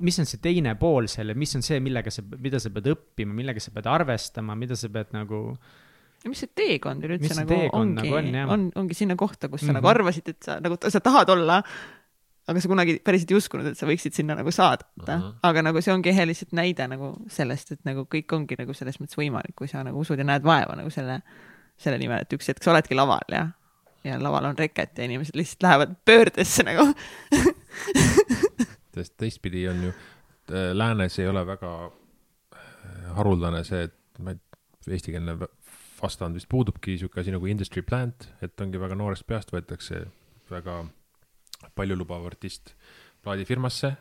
Speaker 2: mis on see teine pool selle, mis on see, millega sa, mida sa pead õppima, millega sa pead arvestama, mida sa pead nagu
Speaker 1: mis see teekond üleüldse nagu
Speaker 2: teekond
Speaker 1: ongi
Speaker 2: nagu on, jah.
Speaker 1: on, ongi sinna kohta, kus sa
Speaker 2: Mhm.
Speaker 1: nagu arvasid, et sa nagu, sa tahad olla, aga sa kunagi päriselt ei uskunud, et sa võiksid sinna nagu saada
Speaker 3: Mhm..
Speaker 1: aga nagu see ongi ehe lihtsalt näide nagu sellest, et nagu kõik ongi nagu selles mõttes võimalik, kui sa nagu usud ja näed vaeva nagu selle, selle nimel, et üks hetk sa oledki laval ja, ja laval on reket ja inimesed lihtsalt lähevad pöördesse nagu.
Speaker 3: sest teistpidi on ju, läänes ei ole väga äh, haruldane see, et ma ei, eestikeelne vastand vist puudubki sihuke asi nagu industry plant, et ongi väga noorest peast võetakse väga paljulubav artist plaadifirmasse.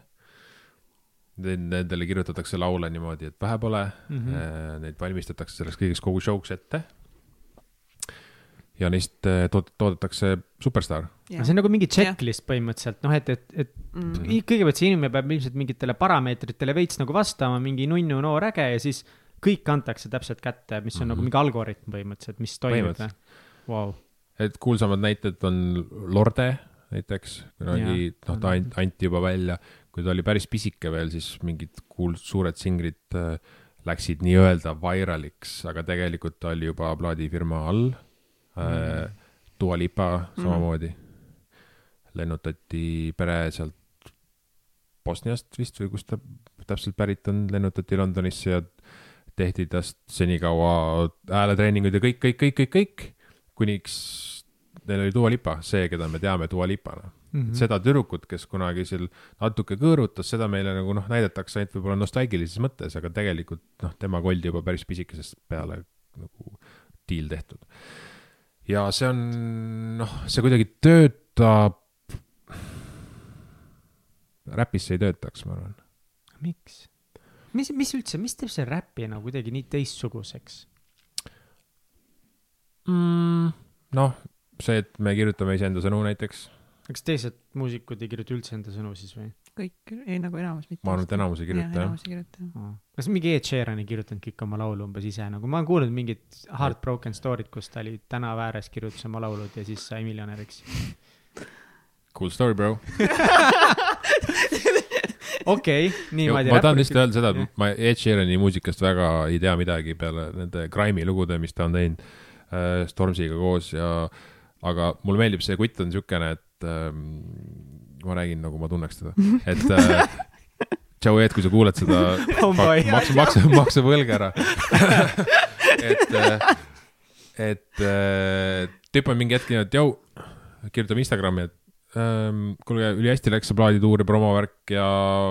Speaker 3: Nendele kirjutatakse laule niimoodi, et vähe pole mm. -hmm. neid valmistatakse selleks kõigeks kogu show'ks ette. Ja neist äh, tood-, toodetakse superstaar.
Speaker 2: see on nagu mingi checklist põhimõtteliselt, noh, et, et, et
Speaker 1: Mm.
Speaker 2: i- kõigepealt see inimene peab ilmselt mingitele parameetritele veits nagu vastama, mingi nunnu noor äge ja siis kõik antakse täpselt kätte, mis on mm -hmm. nagu
Speaker 3: Mhm.
Speaker 2: mingi algoritm põhimõtteliselt, mis toimub või? Vau,
Speaker 3: et kuulsamad näited on Lorde näiteks, kunagi noh, ta ant- anti juba välja, kui ta oli päris pisike veel, siis mingid kuul-, suured singrid äh, läksid nii-öelda viraliks, aga tegelikult ta oli juba plaadifirma all äh,. Dua Lipa samamoodi lennutati pere sealt Bosniast vist või kust ta täpselt pärit on, lennutati Londonisse ja tehti tast senikaua hääletreeninguid ja kõik, kõik, kõik, kõik, kõik, kuniks neil oli Dua Lipa, see, keda me teame Dua Lipana mm. -hmm. seda tüdrukut, kes kunagi seal natuke kõõrutas, seda meile nagu noh, näidatakse ainult võib-olla nostalgilises mõttes, aga tegelikult noh, tema oldi juba päris pisikesest peale nagu diil tehtud. Ja see on noh, see kuidagi töötab. räpis see ei töötaks, ma arvan.
Speaker 2: miks? mis, mis üldse, mis teeb selle räpi nagu kuidagi nii teistsuguseks?
Speaker 3: mm,. noh, see, et me kirjutame iseenda sõnu näiteks,
Speaker 2: kas teised muusikud ei kirjuta üldse enda sõnu siis või?
Speaker 1: kõik, ei nagu enamus mitte.
Speaker 3: ma arvan, et enamus ei kirjuta jah.
Speaker 1: enamus ei kirjuta jah.
Speaker 2: kas mingi Ed Sheeran ei kirjutanud kõik oma laulu umbes ise nagu, ma olen kuulnud mingit Heartbroken story't, kus ta oli tänava ääres, kirjutas oma laulud ja siis sai miljonäriks.
Speaker 3: Cool story, bro.
Speaker 2: okei, niimoodi.
Speaker 3: ma tahan lihtsalt öelda seda, et ma Ed Sheerani muusikast väga ei tea midagi peale nende Grime'i lugude, mis ta on teinud äh, Stormzy'ga koos ja, aga mulle meeldib see kutt on siukene, et ähm, ma räägin nagu ma tunneks teda, et äh, tšau Ed, kui sa kuuled seda,
Speaker 2: Oh
Speaker 3: maksa, maksa, maksa võlg ära. et, et äh, tüüp on mingi hetk nii, et jõu, kirjutab Instagrami, et ähm, kuulge, ülihästi läks see plaadituur ja promovärk ja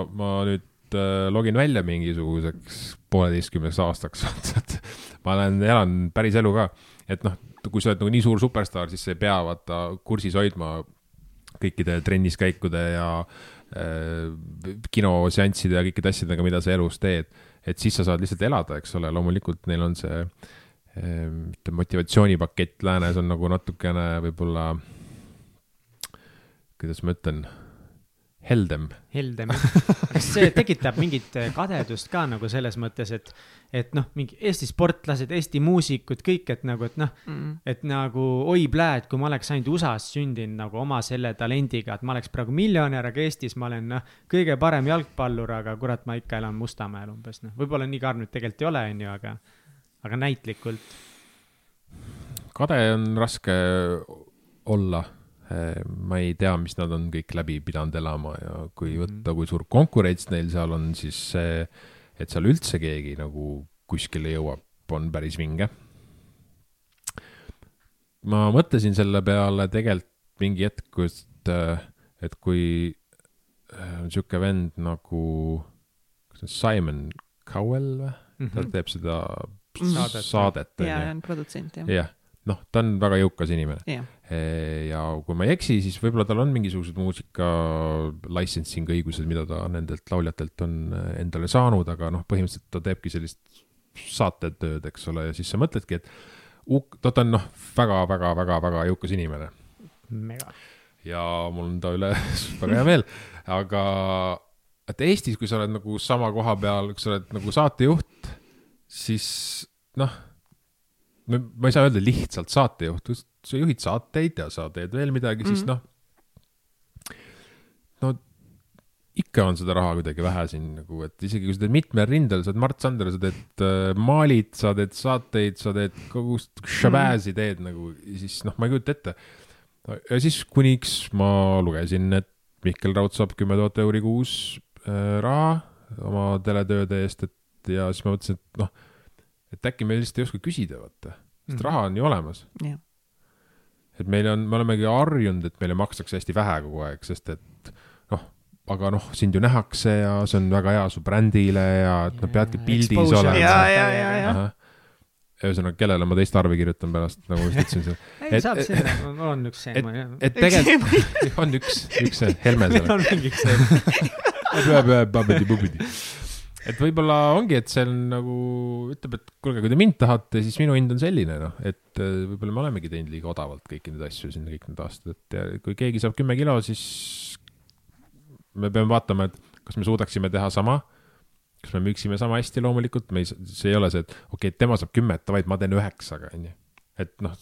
Speaker 3: ma nüüd äh, login välja mingisuguseks pooleteistkümneks aastaks. ma olen, elan päris elu ka, et noh, kui sa oled nagu nii suur superstaar, siis sa ei pea vaata kursis hoidma kõikide trenniskäikude ja äh, kinoseansside ja kõikide asjadega, mida sa elus teed. et siis sa saad lihtsalt elada, eks ole, loomulikult neil on see äh, motivatsioonipakett läänes on nagu natukene võib-olla, kuidas ma ütlen, heldem.
Speaker 2: heldem. kas see tekitab mingit kadedust ka nagu selles mõttes, et, et noh, mingi Eesti sportlased, Eesti muusikud, kõik, et nagu, et noh,
Speaker 1: Mm.
Speaker 2: et nagu oi pläät, kui ma oleks ainult USA-s sündinud nagu oma selle talendiga, et ma oleks praegu miljonär, aga Eestis ma olen noh, kõige parem jalgpallur, aga kurat, ma ikka elan Mustamäel umbes noh, võib-olla nii karm nüüd tegelikult ei ole, onju, aga, aga näitlikult.
Speaker 3: kade on raske olla. ma ei tea, mis nad on kõik läbi pidanud elama ja kui
Speaker 2: Mhm.
Speaker 3: võtta, kui suur konkurents neil seal on, siis see, et seal üldse keegi nagu kuskile jõuab, on päris vinge. ma mõtlesin selle peale tegelikult mingi hetk, et, et kui äh, sihuke vend nagu, kas see on Simon Cowell või? ta
Speaker 2: Mhm.
Speaker 3: teeb seda
Speaker 2: Saadet.
Speaker 3: saadet,
Speaker 1: ja,
Speaker 3: onju
Speaker 1: ja on produtsent jah.
Speaker 3: jah, noh, ta on väga jõukas inimene.
Speaker 1: jah,
Speaker 3: ja kui ma ei eksi, siis võib-olla tal on mingisugused muusika licensing õigused, mida ta nendelt lauljatelt on endale saanud, aga noh, põhimõtteliselt ta teebki sellist saatetööd, eks ole, ja siis sa mõtledki, et ta on noh, väga-väga-väga-väga jõukas inimene
Speaker 2: mega.
Speaker 3: ja mul on ta üle väga hea meel, aga et Eestis, kui sa oled nagu sama koha peal, kui sa oled nagu saatejuht, siis noh, ma ei saa öelda lihtsalt saatejuht, sa juhid saateid ja sa teed veel midagi, siis
Speaker 1: Mhm.
Speaker 3: noh, no ikka on seda raha kuidagi vähe siin nagu, et isegi kui sa teed mitmel rindel, sa oled Mart Sander, sa teed äh, maalid, sa teed saateid, sa teed kogu šabääsi teed nagu, siis noh, ma ei kujuta ette. ja siis kuniks ma lugesin, et Mihkel Raud saab kümme tuhat euri kuus äh, raha oma teletööde eest, et ja siis ma mõtlesin, et noh, et äkki me lihtsalt ei oska küsida, vaata, sest
Speaker 2: Mhm.
Speaker 3: raha on ju olemas.
Speaker 1: jah,
Speaker 3: et meil on, me olemegi harjunud, et meile makstakse hästi vähe kogu aeg, sest et noh, aga noh, sind ju nähakse ja see on väga hea su brändile ja et noh, peadki pildis olema.
Speaker 1: ja, ja, ja, ja.
Speaker 3: ühesõnaga, kellele ma teist arve kirjutan pärast, nagu ma just ütlesin seal.
Speaker 2: ei, saab sinna, on üks see.
Speaker 3: et, et tegelikult on üks, üks see Helme seal.
Speaker 2: on mingi see.
Speaker 3: Et võib-olla ongi, et see on nagu ütleb, et kuulge, kui te mind tahate, siis minu hind on selline, noh, et äh, võib-olla me olemegi teinud liiga odavalt kõiki neid asju siin kõik need aastad, et kui keegi saab kümme kilo, siis me peame vaatama, et kas me suudaksime teha sama. kas me müüksime sama hästi loomulikult, me ei, see ei ole see, et okei okay,, tema saab kümme, davai, ma teen üheksaga, onju. et noh,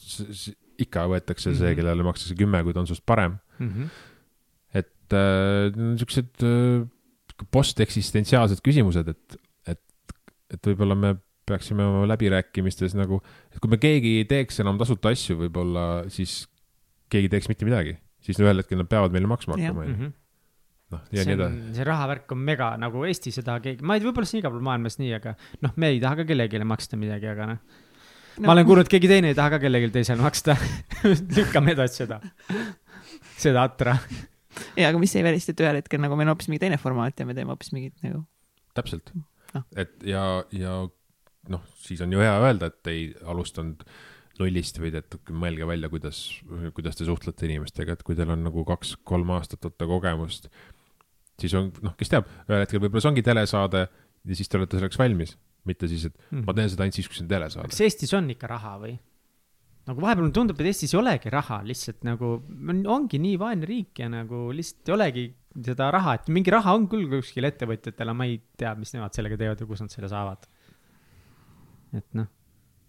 Speaker 3: ikka võetakse see,
Speaker 2: Mhm.
Speaker 3: kellele makstakse kümme, kui ta on sinust parem
Speaker 2: Mhm.
Speaker 3: et äh, niisugused äh, posteksistentsiaalsed küsimused, et, et, et võib-olla me peaksime oma läbirääkimistes nagu, et kui me keegi ei teeks enam tasuta asju, võib-olla siis keegi teeks mitte midagi, siis ühel hetkel nad peavad meile maksma hakkama, onju.
Speaker 2: Mhm.
Speaker 3: noh, ja
Speaker 2: see
Speaker 3: nii edasi.,
Speaker 2: see rahavärk on mega nagu Eesti seda keegi, ma ei tea, võib-olla see on igal pool maailmas nii, aga noh, me ei taha ka kellelegi maksta midagi, aga noh no.. ma olen kuulnud, keegi teine ei taha ka kellelegi teisele maksta. lükkame edasi seda, seda atra.
Speaker 1: ja, aga mis ei välista, et ühel hetkel nagu meil on hoopis mingi teine formaat ja me teeme hoopis mingit nagu.
Speaker 3: täpselt
Speaker 1: Ah..
Speaker 3: et ja, ja noh, siis on ju hea öelda, et ei alustanud nullist, vaid et mõelge välja, kuidas, kuidas te suhtlete inimestega, et kui teil on nagu kaks-kolm aastat võtta kogemust, siis on, noh, kes teab, ühel hetkel võib-olla see ongi telesaade ja siis te olete selleks valmis, mitte siis, et ma teen seda ainult siis, kui see on telesaade
Speaker 2: kas. Eestis on ikka raha või? Nagu vahepeal mulle tundub, et Eestis ei olegi raha lihtsalt nagu, ongi nii vaene riik ja nagu lihtsalt ei olegi seda raha, et mingi raha on küll kuskil ettevõtjatel, aga ma ei tea, mis nemad sellega teevad ja kus nad selle saavad. et noh,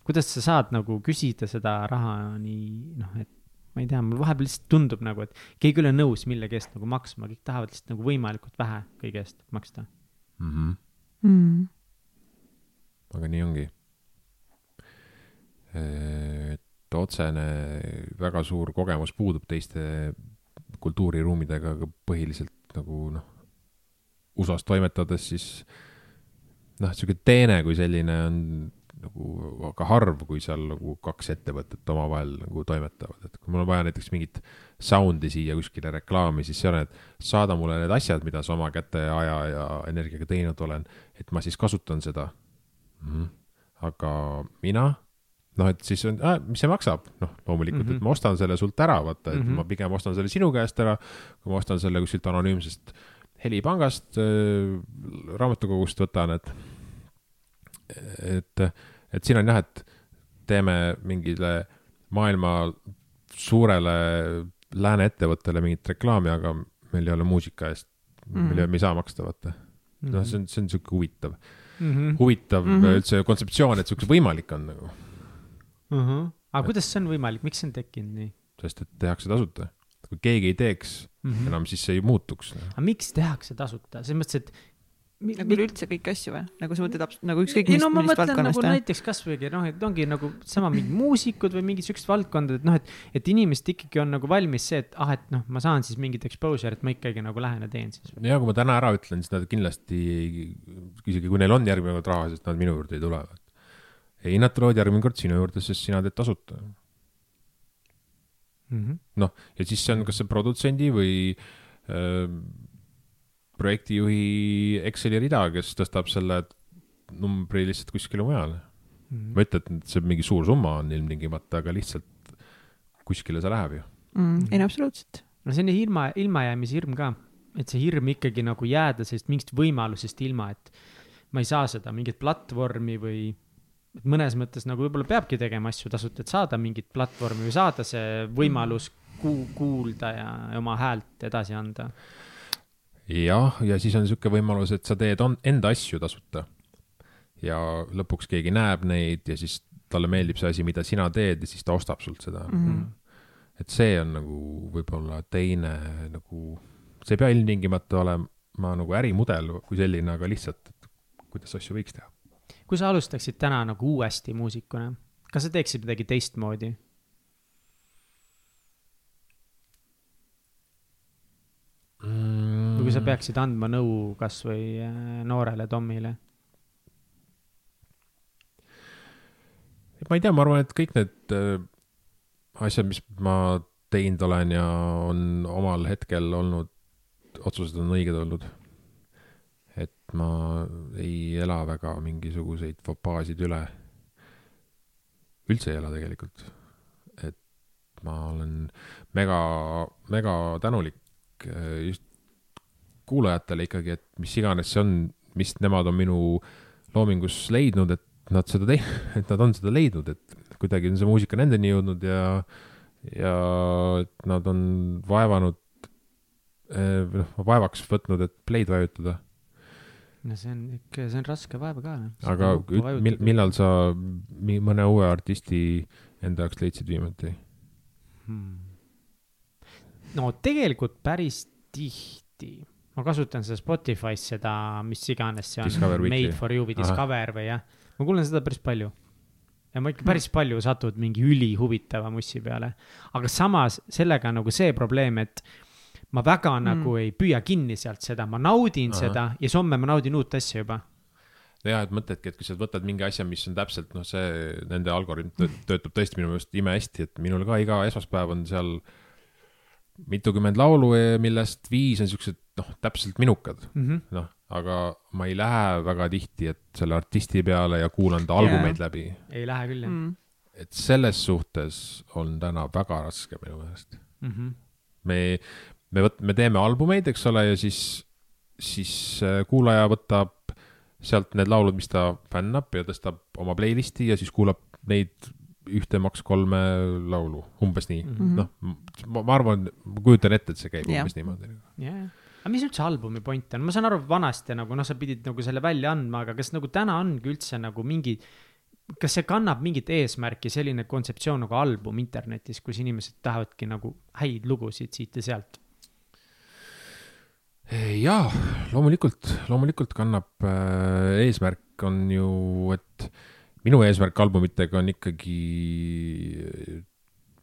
Speaker 2: kuidas sa saad nagu küsida seda raha nii noh, et ma ei tea, mul vahepeal lihtsalt tundub nagu, et keegi ei ole nõus millegi eest nagu maksma, kõik tahavad lihtsalt nagu võimalikult vähe kõige eest maksta.
Speaker 3: mm. -hmm.
Speaker 1: mm..
Speaker 3: aga nii ongi. et otsene väga suur kogemus puudub teiste kultuuriruumidega, aga põhiliselt nagu noh, USA-s toimetades siis noh, sihuke teene kui selline on nagu väga harv, kui seal nagu kaks ettevõtet omavahel nagu toimetavad, et kui mul on vaja näiteks mingit sound'i siia kuskile reklaami, siis see on, et saada mulle need asjad, mida sa oma käte, aja ja energiaga teinud olen, et ma siis kasutan seda mm. -hmm. aga mina, noh, et siis on, mis see maksab, noh, loomulikult mm, -hmm.
Speaker 2: Mhm.
Speaker 3: et ma ostan selle sult ära, vaata, et mm
Speaker 2: Mhm.
Speaker 3: -hmm. ma pigem ostan selle sinu käest ära, kui ma ostan selle kuskilt anonüümsest helipangast äh,, raamatukogust võtan, et, et, et siin on jah, et teeme mingile maailma suurele lääne ettevõttele mingit reklaami, aga meil ei ole muusika eest mm, -hmm.
Speaker 1: Mhm.
Speaker 3: mille me ei saa maksta, vaata. noh, see on, see on sihuke huvitav,
Speaker 2: mm. -hmm.
Speaker 3: huvitav mm
Speaker 1: Mhm.
Speaker 3: -hmm. üldse kontseptsioon, et sihuke võimalik on nagu,
Speaker 2: Uh -huh. aga kuidas see on võimalik, miks see on tekkinud nii
Speaker 3: sest et tehakse tasuta. kui keegi ei teeks
Speaker 2: mm?
Speaker 3: mm.
Speaker 2: -hmm.
Speaker 3: enam, siis see ei muutuks.
Speaker 2: aga miks tehakse tasuta, selles mõttes, et
Speaker 1: nagu üleüldse kõiki asju või? nagu sa mõtled nagu ükskõik
Speaker 2: ei
Speaker 1: millist
Speaker 2: no ma
Speaker 1: millist
Speaker 2: mõtlen nagu
Speaker 1: valdkonnast või?
Speaker 2: näiteks kasvõigi noh, et ongi nagu sama mingid muusikud või mingid siuksed valdkondad, et noh, et, et inimesed ikkagi on nagu valmis see, et ah, et noh, ma saan siis mingit exposure, et ma ikkagi nagu lähen ja teen siis.
Speaker 3: ja kui ma täna ära ütlen, siis nad kindlasti, isegi kui neil on järgmine kord raha, siis nad minu juurde ei tule. ei, nad tulevad järgmine kord sinu juurde, sest sina teed tasuta.
Speaker 2: Mm -hmm.
Speaker 3: noh, ja siis see on kas see produtsendi või äh, projektijuhi Exceli rida, kes tõstab selle numbri lihtsalt kuskile mujale.
Speaker 2: Mhm.
Speaker 3: ma ei ütle, et see mingi suur summa on ilmtingimata, aga lihtsalt kuskile see läheb ju.
Speaker 1: mm,. ei no absoluutselt.
Speaker 2: no see on ilma, ilmajäämise hirm ka, et see hirm ikkagi nagu jääda sellest mingist võimalusest ilma, et ma ei saa seda mingit platvormi või mõnes mõttes nagu võib-olla peabki tegema asju tasuta, et saada mingit platvormi või saada see võimalus ku-, kuulda ja oma häält edasi anda.
Speaker 3: jah, ja siis on niisugune võimalus, et sa teed on, enda asju tasuta. ja lõpuks keegi näeb neid ja siis talle meeldib see asi, mida sina teed ja siis ta ostab sult seda mm. -hmm. et see on nagu võib-olla teine nagu, see ei pea ilmtingimata olema nagu ärimudel kui selline, aga lihtsalt, et kuidas asju võiks teha.
Speaker 2: Kui sa alustaksid täna nagu uuesti muusikuna, kas sa teeksid midagi teistmoodi? või kui sa peaksid andma nõu kasvõi äh, noorele Tomile?
Speaker 3: ma ei tea, ma arvan, et kõik need äh, asjad, mis ma teinud olen ja on omal hetkel olnud, otsused on õiged olnud. Et ma ei ela väga mingisuguseid fopaasid üle. üldse ei ela tegelikult. et ma olen mega, mega tänulik äh, just kuulajatele ikkagi, et mis iganes see on, mis nemad on minu loomingus leidnud, et nad seda tei-, et nad on seda leidnud, et kuidagi on see muusika nendeni jõudnud ja, ja et nad on vaevanud, noh, vaevaks võtnud, et play'd vajutada.
Speaker 2: No see on ikka, see on raske vaeva ka.
Speaker 3: aga üt- mil, millal sa mõne uue artisti enda jaoks leidsid viimati?
Speaker 2: hmm.? no tegelikult päris tihti. ma kasutan seda Spotify's seda, mis iganes see on. Made for you või. Discover või jah, ma kuulan seda päris palju. ja ma ikka päris palju satud mingi ülihuvitava mussi peale, aga samas sellega on nagu see probleem, et ma väga mm. nagu ei püüa kinni sealt seda, ma naudin. Aha. seda ja siis homme ma naudin uut asja juba.
Speaker 3: ja, et mõtledki, et kui sa võtad mingi asja, mis on täpselt noh, see nende algoritm tööt- töötab tõesti minu meelest imehästi, et minul ka iga esmaspäev on seal mitukümmend laulu, millest viis on siuksed noh, täpselt minukad,
Speaker 2: Mm -hmm.
Speaker 3: noh, aga ma ei lähe väga tihti, et selle artisti peale ja kuulan ta albumeid läbi.
Speaker 2: ei lähe küll jah
Speaker 1: Mm.
Speaker 3: et selles suhtes on täna väga raske minu meelest.
Speaker 2: mm. -hmm.
Speaker 3: me, me võt-, me teeme albumeid, eks ole, ja siis, siis äh, kuulaja võtab sealt need laulud, mis ta fännab ja tõstab oma playlist'i ja siis kuulab neid ühte Max kolme laulu, umbes nii mm. -hmm.. noh, ma, ma arvan, ma kujutan ette, et see käib
Speaker 1: Jah.
Speaker 3: umbes niimoodi.
Speaker 2: jah, aga mis üldse albumi point on, ma saan aru, vanasti nagu noh, sa pidid nagu selle välja andma, aga kas nagu täna ongi üldse nagu mingi, kas see kannab mingit eesmärki, selline kontseptsioon nagu album internetis, kus inimesed tahavadki nagu häid lugusid siit ja sealt?
Speaker 3: jaa, loomulikult, loomulikult kannab äh,, eesmärk on ju, et minu eesmärk albumitega on ikkagi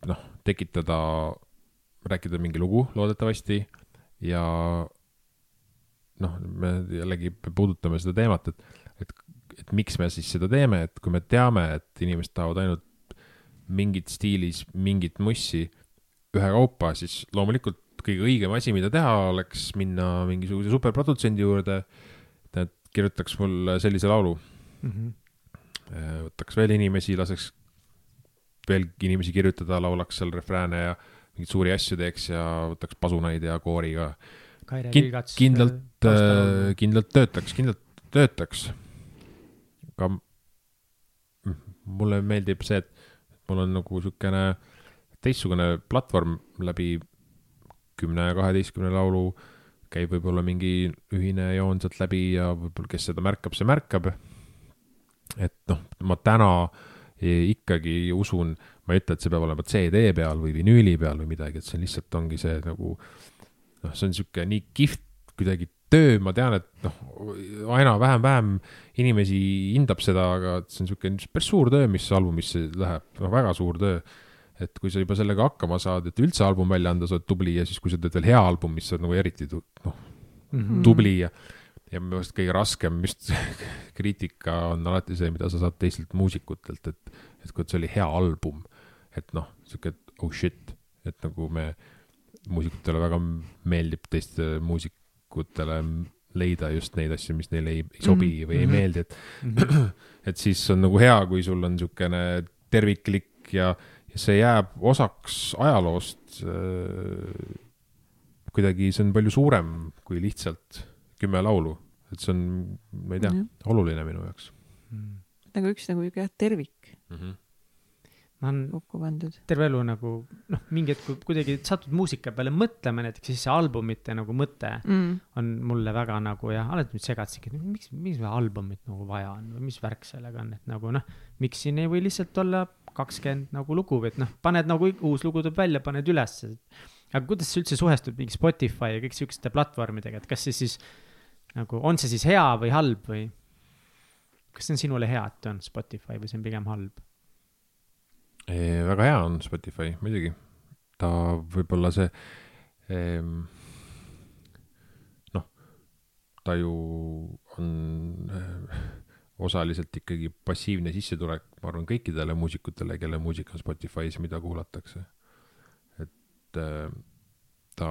Speaker 3: noh, tekitada, rääkida mingi lugu loodetavasti. Ja noh, me jällegi puudutame seda teemat, et, et, et miks me siis seda teeme, et kui me teame, et inimesed tahavad ainult mingit stiilis mingit mussi ühekaupa, siis loomulikult kõige õigem asi, mida teha, oleks minna mingisuguse superprodutsendi juurde, et kirjutaks mulle sellise laulu, võtaks veel inimesi, laseks veel inimesi kirjutada, laulaks seal refrääne ja mingeid suuri asju teeks ja võtaks pasunaid ja koori ka.
Speaker 2: Kaire
Speaker 3: Kin-
Speaker 2: Kilgats.
Speaker 3: kindlalt, kindlalt töötaks, kindlalt töötaks. aga mm, mulle meeldib see, et mul on nagu niisugune teistsugune platvorm läbi kümne, kaheteistkümne laulu käib võib-olla mingi ühine joon sealt läbi ja võib-olla kes seda märkab, see märkab. et noh, ma täna ikkagi usun, ma ei ütle, et see peab olema CD peal või vinüüli peal või midagi, et see lihtsalt ongi see nagu noh, see on niisugune nii kihvt kuidagi töö, ma tean, et noh, aina vähem-vähem inimesi hindab seda, aga see on niisugune päris suur töö, mis albumisse läheb, noh, väga suur töö. Et kui sa juba sellega hakkama saad, et üldse album välja anda, sa oled tubli ja siis, kui sa teed veel hea album, mis on nagu eriti tu- noh,
Speaker 2: Mhm.
Speaker 3: tubli ja ja minu arust kõige raskem just kriitika on alati see, mida sa saad teistelt muusikutelt, et, et kui see oli hea album, et noh, sihuke oh shit, et nagu me muusikutele väga meeldib teistele muusikutele leida just neid asju, mis neile ei, ei sobi või ei
Speaker 2: Mhm.
Speaker 3: meeldi, et
Speaker 2: Mhm.
Speaker 3: et siis on nagu hea, kui sul on niisugune terviklik ja, ja see jääb osaks ajaloost äh,. kuidagi see on palju suurem kui lihtsalt kümme laulu, et see on, ma ei tea, oluline minu jaoks
Speaker 1: nagu üks nagu jah, tervik
Speaker 3: mm. -hmm.
Speaker 2: ma olen
Speaker 1: kokku pandud.
Speaker 2: terve elu nagu noh, mingi hetk kui kuidagi satud muusika peale mõtlema näiteks, siis see albumite nagu mõte
Speaker 1: Mm.
Speaker 2: on mulle väga nagu jah, alati mind segastaski, et miks, miks meil albumit nagu vaja on või mis värk sellega on, et nagu noh, miks siin ei või lihtsalt olla kakskümmend nagu lugu et noh, paned nagu uus lugu tuleb välja, paned ülesse. aga kuidas see üldse suhestub mingi Spotify ja kõik siukeste platvormidega, et kas see siis nagu, on see siis hea või halb või? kas see on sinule hea, et on Spotify või see on pigem halb?
Speaker 3: väga hea on Spotify, muidugi. ta võib-olla see ehm, noh, ta ju on eh, osaliselt ikkagi passiivne sissetulek, ma arvan, kõikidele muusikutele, kelle muusika on Spotify's, mida kuulatakse. et eh, ta,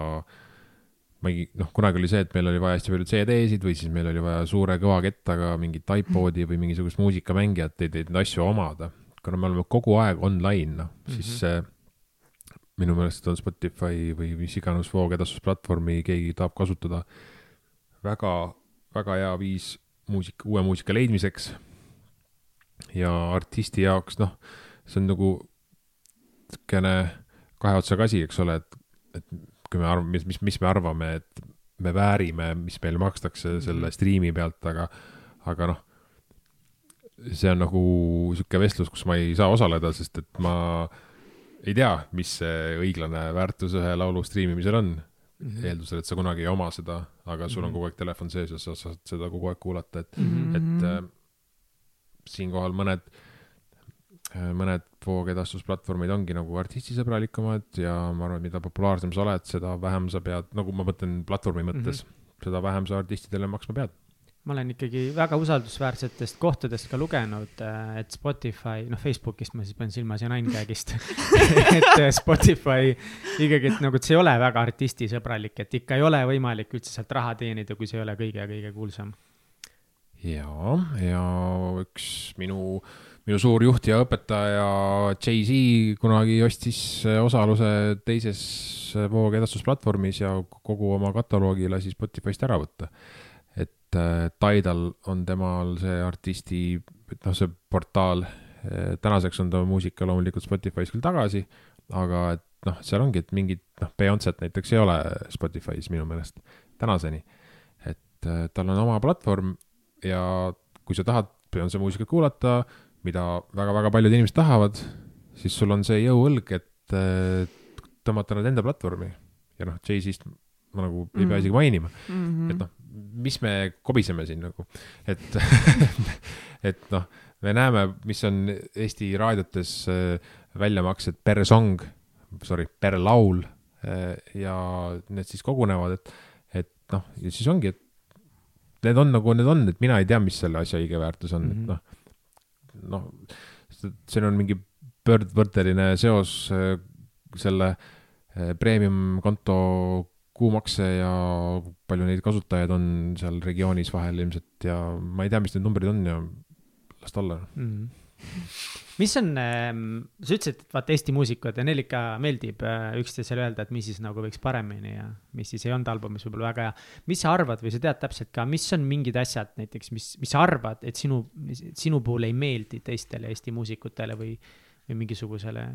Speaker 3: ma ei, noh, kunagi oli see, et meil oli vaja hästi palju CD-sid või siis meil oli vaja suure kõva kettaga mingit iPodi või mingisugust muusikamängijat, et neid asju omada. kuna me oleme kogu aeg online, noh, siis
Speaker 2: Mhm.
Speaker 3: see minu meelest on Spotify või mis iganes voogedastusplatvormi keegi tahab kasutada väga, väga hea viis muusika, uue muusika leidmiseks. ja artisti jaoks, noh, see on nagu niisugune kahe otsaga asi, eks ole, et, et kui me arvame, mis, mis, mis me arvame, et me väärime, mis meile makstakse selle striimi pealt, aga, aga noh, see on nagu sihuke vestlus, kus ma ei saa osaleda, sest et ma ei tea, mis see õiglane väärtus ühe laulu striimimisel on.
Speaker 2: Mhm.
Speaker 3: eeldusel, et sa kunagi ei oma seda, aga sul on
Speaker 2: Mhm.
Speaker 3: kogu aeg telefon sees ja sa saad seda kogu aeg kuulata, et,
Speaker 2: Mhm.
Speaker 3: et äh, siinkohal mõned, mõned voogedastusplatvormid ongi nagu artistisõbralikumad ja ma arvan, mida populaarsem sa oled, seda vähem sa pead, nagu ma mõtlen platvormi mõttes mm, -hmm. seda vähem sa artistidele maksma pead.
Speaker 2: Ma olen ikkagi väga usaldusväärsetest kohtadest ka lugenud, et Spotify, noh, Facebookist ma siis pean silmas ja Ninegagist et äh, Spotify ikkagi, et nagu, et see ei ole väga artistisõbralik, et ikka ei ole võimalik üldse sealt raha teenida, kui see ei ole kõige-kõige kuulsam.
Speaker 3: ja, ja üks minu, minu suur juht ja õpetaja Jay-Z kunagi ostis osaluse teises voogedastusplatvormis ja kogu oma kataloogi lasi Spotify'st ära võtta. Et äh, Tidal on temal see artisti, noh, see portaal, tänaseks on ta muusika loomulikult Spotify's küll tagasi, aga et noh, seal ongi, et mingit noh, Beyonce't näiteks ei ole Spotify's minu meelest tänaseni. et äh, tal on oma platvorm ja kui sa tahad Beyonce muusikat kuulata, mida väga-väga paljud inimesed tahavad, siis sul on see jõuõlg, et äh, tõmmata nad enda platvormi ja noh, Jay-Z-st ma nagu ei pea
Speaker 1: Mhm.
Speaker 3: isegi mainima
Speaker 1: mm. -hmm.
Speaker 3: et noh, mis me kobiseme siin nagu, et, et noh, me näeme, mis on Eesti raadiotes äh, väljamaksed per song, sorry, per laul äh, ja need siis kogunevad, et, et noh, ja siis ongi, et need on nagu need on, et mina ei tea, mis selle asja õige väärtus on mm, -hmm.
Speaker 2: Mhm.
Speaker 3: et noh, noh, siin on mingi pöördvõrdeline seos äh, selle premium konto kuumakse ja palju neid kasutajaid on seal regioonis vahel ilmselt ja ma ei tea, mis need numbrid on ja las ta olla.
Speaker 2: mm.. mis on, sa ütlesid, et vaata Eesti muusikud ja neil ikka meeldib äh, üksteisele öelda, et mis siis nagu võiks paremini ja mis siis ei olnud albumis võib-olla väga hea. mis sa arvad või sa tead täpselt ka, mis on mingid asjad näiteks, mis, mis sa arvad, et sinu, sinu puhul ei meeldi teistele Eesti muusikutele või, või mingisugusele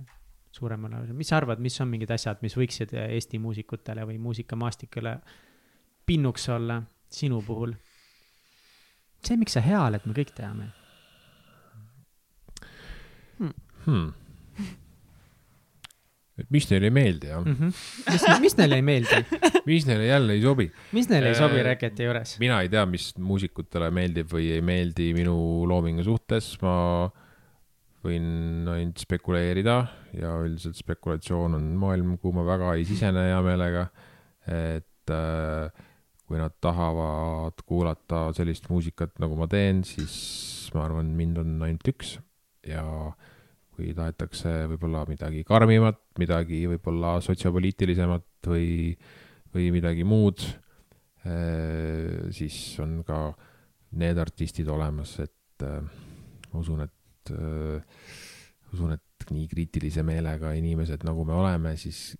Speaker 2: suuremale, mis sa arvad, mis on mingid asjad, mis võiksid Eesti muusikutele või muusikamaastikule pinnuks olla sinu puhul? see, miks sa hea oled, me kõik teame
Speaker 3: Hmm. et mis neile ei meeldi jah,
Speaker 2: mm. -hmm. mis, mis neile ei meeldi,
Speaker 3: mis neile jälle ei sobi.
Speaker 2: mis neile ei sobi
Speaker 3: Äh,
Speaker 2: Reketi juures?
Speaker 3: mina ei tea, mis muusikutele meeldib või ei meeldi minu loomingu suhtes, ma võin ainult spekuleerida ja üldiselt spekulatsioon on maailm, kuhu ma väga ei sisene hea meelega. et äh, kui nad tahavad kuulata sellist muusikat, nagu ma teen, siis ma arvan, mind on ainult üks ja kui tahetakse võib-olla midagi karmimat, midagi võib-olla sotsiopoliitilisemat või, või midagi muud, siis on ka need artistid olemas, et äh, ma usun, et äh, usun, et nii kriitilise meelega inimesed, nagu me oleme, siis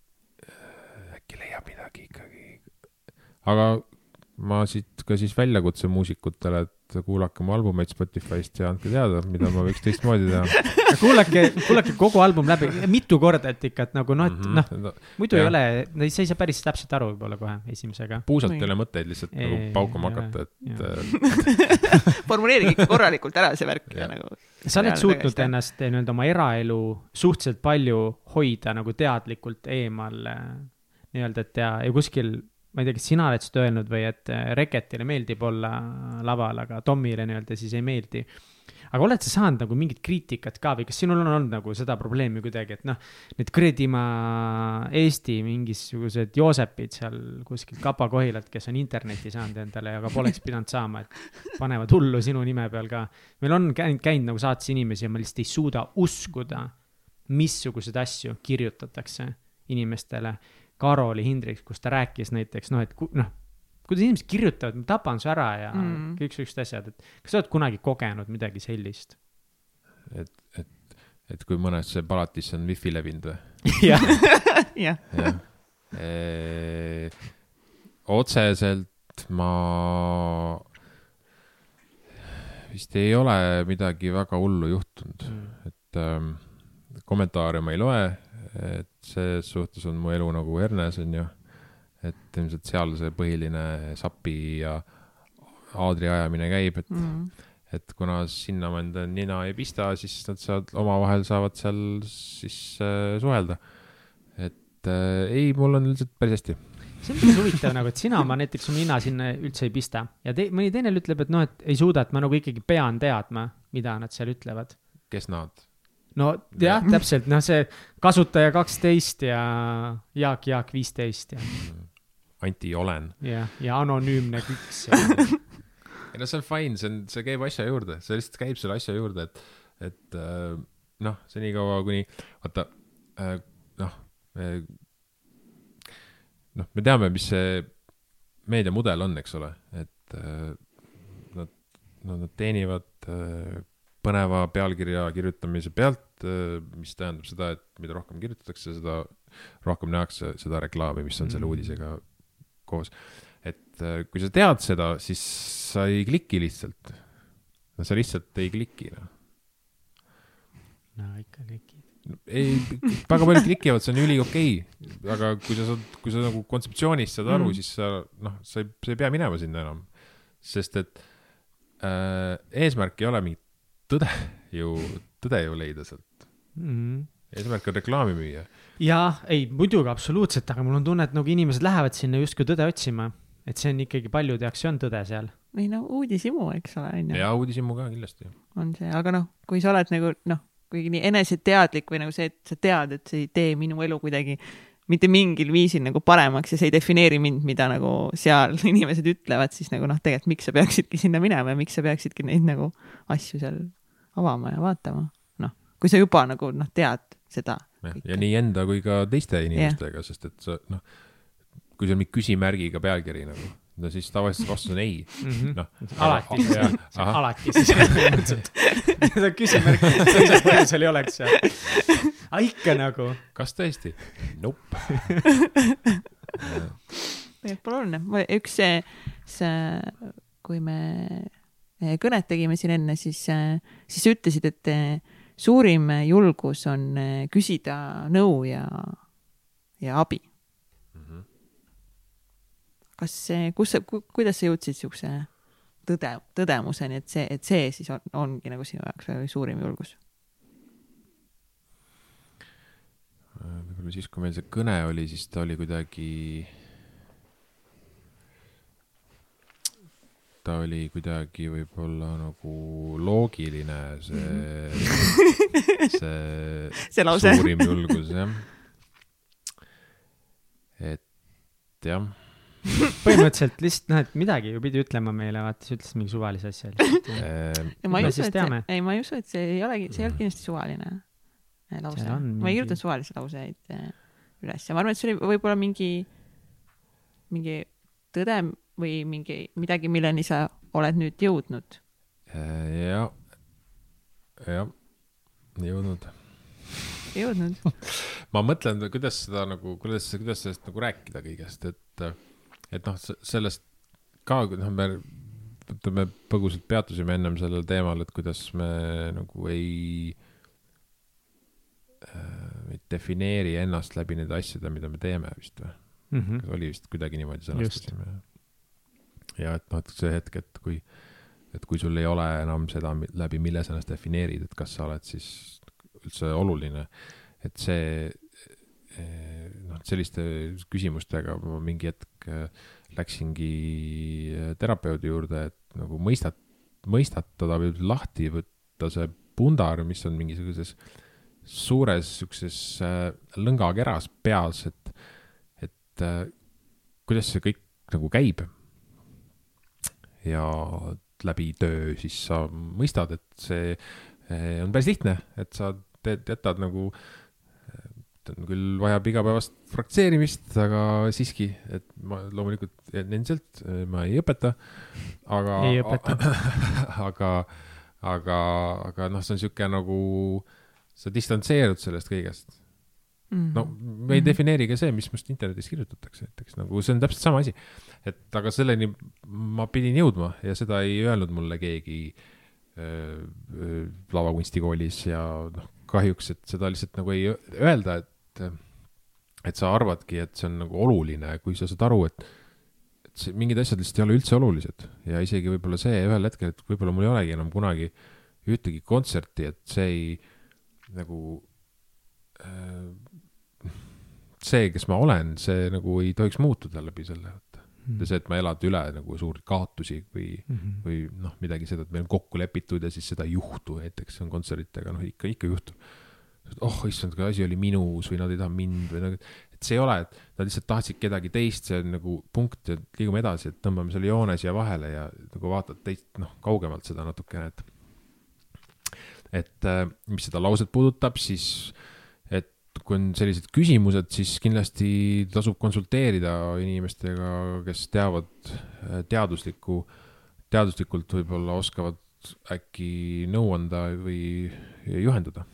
Speaker 3: äh, äkki leiab midagi ikkagi. aga ma siit ka siis väljakutse muusikutele, et kuulake mu albumeid Spotify'st ja andke teada, mida ma võiks teistmoodi teha.
Speaker 2: kuulake, kuulake kogu album läbi, mitu korda, et ikka, et nagu noh, et noh,
Speaker 3: noh.
Speaker 2: muidu ei
Speaker 3: Jah.
Speaker 2: ole, sa ei saa päris täpselt aru võib-olla kohe esimesega.
Speaker 3: puusalt ei ole mõtteid lihtsalt
Speaker 2: Ei,
Speaker 3: nagu paukama
Speaker 2: ei
Speaker 3: hakata, et äh,
Speaker 1: formuleerige ikka korralikult ära see värk ja nagu.
Speaker 2: sa oled suutnud
Speaker 1: tegemist, jah.
Speaker 2: ennast eh, nii-öelda oma eraelu suhteliselt palju hoida nagu teadlikult eemal eh, nii-öelda, et ja, ja kuskil, ma ei tea, kas sina oled seda öelnud või et eh, Reketile meeldib olla laval, aga Tomile nii-öelda siis ei meeldi. aga oled sa saanud nagu mingit kriitikat ka või kas sinul on olnud nagu seda probleemi kuidagi, et noh, need kuradi ma Eesti mingisugused Joosepid seal kuskil Kapa-Kohilalt, kes on interneti saanud endale, aga poleks pidanud saama, et panevad hullu sinu nime peal ka meil on käinud, käinud nagu saates inimesi ja ma lihtsalt ei suuda uskuda, missuguseid asju kirjutatakse inimestele. Karoli Hindriks, kus ta rääkis näiteks noh, et noh, kuidas inimesed kirjutavad, ma tapan su ära ja mm.
Speaker 1: Mm.
Speaker 2: kõiksugused asjad, et kas sa oled kunagi kogenud midagi sellist?
Speaker 3: et, et, et kui mõnesse palatisse on wifi levinud või?
Speaker 2: jah,
Speaker 1: jah,
Speaker 3: jah. otseselt ma vist ei ole midagi väga hullu juhtunud, et ähm, kommentaare ma ei loe, et selles suhtes on mu elu nagu hernes, on ju. et ilmselt seal see põhiline sapi ja aadri ajamine käib, et
Speaker 1: Mm.
Speaker 3: et kuna sinna ma enda nina ei pista, siis nad saavad, omavahel saavad seal siis äh, suhelda. et äh, ei, mul on üldiselt päris hästi.
Speaker 2: see on päris huvitav nagu, et sina oma näiteks oma nina sinna üldse ei pista ja te, mõni teine ütleb, et noh, et ei suuda, et ma nagu ikkagi pean teadma, mida nad seal ütlevad.
Speaker 3: kes nad?
Speaker 2: No jah, täpselt, noh, see kasutaja kaksteist ja Jaak Jaak viisteist ja,
Speaker 3: Anti Olen.
Speaker 2: ja, ja anonüümne küks ja
Speaker 3: ei no see on fine, see on, see käib asja juurde, see lihtsalt käib selle asja juurde, et, et äh, noh, senikaua kuni, vaata äh, noh noh, me teame, mis see meediamudel on, eks ole, et äh, nad, no nad teenivad põneva pealkirja kirjutamise pealt äh,, mis tähendab seda, et mida rohkem kirjutatakse, seda rohkem nähakse seda reklaami, mis on selle
Speaker 2: Mm.
Speaker 3: uudisega koos. et äh, kui sa tead seda, siis sa ei kliki lihtsalt. no sa lihtsalt ei kliki, noh.
Speaker 2: no ikka klikid.
Speaker 3: ei, väga paljud klikivad, see on üliokei okay., aga kui sa saad, kui sa nagu kontseptsioonist saad aru
Speaker 1: Mm.
Speaker 3: mm., siis sa noh, sa ei, sa ei pea minema sinna enam. sest et äh, eesmärk ei ole mingit tõde ju, tõde ju leida sealt.
Speaker 2: mm..
Speaker 3: eesmärk on reklaami müüa.
Speaker 2: jaa, ei muidugi absoluutselt, aga mul on tunne, et nagu inimesed lähevad sinna justkui tõde otsima, et see on ikkagi paljude jaoks, see on tõde seal.
Speaker 1: või no uudishimu, eks ole, onju,
Speaker 3: ja uudishimu ka kindlasti.
Speaker 1: on see, aga noh, kui sa oled nagu noh, kuigi nii eneseteadlik või nagu see, et sa tead, et see ei tee minu elu kuidagi mitte mingil viisil nagu paremaks ja see ei defineeri mind, mida nagu seal inimesed ütlevad, siis nagu noh, tegelikult miks sa peaksidki sinna minema ja miks sa peaksidki neid nagu asju seal avama ja vaatama. noh, kui sa juba nagu noh, tead seda.
Speaker 3: ja nii enda kui ka teiste inimestega, sest et sa noh, kui seal mingi küsimärgiga pealkiri nagu, no siis tavaliselt vastus on ei. noh,
Speaker 2: alati,
Speaker 3: ahah,
Speaker 2: alati siis seda küsimärki teisel põhjusel ei oleks seal. aga ikka nagu,
Speaker 3: kas tõesti? Nope.
Speaker 1: tegelikult pole oluline, üks see, see, kui me kõnet tegime siin enne, siis, siis sa ütlesid, et eh, suurim julgus on eh, küsida nõu ja, ja abi. kas see, kus sa, kuidas sa jõudsid siukse tõde, tõdemuseni, et see, et see siis on, ongi nagu sinu jaoks suurim julgus?
Speaker 3: võib-olla siis, kui meil see kõne oli, siis ta oli kuidagi. Ta oli kuidagi võib-olla nagu loogiline, see, see
Speaker 1: see lause.
Speaker 3: suurim julgus jah. et jah,
Speaker 2: põhimõtteliselt lihtsalt noh, et midagi ju pidi ütlema meile, vaata, sa ütlesid mingi suvalise asja lihtsalt.
Speaker 3: ehm,
Speaker 1: ma ei usu, et see, ei, ma ei usu, et see ei olegi, see ei olnud kindlasti suvaline lause. Ma ei kirjutanud suvalisi lauseid eh, üles ja ma arvan, et see oli võib-olla mingi, mingi tõde või mingi midagi, milleni sa oled nüüd jõudnud.
Speaker 3: jah, jah, jõudnud.
Speaker 1: jõudnud.
Speaker 3: ma mõtlen, kuidas seda nagu, kuidas, kuidas sellest nagu rääkida kõigest, et, et noh, sellest ka, noh, me ütleme, põgusalt peatusime ennem sellel teemal, et kuidas me nagu ei äh, defineeri ennast läbi nende asjade, mida me teeme vist või?
Speaker 2: Mhm.
Speaker 3: oli vist kuidagi niimoodi sõnastasime. Ja et noh, et see hetk, et kui, et kui sul ei ole enam seda, läbi mille sa ennast defineerid, et kas sa oled siis üldse oluline, et see eh, noh, selliste küsimustega ma mingi hetk eh, läksingi eh, terapeudi juurde, et nagu mõistat-, mõistatada või lahti võtta see pundar, mis on mingisuguses suures siukses äh, lõngakeras peas, et, et kuidas see kõik nagu käib. Ja läbi töö siis sa mõistad, et see eh, on päris lihtne, et sa teed, jätad nagu, ta on küll vajab igapäevast fraktseerimist, aga siiski, et ma loomulikult endiselt eh, ma ei õpeta, aga.
Speaker 2: Ei õpeta.
Speaker 3: aga, aga, aga noh, see on sihuke nagu, sa distantseerud sellest kõigest
Speaker 1: Mhm.
Speaker 3: no me ei
Speaker 1: Mhm.
Speaker 3: defineeri ka see, mis must internetis kirjutatakse, näiteks nagu see on täpselt sama asi. et aga selleni ma pidin jõudma ja seda ei öelnud mulle keegi äh, lavakunstikoolis ja noh, kahjuks, et seda lihtsalt nagu ei öelda, et et sa arvadki, et see on nagu oluline, kui sa saad aru, et et see mingid asjad lihtsalt ei ole üldse olulised ja isegi võib-olla see ühel hetkel, et võib-olla mul ei olegi enam kunagi ühtegi kontserti, et see ei nagu äh, see, kes ma olen, see nagu ei tohiks muutuda läbi selle, et ja see, et ma elada üle nagu suuri kaotusi või,
Speaker 2: Mhm.
Speaker 3: või noh, midagi seda, et meil on kokku lepitud ja siis seda ei juhtu, näiteks on kontsertidega, noh ikka, ikka juhtub. oh issand, kui asi oli minus või nad ei taha mind või nagu, et see ei ole, et nad lihtsalt tahtsid kedagi teist, see on nagu punkt ja liigume edasi, et tõmbame selle joone siia vahele ja nagu vaatad teist, noh, kaugemalt seda natukene, et et äh, mis seda lauset puudutab, siis et kui on sellised küsimused, siis kindlasti tasub konsulteerida inimestega, kes teavad äh, teaduslikku, teaduslikult võib-olla oskavad äkki nõu anda või juhendada.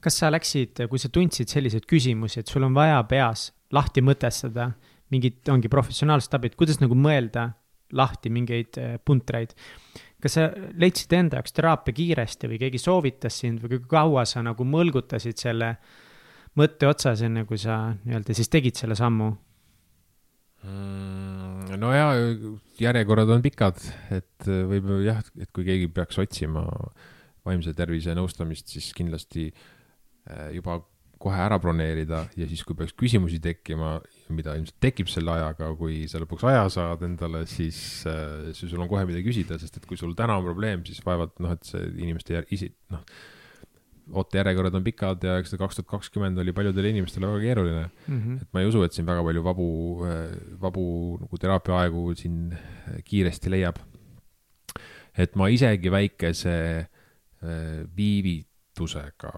Speaker 2: kas sa läksid, kui sa tundsid selliseid küsimusi, et sul on vaja peas lahti mõtestada mingit, ongi professionaalset abi, et kuidas nagu mõelda lahti mingeid äh, puntreid. kas sa leidsid enda jaoks teraapia kiiresti või keegi soovitas sind või kui kaua sa nagu mõlgutasid selle mõtte otsas, enne kui sa nii-öelda siis tegid selle sammu?
Speaker 3: Mm, no ja järjekorrad on pikad, et äh, võib jah, et kui keegi peaks otsima vaimse tervise nõustamist, siis kindlasti äh, juba kohe ära broneerida ja siis, kui peaks küsimusi tekkima, mida ilmselt tekib selle ajaga, kui sa lõpuks aja saad endale, siis, äh, siis sul on kohe midagi küsida, sest et kui sul täna on probleem, siis vaevalt noh, et see inimeste isi-, noh ootejärjekorrad on pikad ja eks see kaks tuhat kakskümmend oli paljudele inimestele väga keeruline mm. -hmm. et ma ei usu, et siin väga palju vabu, vabu nagu teraapia aegu siin kiiresti leiab. et ma isegi väikese äh, viivitusega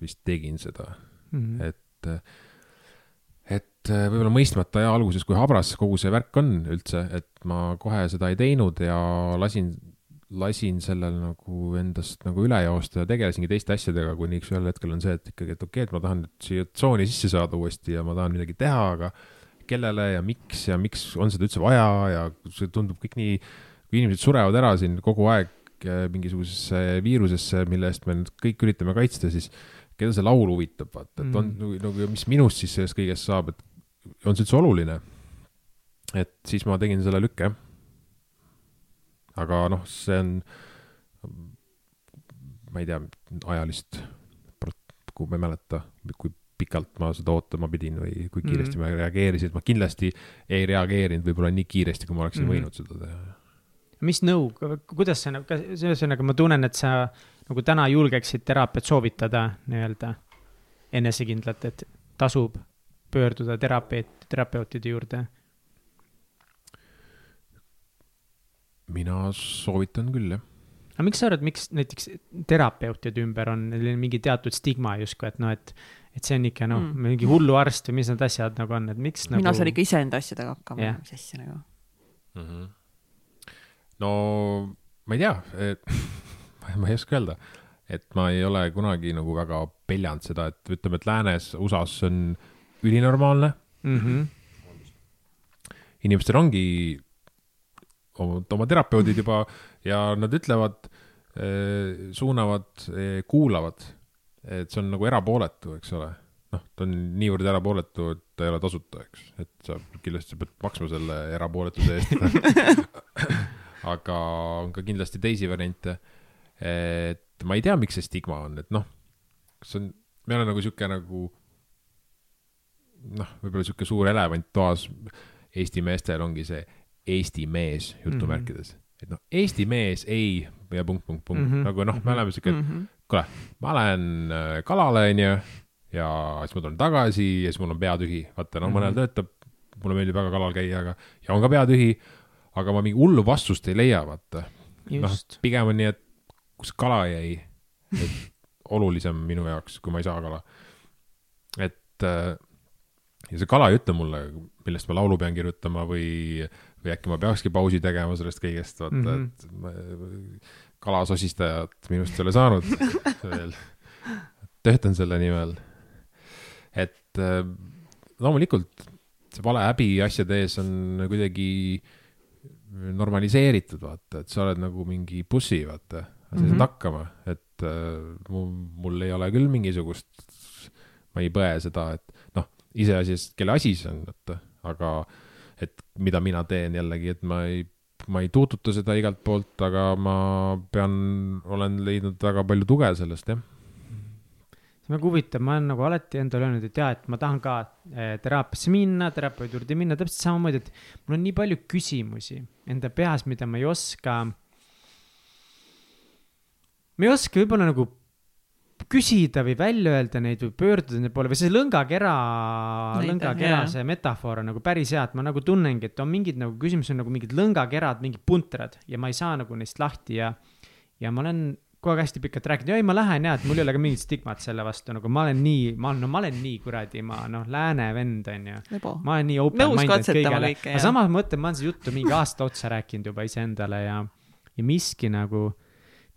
Speaker 3: vist tegin seda mm, -hmm. et, et võib-olla mõistmata ja alguses, kui habras kogu see värk on üldse, et ma kohe seda ei teinud ja lasin lasin sellel nagu endast nagu üle joosta ja tegelesingi teiste asjadega, kuni üks ühel hetkel on see, et ikkagi, et okei okay,, et ma tahan nüüd siia tsooni sisse saada uuesti ja ma tahan midagi teha, aga kellele ja miks ja miks on seda üldse vaja ja see tundub kõik nii, kui inimesed surevad ära siin kogu aeg eh, mingisugusesse viirusesse, mille eest me nüüd kõik üritame kaitsta, siis keda see laul huvitab, vaata, et on mm. nagu, mis minust siis sellest kõigest saab, et on see üldse oluline? et siis ma tegin selle lükke aga noh, see on, ma ei tea, ajalist, kui ma ei mäleta, kui pikalt ma seda ootama pidin või kui kiiresti mm -hmm. ma reageerisin, ma kindlasti ei reageerinud võib-olla nii kiiresti, kui ma oleksin mm -hmm. võinud seda teha.
Speaker 2: mis nõu, kuidas sa, ühesõnaga ma tunnen, et sa nagu täna julgeksid teraapiat soovitada nii-öelda enesekindlalt, et tasub pöörduda terapeut, terapeutide juurde
Speaker 3: mina soovitan küll, jah.
Speaker 2: aga miks sa arvad, miks näiteks terapeutide ümber on mingi teatud stigma justkui, et noh, et, et see on ikka noh mm., mingi hulluarst või mis need asjad nagu on, et miks
Speaker 1: mina
Speaker 2: nagu...
Speaker 1: saan ikka iseenda asjadega hakkama yeah., mis asja nagu
Speaker 3: mm. -hmm. no ma ei tea ma ei oska öelda, et ma ei ole kunagi nagu väga peljanud seda, et ütleme, et läänes, USA-s on ülinormaalne mm. -hmm. inimestel ongi oma, terapeudid juba ja nad ütlevad, eh, suunavad, eh, kuulavad, et see on nagu erapooletu, eks ole. noh, ta on niivõrd erapooletu, et ta ei ole tasuta, eks, et sa kindlasti sa pead maksma selle erapooletuse eest aga on ka kindlasti teisi variante. et ma ei tea, miks see stigma on, et noh, kas on, meil on nagu sihuke nagu noh, võib-olla sihuke suur elevant toas Eesti meestel ongi see Eesti mees jutumärkides mm. -hmm. et noh, Eesti mees ei ja punkt, punkt, punkt mm, -hmm. nagu noh, me oleme siuke, et mm -hmm. kuule, ma lähen äh, kalale, onju, ja siis ma tulen tagasi ja siis mul on pea tühi. vaata, no mõnel mm -hmm. töötab, mulle meeldib väga kalal käia, aga, ja on ka pea tühi, aga ma mingi hullu vastust ei leia, vaata. noh, pigem on nii, et kus kala jäi, et olulisem minu jaoks, kui ma ei saa kala. et äh, ja see kala ei ütle mulle, millest ma laulu pean kirjutama või või äkki ma peakski pausi tegema sellest kõigest, vaata mm, -hmm. et ma, kalasosistajat minust ei ole saanud veel. töötan selle nimel. et äh, loomulikult see vale häbi asjade ees on kuidagi normaliseeritud, vaata, et sa oled nagu mingi bussi, vaata, sa saad mm -hmm. hakkama, et äh, mul, mul ei ole küll mingisugust, ma ei põe seda, et noh, iseasi, kelle asi see on, vaata, aga et mida mina teen jällegi, et ma ei, ma ei tuututa seda igalt poolt, aga ma pean, olen leidnud väga palju tuge sellest, jah
Speaker 2: see on väga huvitav, ma olen nagu alati endale öelnud, et jaa, et ma tahan ka eh, teraapiasse minna, terapeudi juurde minna, täpselt samamoodi, et mul on nii palju küsimusi enda peas, mida ma ei oska. ma ei oska võib-olla nagu küsida või välja öelda neid või pöörduda nende poole või see lõngakera, lõngakera, see metafoor on nagu päris hea, et ma nagu tunnengi, et on mingid nagu küsimused nagu mingid lõngakerad, mingid puntrad ja ma ei saa nagu neist lahti ja, ja ma olen kogu aeg hästi pikalt rääkinud, ei, ma lähen ja, et mul ei ole ka mingit stigmat selle vastu, nagu ma olen nii, ma olen, no ma olen nii kuradi, ma noh, lääne vend on ju. ma olen nii open-minded kõigele, aga samas ma mõtlen, ma olen seda juttu mingi aasta otsa rääkinud juba iseendale ja, ja miski nagu,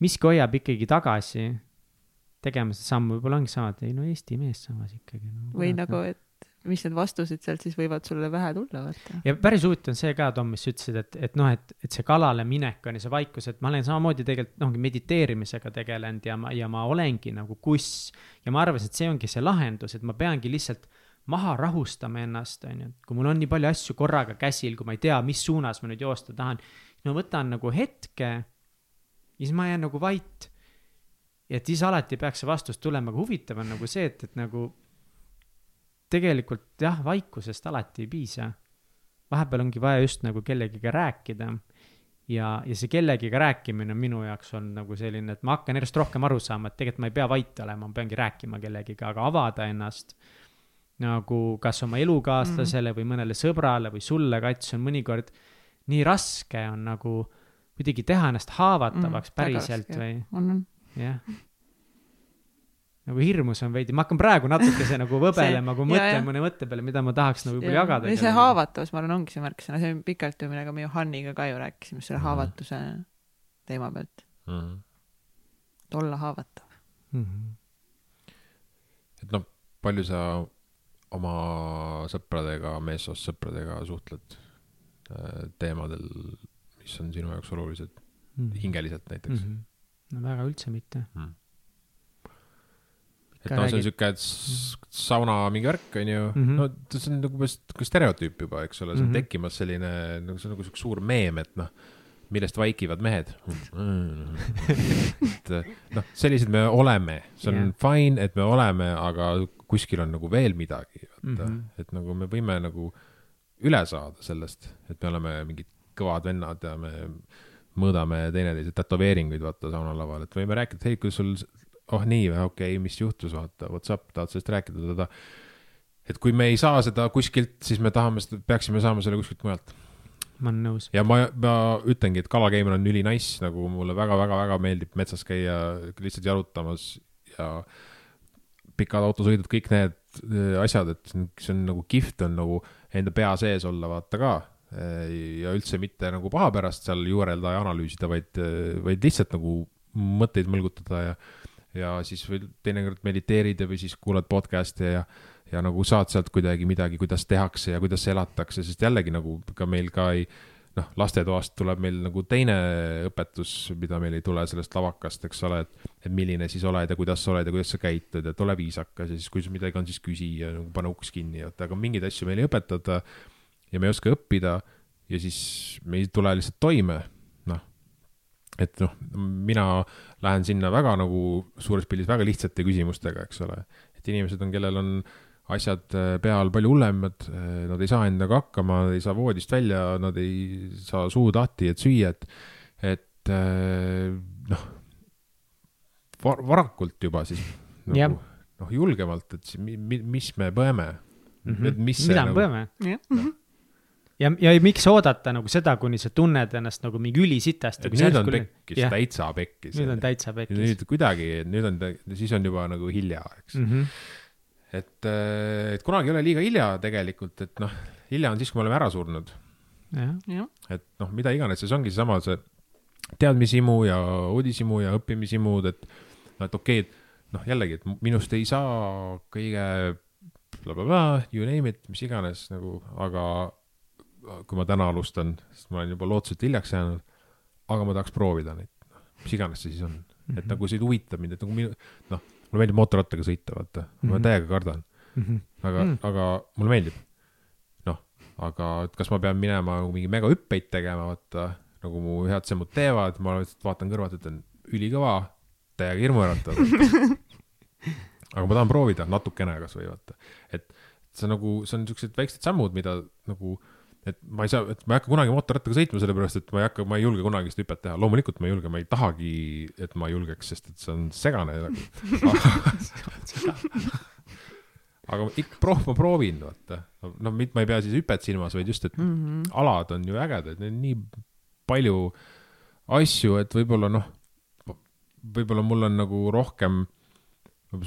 Speaker 2: miski hoiab ikkagi tagasi tegema seda sammu, võib-olla ongi sama, et ei no Eesti mees samas ikkagi no,.
Speaker 1: või nagu, et mis need vastused sealt siis võivad sulle pähe tulla, vaata.
Speaker 2: ja päris huvitav on see ka, Tom, mis sa ütlesid, et, et noh, et, et see kalale minek on ja see vaikus, et ma olen samamoodi tegelikult noh, mediteerimisega tegelenud ja ma, ja ma olengi nagu kuss. ja ma arvasin, et see ongi see lahendus, et ma peangi lihtsalt maha rahustama ennast, on ju, et kui mul on nii palju asju korraga käsil, kui ma ei tea, mis suunas ma nüüd joosta tahan, no võtan nagu hetke ja siis ma jään nagu vait. Ja et siis alati peaks see vastus tulema, aga huvitav on nagu see, et, et nagu tegelikult jah, vaikusest alati ei piisa. vahepeal ongi vaja just nagu kellegiga rääkida. ja, ja see kellegiga rääkimine on minu jaoks olnud nagu selline, et ma hakkan järjest rohkem aru saama, et tegelikult ma ei pea vait olema, ma peangi rääkima kellegiga, aga avada ennast nagu kas oma elukaaslasele mm. või mõnele sõbrale või sulle, Kats, on mõnikord nii raske on nagu kuidagi teha ennast haavatavaks mm, päriselt või
Speaker 1: on, on.
Speaker 2: jah. nagu hirmus on veidi, ma hakkan praegu natukese nagu võbelema, kui mõtlen mõne mõtte peale, mida ma tahaks nagu võib-olla jagada.
Speaker 1: see haavatavus, ma arvan, ongi see märksõna, see on pikalt ju, millega me Johanniga ka ju rääkisime selle
Speaker 3: Mhm.
Speaker 1: haavatuse teema pealt, et olla haavatav.
Speaker 2: mm. -hmm.
Speaker 3: et noh, palju sa oma sõpradega, meessoost sõpradega suhtled äh, teemadel, mis on sinu jaoks olulised, hingeliselt näiteks
Speaker 2: mm. -hmm. No väga üldse mitte.
Speaker 3: mm.? et noh, see on siuke s- sauna mingi värk, onju,
Speaker 2: Mhm.
Speaker 3: no t- see on nagu umbes nagu stereotüüp juba, eks ole, see on
Speaker 2: Mhm.
Speaker 3: tekkimas selline, nagu see on nagu siuke suur meem, et noh, millest vaikivad mehed. et noh, sellised me oleme, see on yeah. fine, et me oleme, aga kuskil on nagu veel midagi, vaata mm,
Speaker 2: Mhm.
Speaker 3: -hmm. et nagu me võime nagu üle saada sellest, et me oleme mingid kõvad vennad ja me mõõdame teineteise tätoveeringuid, vaata saunalaval, et võime rääkida, et hei, kui sul, oh nii või, okei okay,, mis juhtus, vaata, what's up, tahad sellest rääkida, tada. et kui me ei saa seda kuskilt, siis me tahame seda, peaksime saama selle kuskilt mujalt.
Speaker 2: ma olen nõus.
Speaker 3: ja ma, ma ütlengi, et kalakäimine on ülinais, nagu mulle väga-väga-väga meeldib metsas käia lihtsalt jalutamas ja pikad autosõidud, kõik need äh, asjad, et see on nagu kihvt on nagu enda pea sees olla, vaata ka. Ja üldse mitte nagu paha pärast seal juurelda ja analüüsida, vaid, vaid lihtsalt nagu mõtteid mõlgutada ja, ja siis või teinekord mediteerid ja, või siis kuulad podcast'e ja, ja nagu saad sealt kuidagi midagi, kuidas tehakse ja kuidas elatakse, sest jällegi nagu ka meil ka ei noh, lastetoast tuleb meil nagu teine õpetus, mida meil ei tule sellest lavakast, eks ole, et, et milline siis oled ja kuidas sa oled ja kuidas sa käitud, et ole viisakas ja siis, kui sul midagi on, siis küsi ja nagu pane uks kinni, et aga mingeid asju meil ei õpetata ja me ei oska õppida ja siis me ei tule lihtsalt toime, noh. et noh, mina lähen sinna väga nagu suures pildis väga lihtsate küsimustega, eks ole, et inimesed on, kellel on asjad äh, pea all palju hullemad, nad ei saa endaga hakkama, nad ei saa voodist välja, nad ei saa suud lahti, et süüa, et, et äh, noh, varakult juba siis nagu, noh, julgemalt, et mis me põeme mm, -hmm. et mis see
Speaker 2: mida me
Speaker 3: nagu,
Speaker 2: põeme?
Speaker 1: jah,
Speaker 2: ja, ja miks oodata nagu seda, kuni sa tunned ennast nagu mingi ülisitast.
Speaker 3: et nüüd on pekkis, täitsa pekkis.
Speaker 2: nüüd on täitsa pekkis.
Speaker 3: nüüd kuidagi, nüüd on, siis on juba nagu hilja, eks mm.
Speaker 2: Mhm.
Speaker 3: et, et kunagi ei ole liiga hilja tegelikult, et noh, hilja on siis, kui me oleme ära surnud. et noh, mida iganes, see ongi seesama see teadmisimu ja uudishimu ja õppimishimud, et noh, et okei okay,, et noh, jällegi, et minust ei saa kõige blablabla, you name it, mis iganes nagu, aga kui ma täna alustan, sest ma olen juba lootuselt hiljaks jäänud, aga ma tahaks proovida neid, mis iganes see siis on mm, -hmm. et nagu see huvitab mind, et nagu minu, noh, mulle meeldib mootorrattaga sõita, vaata, ma
Speaker 2: Mhm.
Speaker 3: täiega kardan, aga
Speaker 2: Mm.
Speaker 3: mm., aga mulle meeldib. noh, aga et kas ma pean minema nagu mingi megahüppeid tegema, vaata, nagu mu head semmud teevad, ma lihtsalt vaatan kõrvalt, ütlen ülikõva, täiega hirmuäratav. aga ma tahan proovida natukene kasvõi vaata, et see nagu, see on siuksed väiksed sammud, mida nagu, et ma ei saa, et ma ei hakka kunagi mootorrattaga sõitma, sellepärast et ma ei hakka, ma ei julge kunagi seda hüpet teha, loomulikult ma ei julge, ma ei tahagi, et ma julgeks, sest et see on segane nagu. aga ikka proov, ma proovin, vaata. no mitte ma ei pea siis hüpet silmas, vaid just, et mm -hmm. alad on ju ägedad, neil on nii palju asju, et võib-olla noh, võib-olla mul on nagu rohkem,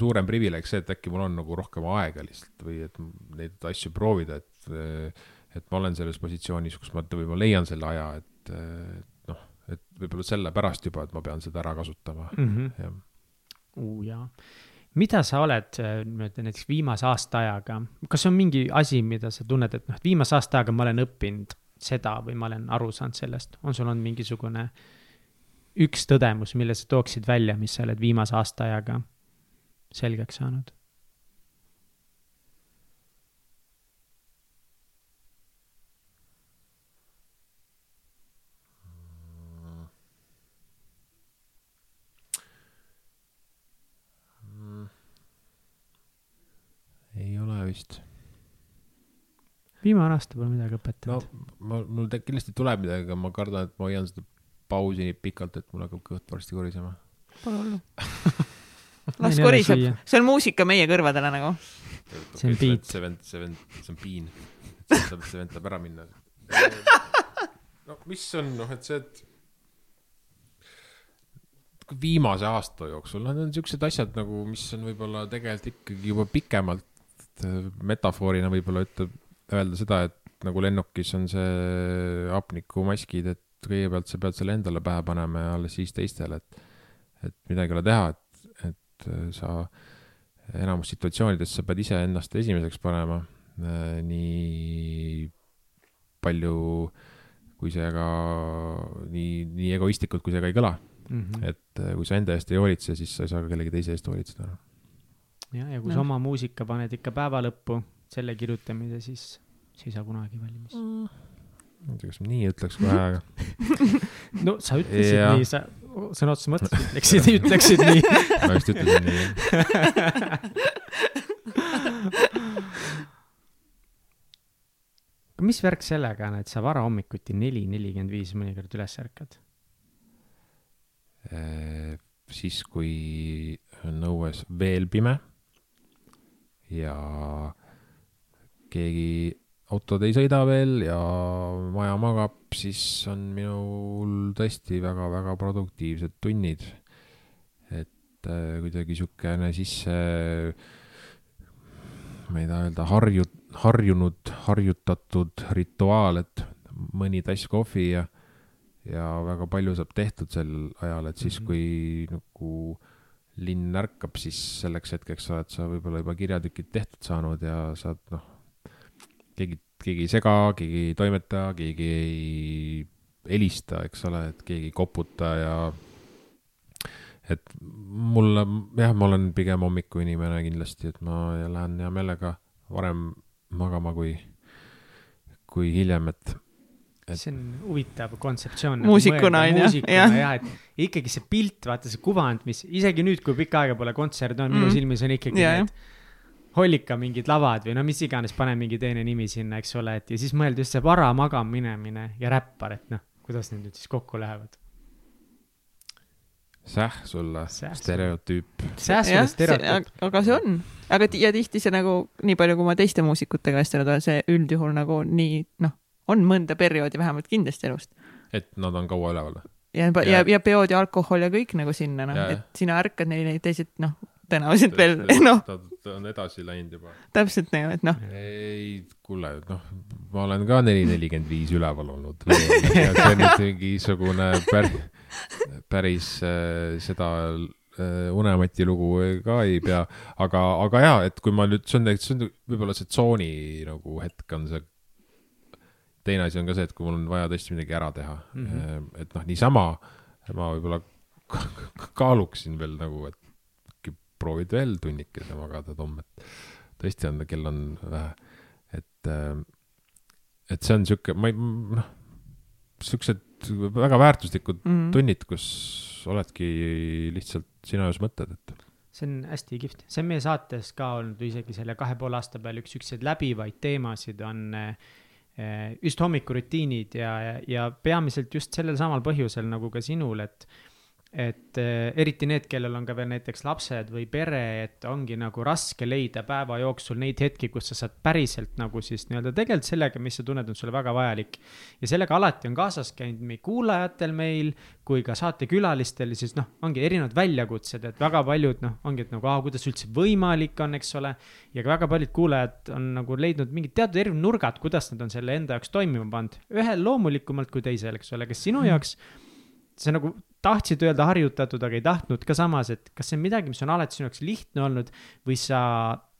Speaker 3: suurem privileeg see, et äkki mul on nagu rohkem aega lihtsalt või et neid asju proovida, et, et ma olen selles positsioonis, kus ma võib-olla leian selle aja, et noh, et võib-olla sellepärast juba, et ma pean seda ära kasutama,
Speaker 2: mm. -hmm.
Speaker 3: jah.
Speaker 2: uh,. jaa. mida sa oled äh, niimoodi näiteks viimase aasta ajaga, kas on mingi asi, mida sa tunned, et noh, et viimase aasta ajaga ma olen õppinud seda või ma olen aru saanud sellest, on sul olnud mingisugune üks tõdemus, mille sa tooksid välja, mis sa oled viimase aasta ajaga selgeks saanud?
Speaker 3: ei ole vist.
Speaker 2: viimane aasta pole midagi
Speaker 3: no
Speaker 2: õpetanud.
Speaker 3: ma, mul te- kindlasti tuleb midagi, aga ma kardan, et ma hoian seda pausi nii pikalt, et mul hakkab kõht varsti korisema.
Speaker 1: Pole hullu. las koriseb, see on muusika meie kõrvadele nagu.
Speaker 2: See on beat.
Speaker 3: see vend, see vend, see on piin. see vend tahab ära minna. no mis on, noh, et see, et viimase aasta jooksul, need on siuksed asjad nagu, mis on võib-olla tegelikult ikkagi juba pikemalt äh, metafoorina võib-olla ütleb, öelda seda, et nagu lennukis on see hapnikumaskid, et kõigepealt sa pead selle endale pähe panema ja alles siis teistele, et et midagi ei ole teha, et, et äh, sa enamus situatsioonides sa pead iseennast esimeseks panema, nii palju, kui see ka nii, nii egoistlikult, kui see ka ei kõla,
Speaker 2: Mhm.
Speaker 3: et äh, kui sa enda eest ei hoolitse, siis sa ei saa ka kellegi teise eest hoolitseda.
Speaker 2: jah, ja kui
Speaker 1: Jah.
Speaker 2: sa oma muusika paned ikka päeva lõppu, selle kirjutamise, siis sa ei saa kunagi valmis.
Speaker 3: ma ei tea, kas ma nii ütleks kohe, aga
Speaker 2: no sa ütlesid
Speaker 3: Jah.
Speaker 2: nii, sa sõna otseses mõttes ütleksid, ütleksid nii.
Speaker 3: ma just ütlesin nii.
Speaker 2: mis värk sellega on, et sa varahommikuti neli, nelikümmend viis mõnikord üles ärkad?
Speaker 3: Eh, siis, kui on õues veel pime ja keegi autod ei sõida veel ja maja magab, siis on minul tõesti väga-väga produktiivsed tunnid. et äh, kuidagi siukene sisse, ma ei taha öelda harju, harjunud, harjutatud rituaal, et mõni tass kohvi ja ja väga palju saab tehtud sel ajal, et siis
Speaker 2: Mhm.
Speaker 3: kui nagu linn ärkab, siis selleks hetkeks oled sa võib-olla juba kirjatükid tehtud saanud ja saad noh, keegi, keegi ei sega, keegi ei toimeta, keegi ei helista, eks ole, et keegi ei koputa ja et mulle, jah, ma olen pigem hommikuinimene kindlasti, et ma lähen hea meelega varem magama kui, kui hiljem, et Et-
Speaker 2: see on huvitav kontseptsioon.
Speaker 1: Muusikuna, on ju?
Speaker 2: muusikuna
Speaker 1: Jah.
Speaker 2: et ikkagi see pilt, vaata see kuvand, mis isegi nüüd, kui pikka aega pole kontserte olnud, minu
Speaker 1: Mm.
Speaker 2: silmis on ikkagi
Speaker 1: Ja,
Speaker 2: need hollika mingid lavad või no mis iganes, pane mingi teine nimi sinna, eks ole, et ja siis mõelda just see vara magama minemine ja räppar, et noh, kuidas need nüüd siis kokku lähevad.
Speaker 3: säh sulle,
Speaker 2: Säh sulle.
Speaker 3: stereotüüp.
Speaker 2: stereotüüp.
Speaker 1: aga see on, aga ja tihti see nagu nii palju, kui ma teiste muusikutega vestelnud olen, see üldjuhul nagu nii noh, on mõnda perioodi vähemalt kindlasti elust.
Speaker 3: et nad on kaua üleval.
Speaker 1: ja, ja,
Speaker 3: Ja-
Speaker 1: ja peod ja alkohol ja kõik nagu sinna noh et sina ärkad neli, neid teised noh, tõenäoliselt veel noh,
Speaker 3: ta on edasi läinud juba.
Speaker 1: täpselt nii, et noh,
Speaker 3: ei, kuule, noh, ma olen ka neli, nelikümmend viis üleval olnud. see on nüüd mingisugune pär, päris äh, seda äh, Unemati lugu ka ei pea, aga, aga jaa, et kui ma nüüd, see on, see on võib-olla see tsooni nagu hetk on see. Teine asi on ka see, et kui mul on vaja tõesti midagi ära teha mm. -hmm. et noh, niisama ma võib-olla ka- kaaluksin veel nagu, et äkki proovid veel tunnikese magada, Tom, et tõesti on, kell on vähe, et, et see on sihuke, ma ei, noh, siuksed väga väärtuslikud
Speaker 1: mm,
Speaker 3: tunnid, kus oledki lihtsalt sina öös mõtted, et
Speaker 2: see on hästi kihvt, see on meie saates ka olnud isegi selle kahe poole aasta peal üks siukseid läbivaid teemasid on eh, just hommikurutiinid ja, ja peamiselt just sellel samal põhjusel nagu ka sinul, et et eh, eriti need, kellel on ka veel näiteks lapsed või pere, et ongi nagu raske leida päeva jooksul neid hetki, kus sa saad päriselt nagu siis nii-öelda tegeleda sellega, mis sa tunned, on sulle väga vajalik. ja sellega alati on kaasas käinud nii kuulajatel meil kui ka saatekülalistel, siis noh, ongi erinevad väljakutsed, et väga paljud noh, ongi, et nagu, kuidas üldse võimalik on, eks ole. ja ka väga paljud kuulajad on nagu leidnud mingid teatud erinevad nurgad, kuidas nad on selle enda jaoks toimima pannud, ühel loomulikumalt kui teisel, eks ole, kas sinu jaoks see nagu tahtsid öelda harjutatud, aga ei tahtnud ka samas, et kas see on midagi, mis on alati sinu jaoks lihtne olnud või sa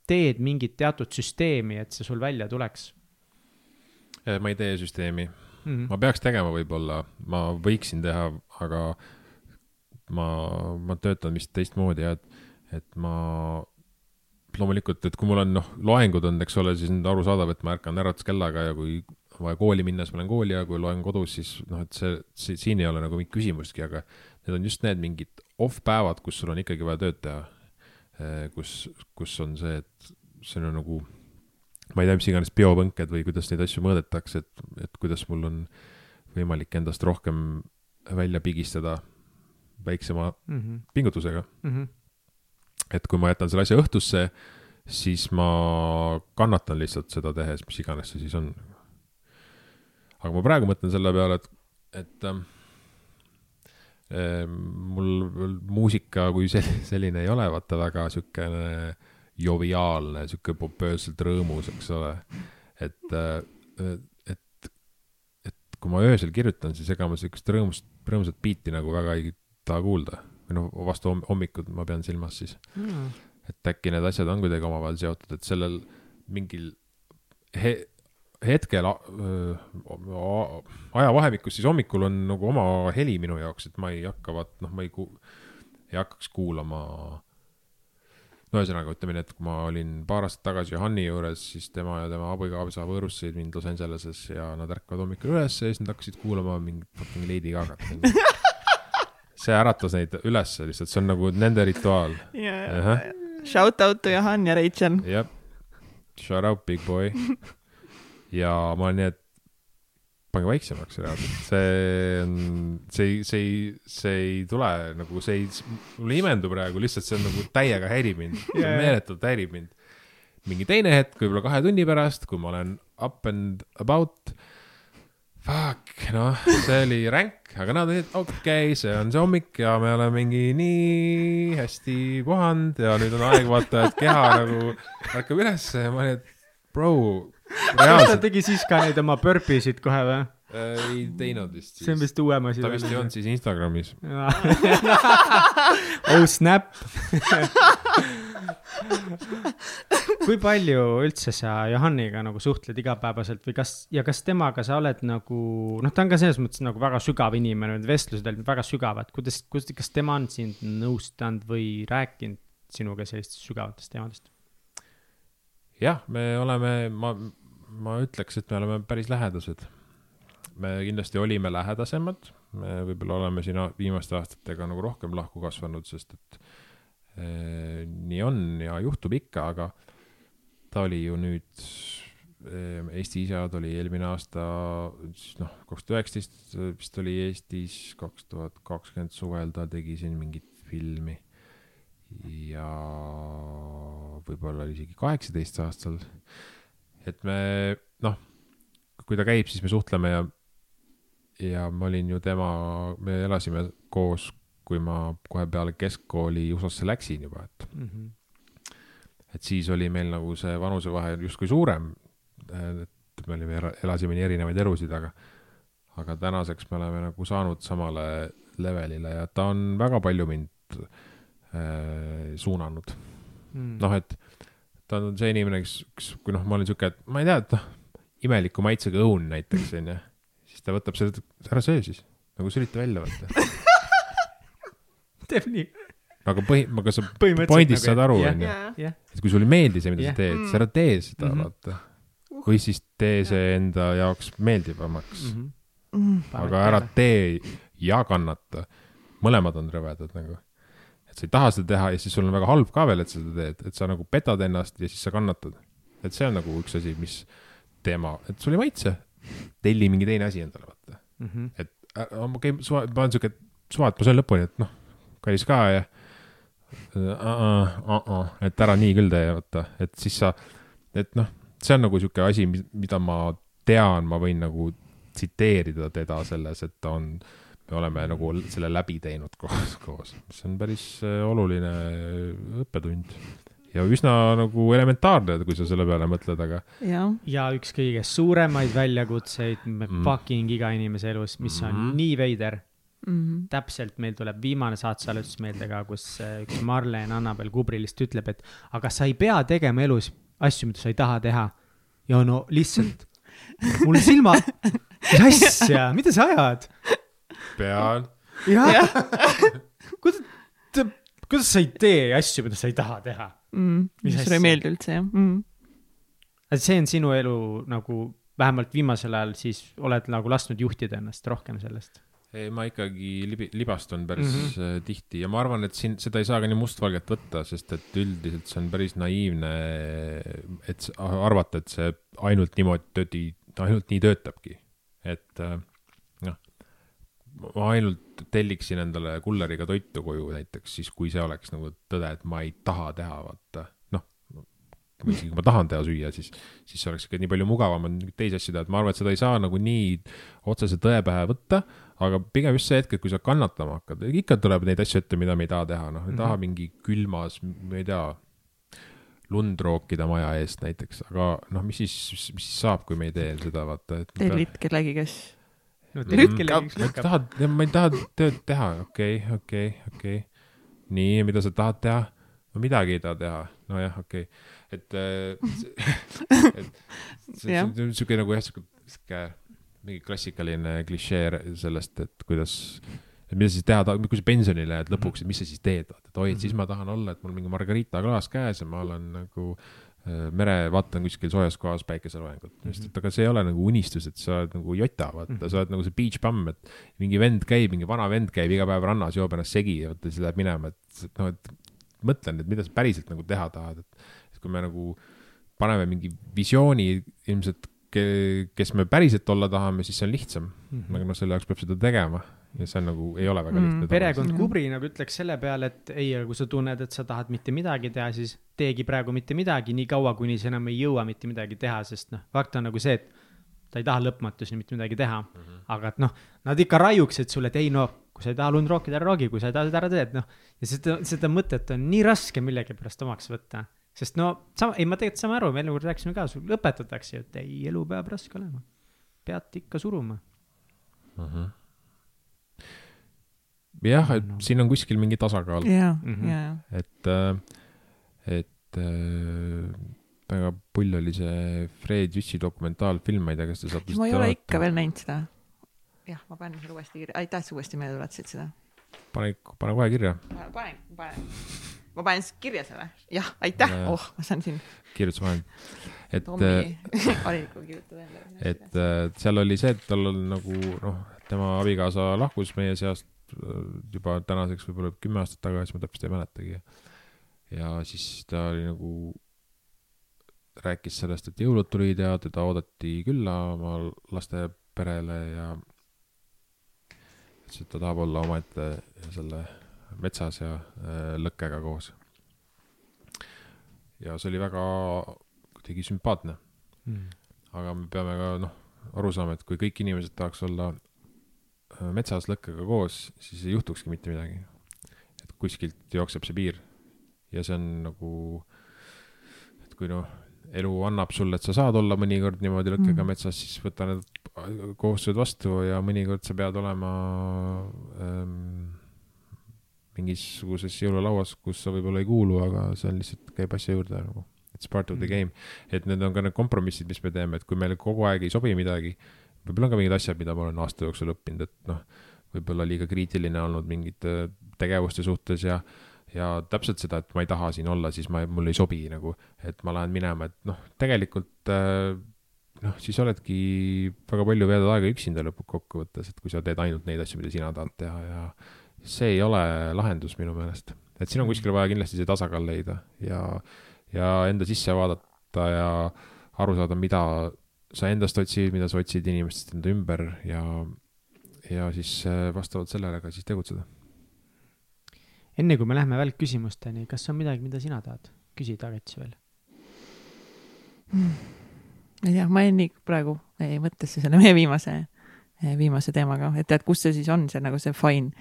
Speaker 2: teed mingit teatud süsteemi, et see sul välja tuleks
Speaker 3: ma ei tee süsteemi,
Speaker 2: mm? -hmm.
Speaker 3: ma peaks tegema võib-olla, ma võiksin teha, aga ma, ma töötan vist teistmoodi ja et, et ma loomulikult, et kui mul on noh, loengud on, eks ole, siis on arusaadav, et ma ärkan äratuskellaga ja kui on vaja kooli minna, siis ma lähen kooli ja kui loen kodus, siis noh, et see, see, siin ei ole nagu mingit küsimustki, aga need on just need mingid off-päevad, kus sul on ikkagi vaja tööd teha. kus, kus on see, et see on nagu, ma ei tea, mis iganes biopõnked või kuidas neid asju mõõdetakse, et, et kuidas mul on võimalik endast rohkem välja pigistada väiksema
Speaker 2: Mm -hmm.
Speaker 3: pingutusega.
Speaker 2: Mm -hmm.
Speaker 3: et kui ma jätan selle asja õhtusse, siis ma kannatan lihtsalt seda tehes, mis iganes see siis on. Aga ma praegu mõtlen selle peale, et, et ähm, mul muusika kui sel- selline ei ole, vaata väga siukene joviaalne, sihuke popööselt rõõmus, eks ole. et, et, et kui ma öösel kirjutan, siis ega ma siukest rõõmust, rõõmsat biiti nagu väga ei taha kuulda. või noh, vastu homm- hommikut ma pean silmas siis,
Speaker 2: Mm.
Speaker 3: et äkki need asjad on kuidagi omavahel seotud, et sellel mingil he hetkel ajavahemikus siis hommikul on nagu oma heli minu jaoks, et ma ei hakka, vaat noh, ma ei ku-, ei hakkaks kuulama. no ühesõnaga, ütleme nii, et kui ma olin paar aastat tagasi Johanni juures, siis tema ja tema abikaasa võõrustasid mind Los Angeleses ja nad ärkavad hommikul üles ja siis nad hakkasid kuulama mingit fucking Lady Gagat. see äratas neid üles lihtsalt, see on nagu nende rituaal. Ahah.
Speaker 1: Shout out to Johan ja Rachel.
Speaker 3: jah, shout out big boy. ja ma olen nii, et pange vaiksemaks reaalselt, see on, see ei, see ei, see ei tule nagu see ei, mulle ei imendu praegu, lihtsalt see on nagu täiega häirib mind, see on
Speaker 2: jaa.
Speaker 3: meeletult häirib mind. mingi teine hetk, võib-olla kahe tunni pärast, kui ma olen up and about, fuck, noh, see oli ränk, aga nad olid, okei okay,, see on see hommik ja me oleme mingi nii hästi puhanud ja nüüd on aeg vaata, et keha nagu ärkab ülesse ja ma olin, et bro,
Speaker 2: kas ta tegi siis ka neid oma burpeesid kohe või?
Speaker 3: äh, ei teinud vist
Speaker 2: see on
Speaker 3: siis.
Speaker 2: vist uuem asi.
Speaker 3: ta vist ei olnud siis Instagramis.
Speaker 2: oh snap. kui palju üldse sa Johanniga nagu suhtled igapäevaselt või kas ja kas temaga sa oled nagu noh, ta on ka selles mõttes nagu väga sügav inimene, need vestlused olid väga sügavad, kuidas, kuidas, kas tema on sind nõustanud või rääkinud sinuga sellistest sügavatest teemadest?
Speaker 3: jah, me oleme, ma, ma ütleks, et me oleme päris lähedased. me kindlasti olime lähedasemad, me võib-olla oleme siin viimaste aastatega nagu rohkem lahku kasvanud, sest et eh, nii on ja juhtub ikka, aga ta oli ju nüüd eh, Eesti isad oli eelmine aasta, siis noh, kaks tuhat üheksateist vist oli Eestis, kaks tuhat kakskümmend suvel ta tegi siin mingit filmi ja võib-olla oli isegi kaheksateist aastal. et me noh, kui ta käib, siis me suhtleme ja, ja ma olin ju tema, me elasime koos, kui ma kohe peale keskkooli USA-sse läksin juba, et, et siis oli meil nagu see vanusevahe justkui suurem. et me olime, elasime nii erinevaid elusid, aga, aga tänaseks me oleme nagu saanud samale levelile ja ta on väga palju mind äh, suunanud
Speaker 2: Mm.
Speaker 3: noh, et ta on see inimene, kes, kes, kui noh, ma olin sihuke, et ma ei tea, et noh, imeliku maitsega õun näiteks onju, siis ta võtab selle, ära söö siis, nagu sülita välja vaata.
Speaker 2: teeb nii.
Speaker 3: aga põhi, aga sa
Speaker 2: põhimõtteliselt
Speaker 3: point'ist saad aru, onju, et kui sulle ei meeldi see, mida
Speaker 2: Jah.
Speaker 3: sa teed, siis ära tee seda
Speaker 2: Mhm.
Speaker 3: vaata. või siis tee see enda jaoks meeldivamaks,
Speaker 2: Mhm.
Speaker 3: aga ära tee ja kannata. mõlemad on rõvedad nagu. Et sa ei taha seda teha ja siis sul on väga halb ka veel, et sa seda teed, et sa nagu petad ennast ja siis sa kannatad. et see on nagu üks asi, mis teema, et sul ei maitse, telli mingi teine asi endale, vaata.
Speaker 2: Mhm.
Speaker 3: et äh, okei okay,, suva, ma olen siuke, suva, et ma söön lõpuni, et noh, kallis ka ja uh,. Uh, uh, uh, et ära nii küll tee, vaata, et siis sa, et noh, see on nagu siuke asi, mida ma tean, ma võin nagu tsiteerida teda selles, et ta on, me oleme nagu selle läbi teinud koos, koos, mis on päris äh, oluline õppetund ja üsna nagu elementaarne, kui sa selle peale mõtled, aga
Speaker 2: ja üks kõige suuremaid väljakutseid mm.
Speaker 3: Mm.
Speaker 2: fucking iga inimese elus, mis on
Speaker 3: Mhm.
Speaker 2: nii veider,
Speaker 1: Mhm.
Speaker 2: täpselt meil tuleb viimane saatesalvestus meelde ka, kus äh, üks Marlen Annabel Kubri lihtsalt ütleb, et aga sa ei pea tegema elus asju, mida sa ei taha teha. ja no lihtsalt, mul silma, mis asja, mida sa ajad?
Speaker 3: pean.
Speaker 2: jah, kuidas, kuidas sa ei tee asju, mida sa ei taha teha?
Speaker 1: mm..
Speaker 2: Mis
Speaker 1: sulle ei meeldi üldse jah mm.?
Speaker 2: see on sinu elu nagu vähemalt viimasel ajal siis oled nagu lasknud juhtida ennast rohkem sellest.
Speaker 3: ei, ma ikkagi libi-, libastun päris mm. -hmm. tihti ja ma arvan, et siin seda ei saa ka nii mustvalgelt võtta, sest et üldiselt see on päris naiivne, et arvata, et see ainult niimoodi ainult nii töötabki. et äh, ma ainult telliksin endale kulleriga toitu koju näiteks, siis kui see oleks nagu tõde, et ma ei taha teha, vaata, noh. või isegi kui ma tahan teha süüa, siis, siis see oleks ikka nii palju mugavam, on teisi asju teha, et ma arvan, et seda ei saa nagu nii otsese tõe pähe võtta aga pigem just see hetk, et kui sa kannatama hakkad, ikka tuleb neid asju ette, mida me ei taha teha, noh, ei taha mingi külmas, ma ei tea, lund rookida maja eest näiteks, aga noh, mis siis, mis siis saab, kui me ei tee seda, vaata,
Speaker 1: tellid kellegi, kes
Speaker 3: Mm,
Speaker 2: teed kellegi,
Speaker 3: ma ei taha, ma ei taha tööd teha, okei okei okei. Nii, mida sa tahad teha? no midagi ei taha teha, nojah, okei. Okay., et äh, et see on siuke nagu jah, siuke, siuke mingi klassikaline klišee sellest, et kuidas, et mida siis teha tahad, kui sa pensionile jääd lõpuks, et mis sa siis teed, et oi, et siis ma tahan olla, et mul mingi Margarita klaas käes ja ma olen nagu äh, mere, vaatan kuskil soojas kohas päikeseloojangut mm, -hmm. et aga see ei ole nagu unistus, et sa oled nagu jota, vaata mm, -hmm. sa oled nagu see beach bum, et mingi vend käib, mingi vana vend käib iga päev rannas, joob ennast segi ja vaata siis läheb minema, et noh, et mõtlen, et mida sa päriselt nagu teha tahad, et kui me nagu paneme mingi visiooni ilmselt, kes me päriselt olla tahame, siis see on lihtsam mm. -hmm. aga noh, selle jaoks peab seda tegema ja see on nagu, ei ole väga
Speaker 1: Mm,
Speaker 3: lihtne.
Speaker 2: perekond
Speaker 1: Mhm.
Speaker 2: Kubri nagu ütleks selle peale, et ei, aga kui sa tunned, et sa tahad mitte midagi teha, siis teegi praegu mitte midagi, nii kaua, kuni sa enam ei jõua mitte midagi teha, sest noh, fakt on nagu see, et ta ei taha lõpmatuseni mitte midagi teha mm. -hmm. aga et noh, nad ikka raiuksid sulle, et ei no, kui sa ei taha lund rookida, ära roogi, kui sa ei taha seda, ära tee, et noh. ja seda, seda mõtet on nii raske millegipärast omaks võtta. sest no sama, ei ma tegelikult saame aru, me enne kord rääkisime ka, sul õpetatakse ju, et ei, elu peab raske olema. pead ikka suruma.
Speaker 3: Mhm. jah, et siin on kuskil mingi tasakaal,
Speaker 1: ja,
Speaker 2: Mhm.
Speaker 1: ja,
Speaker 3: et, et äh, väga pull oli see Fred Jüssi dokumentaalfilm, ma ei tea, kas te saate
Speaker 1: ma ei ole ikka veel näinud seda. jah, ma panen selle uuesti kirja, aitäh, et sa uuesti meelde tuletasid seda.
Speaker 3: pane, pane kohe kirja,
Speaker 1: panen, panen, ma panen siis kirja selle, jah, aitäh. Oh, ma saan siin.
Speaker 3: Kirjutusvahend. et,
Speaker 1: Tommi harilikult kirjutada endale.
Speaker 3: et äh, seal oli see, et tal on nagu noh, tema abikaasa lahkus meie seast. äh, juba tänaseks võib-olla kümme aastat tagasi, ma täpselt ei mäletagi. ja siis ta oli nagu, rääkis sellest, et jõulud tulid ja teda oodati külla oma laste perele ja ütles, et ta tahab olla omaette selle metsas ja äh, lõkkega koos. ja see oli väga kuidagi sümpaatne
Speaker 2: Mm.
Speaker 3: aga me peame ka noh, aru saama, et kui kõik inimesed tahaks olla äh, metsas lõkkega koos, siis ei juhtukski mitte midagi. et kuskilt jookseb see piir ja see on nagu, et kui noh, elu annab sulle, et sa saad olla mõnikord niimoodi lõkkega
Speaker 1: Mm.
Speaker 3: metsas, siis võta need kohustused vastu ja mõnikord sa pead olema ähm, mingisuguses jõululauas, kus sa võib-olla ei kuulu, aga see on lihtsalt, käib asja juurde nagu. It's part of the
Speaker 2: Mm.
Speaker 3: game et need on ka need kompromissid, mis me teeme, et kui meile kogu aeg ei sobi midagi, võib-olla on ka mingid asjad, mida ma olen aasta jooksul õppinud, et noh, võib-olla liiga kriitiline olnud mingite tegevuste suhtes ja ja täpselt seda, et ma ei taha siin olla, siis ma, mul ei sobi nagu, et ma lähen minema, et noh, tegelikult äh, noh, siis oledki väga palju veedad aega üksinda lõppkokkuvõttes, et kui sa teed ainult neid asju, mida sina tahad teha ja see ei ole lahendus minu meelest, et siin on kuskil vaja kindlasti see tasakaal leida ja ja enda sisse vaadata ja aru saada, mida sa endast otsid, mida sa otsid inimestest enda ümber ja, ja siis äh, vastavalt sellele ka siis tegutseda.
Speaker 2: enne kui me läheme välkküsimusteni, kas on midagi, mida sina tahad küsida, Agats veel?
Speaker 1: ma ei tea, ma jäin nii praegu mõttesse selle meie viimase, viimase teemaga, et tead, kus see siis on, see nagu see fine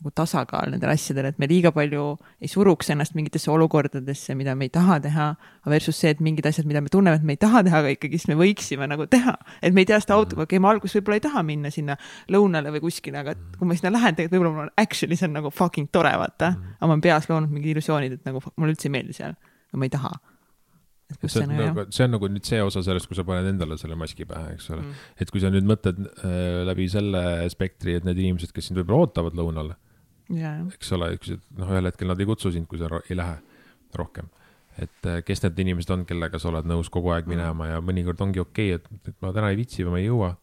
Speaker 1: nagu tasakaal nendel asjadel, et me liiga palju ei suruks ennast mingitesse olukordadesse, mida me ei taha teha, versus see, et mingid asjad, mida me tunneme, et me ei taha teha, aga ikkagist me võiksime nagu teha. et me ei tea seda autoga, okei okay,, ma alguses võib-olla ei taha minna sinna lõunale või kuskile, aga kui ma sinna lähen, tegelikult võib-olla mul on actually see on nagu fucking tore, vaata. aga ma olen peas loonud mingid illusioonid, et nagu mulle üldse ei meeldi seal, aga ma ei taha
Speaker 3: see on, nagu, see on nagu nüüd see osa sellest, kui sa paned endale selle maski pähe, eks ole mm.. et kui sa nüüd mõtled äh, läbi selle spektri, et need inimesed, kes sind võib-olla ootavad lõunale
Speaker 1: yeah.,
Speaker 3: eks ole, noh, ühel hetkel nad ei kutsu sind, kui sa ei lähe rohkem. et äh, kes need inimesed on, kellega sa oled nõus kogu aeg mm. minema ja mõnikord ongi okei okay,, et, et ma täna ei viitsi või ma ei jõua.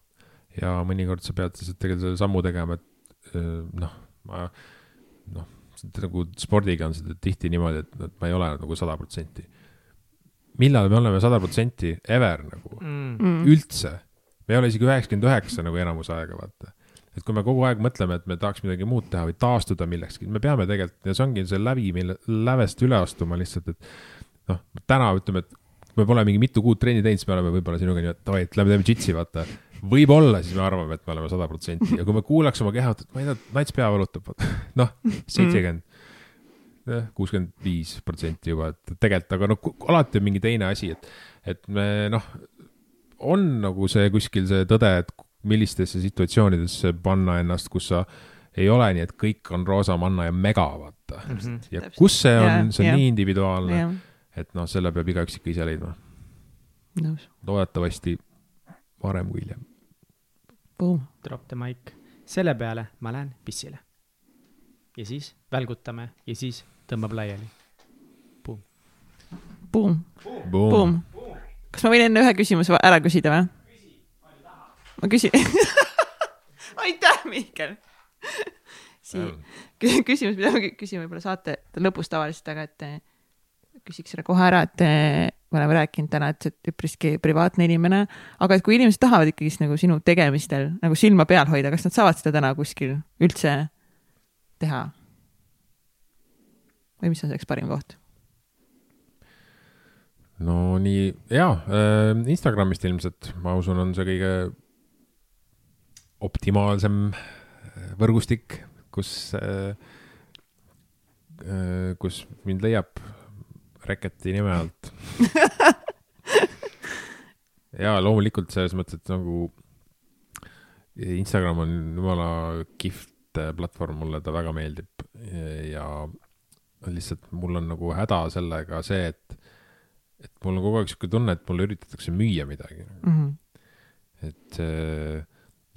Speaker 3: ja mõnikord sa pead lihtsalt tegelikult selle sammu tegema, et äh, noh, ma noh, nagu spordiga on seda tihti niimoodi, et, et ma ei ole nagu sada protsenti millal me oleme sada protsenti ever nagu mm. üldse. me ei ole isegi üheksakümmend üheksa nagu enamus aega, vaata. Et kui me kogu aeg mõtleme, et me tahaks midagi muud teha või taastuda millekski, me peame tegelikult ja see ongi see lävi, mille lävest üle astuma lihtsalt, et noh, täna ütleme, et me pole mingi mitu kuud trenni teinud, siis me oleme võib-olla sinuga nii, et davai, et lähme teeme džitsi, vaata. võib-olla siis me arvame, et me oleme sada protsenti ja kui me kuulaks oma keha, et ma ei tea, nats pea valutab, noh, seitsekümmend kuuskümmend viis protsenti juba, et tegelikult, aga noh, alati on mingi teine asi, et, et me noh, on nagu see kuskil see tõde, et millistesse situatsioonidesse panna ennast, kus sa ei ole nii, et kõik on roosa manna ja mega, vaata mm. -hmm. ja Täpselt. kus see on, see on yeah. nii individuaalne et noh, selle peab igaüks ikka ise leidma. loodetavasti varem kui hiljem.
Speaker 2: Drop the mic, selle peale ma lähen pissile. ja siis välgutame ja siis tõmbab laiali. Boom.
Speaker 1: Boom. Boom. kas ma võin enne ühe küsimuse ära küsida või? Ma küsin aitäh, Mihkel siin küsimus, mida ma küsin võib-olla saate lõpus tavaliselt, aga et eh, küsiks selle kohe ära, et eh, me oleme rääkinud täna, et sa oled üpriski privaatne inimene, aga et kui inimesed tahavad ikkagist nagu sinu tegemistel nagu silma peal hoida, kas nad saavad seda täna kuskil üldse teha? või mis on selleks parim koht?
Speaker 3: no nii, jaa äh,, Instagramist ilmselt, ma usun, on see kõige optimaalsem äh, võrgustik, kus äh,, äh, kus mind leiab Reketi nime alt ja loomulikult selles mõttes, et nagu Instagram on jumala kihvt äh, platvorm, mulle ta väga meeldib ja lihtsalt mul on nagu häda sellega see, et, et mul on kogu aeg sihuke tunne, et mulle üritatakse müüa midagi mm. -hmm. et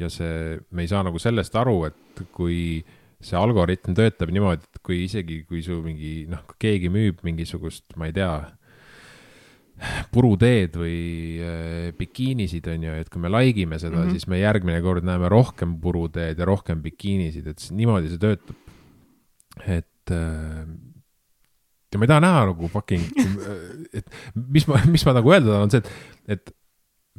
Speaker 3: ja see, me ei saa nagu sellest aru, et kui see algoritm töötab niimoodi, et kui isegi, kui su mingi noh, keegi müüb mingisugust, ma ei tea, puruteed või äh, bikiinisid, on ju, et kui me like ime seda mm, -hmm. siis me järgmine kord näeme rohkem puruteed ja rohkem bikiinisid, et niimoodi see töötab. et äh, ja ma ei taha näha nagu fucking, et mis ma, mis ma nagu öelda tahan, on see, et, et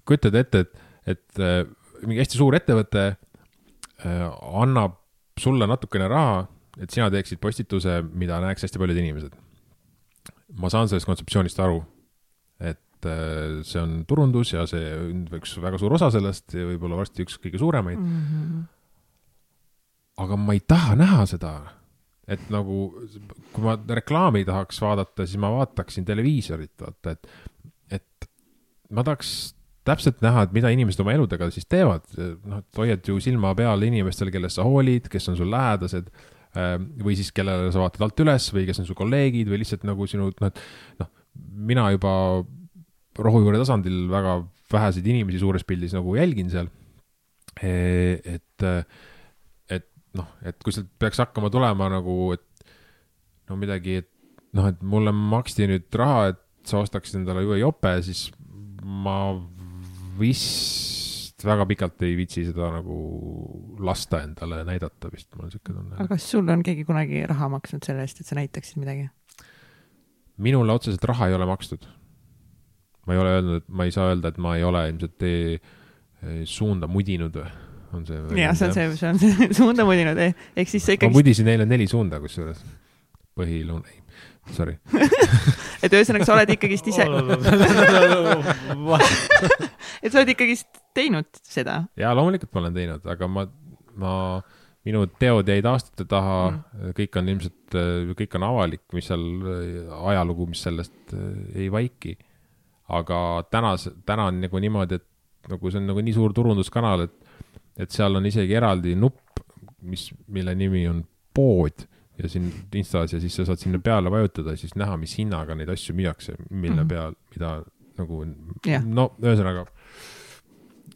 Speaker 3: kujutad ette, et, et äh, mingi hästi suur ettevõte äh, annab sulle natukene raha, et sina teeksid postituse, mida näeks hästi paljud inimesed. ma saan sellest kontseptsioonist aru, et äh, see on turundus ja see on üks väga suur osa sellest ja võib-olla varsti üks kõige suuremaid mm. -hmm. aga ma ei taha näha seda et nagu, kui ma reklaami tahaks vaadata, siis ma vaataksin televiisorit, vaata, et, et ma tahaks täpselt näha, et mida inimesed oma eludega siis teevad, noh, et hoiad ju silma peal inimestel, kellest sa hoolid, kes on sul lähedased ähm, või siis kellele sa vaatad alt üles või kes on su kolleegid või lihtsalt nagu sinu, noh, et noh, mina juba rohujuure tasandil väga väheseid inimesi suures pildis nagu jälgin seal. et noh, et kui sealt peaks hakkama tulema nagu, et no midagi, et noh, et mulle maksti nüüd raha, et sa ostaksid endale uue jope, siis ma vist väga pikalt ei viitsi seda nagu lasta endale näidata vist, mul on siuke tunne.
Speaker 1: aga kas sul on keegi kunagi raha maksnud selle eest, et sa näitaksid midagi?
Speaker 3: minule otseselt raha ei ole makstud. ma ei ole öelnud, et ma ei saa öelda, et ma ei ole ilmselt tee suunda mudinud või on see.
Speaker 1: jah, see on see, see on see suunda mudinud, ehk siis sa ikkagi.
Speaker 3: ma mudisin neile neli suunda kusjuures, põhiluun, ei, sorry
Speaker 1: et ühesõnaga, sa oled ikkagist ise et sa oled ikkagist teinud seda?
Speaker 3: jaa, loomulikult ma olen teinud, aga ma, ma minu teod jäid aastate taha mm., kõik on ilmselt, kõik on avalik, mis seal, ajalugu, mis sellest ei vaiki. aga täna, täna on nagu niimoodi, et nagu see on nagu nii suur turunduskanal, et, et seal on isegi eraldi nupp, mis, mille nimi on pood ja siin Instas ja siis sa saad sinna peale vajutada, siis näha, mis hinnaga neid asju müüakse, mille mm -hmm. peal, mida nagu yeah., no ühesõnaga.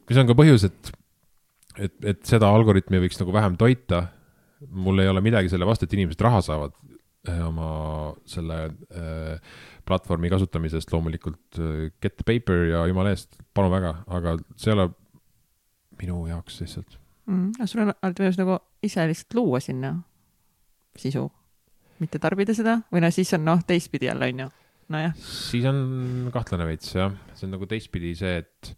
Speaker 3: mis on ka põhjus, et et, et seda algoritmi võiks nagu vähem toita. mul ei ole midagi selle vastu, et inimesed raha saavad eh, oma selle äh, platvormi kasutamisest loomulikult äh, get the paper ja jumala eest, palun väga, aga see ei ole minu jaoks lihtsalt
Speaker 1: mm,. sul on alati võimalus nagu ise lihtsalt luua sinna sisu, mitte tarbida seda või noh, siis on noh, teistpidi jälle onju, nojah.
Speaker 3: siis on kahtlane veits jah, see on nagu teistpidi see, et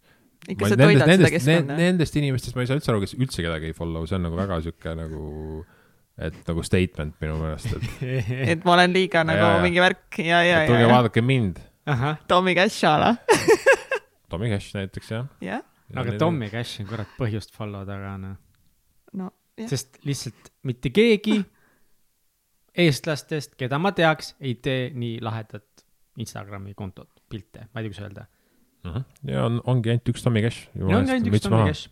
Speaker 1: ikka sa toidad seda keskkonda.
Speaker 3: Nendest inimestest ma ei saa üldse aru, kes üldse kedagi ei follow, see on nagu väga sihuke nagu, et nagu statement minu meelest, et
Speaker 1: et ma olen liiga nagu ja, mingi värk ja, ja, ja.
Speaker 3: tulge vaadake mind.
Speaker 1: Tommy Cash a la
Speaker 3: Tommy Cash näiteks jah.
Speaker 1: jah.
Speaker 2: aga Tommy Cash on kurat põhjust follow taga noh.
Speaker 1: no jah.
Speaker 2: sest lihtsalt mitte keegi eestlastest, keda ma teaks, ei tee nii lahedat Instagrami kontot, pilte, ma ei tea, kuidas öelda.
Speaker 3: Mhm. -huh. ja on, ongi ainult üks Tommy Cash.
Speaker 2: ongi ainult üks Tommy Cash.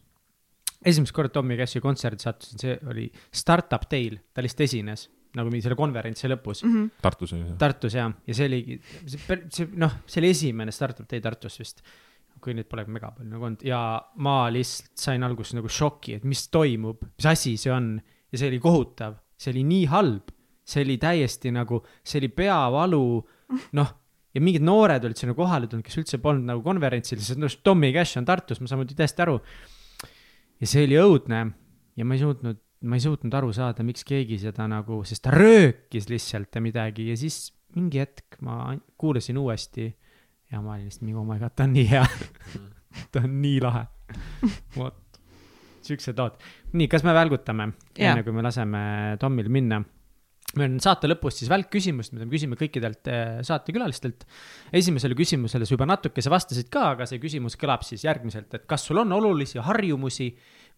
Speaker 2: esimest korda Tommy Cashi kontserdi sattusin, see oli Startup Day'l, ta lihtsalt esines nagu mingi selle konverentsi lõpus
Speaker 1: mm. -hmm.
Speaker 3: Tartus oli see?
Speaker 2: Tartus jah, ja see oli, see, see noh, see oli esimene Startup Day Tartus vist. kui neid pole mega palju nagu olnud ja ma lihtsalt sain alguses nagu šoki, et mis toimub, mis asi see on ja see oli kohutav, see oli nii halb, see oli täiesti nagu, see oli peavalu, noh ja mingid noored olid sinna kohale tulnud, kes üldse polnud nagu konverentsil, sest noh, Tommy Cash on Tartus, ma saan muidugi täiesti aru. ja see oli õudne ja ma ei suutnud, ma ei suutnud aru saada, miks keegi seda nagu, sest ta röökis lihtsalt midagi ja siis mingi hetk ma kuulasin uuesti ja ma olin lihtsalt mingi, oh my god, ta on nii hea ta on nii lahe vot, siuksed lood. nii, kas me välgutame enne, kui me laseme Tomil minna? Meil on saate lõpus siis välkküsimus, mida me küsime kõikidelt eh, saatekülalistelt. esimesele küsimusele sa juba natukese vastasid ka, aga see küsimus kõlab siis järgmiselt, et kas sul on olulisi harjumusi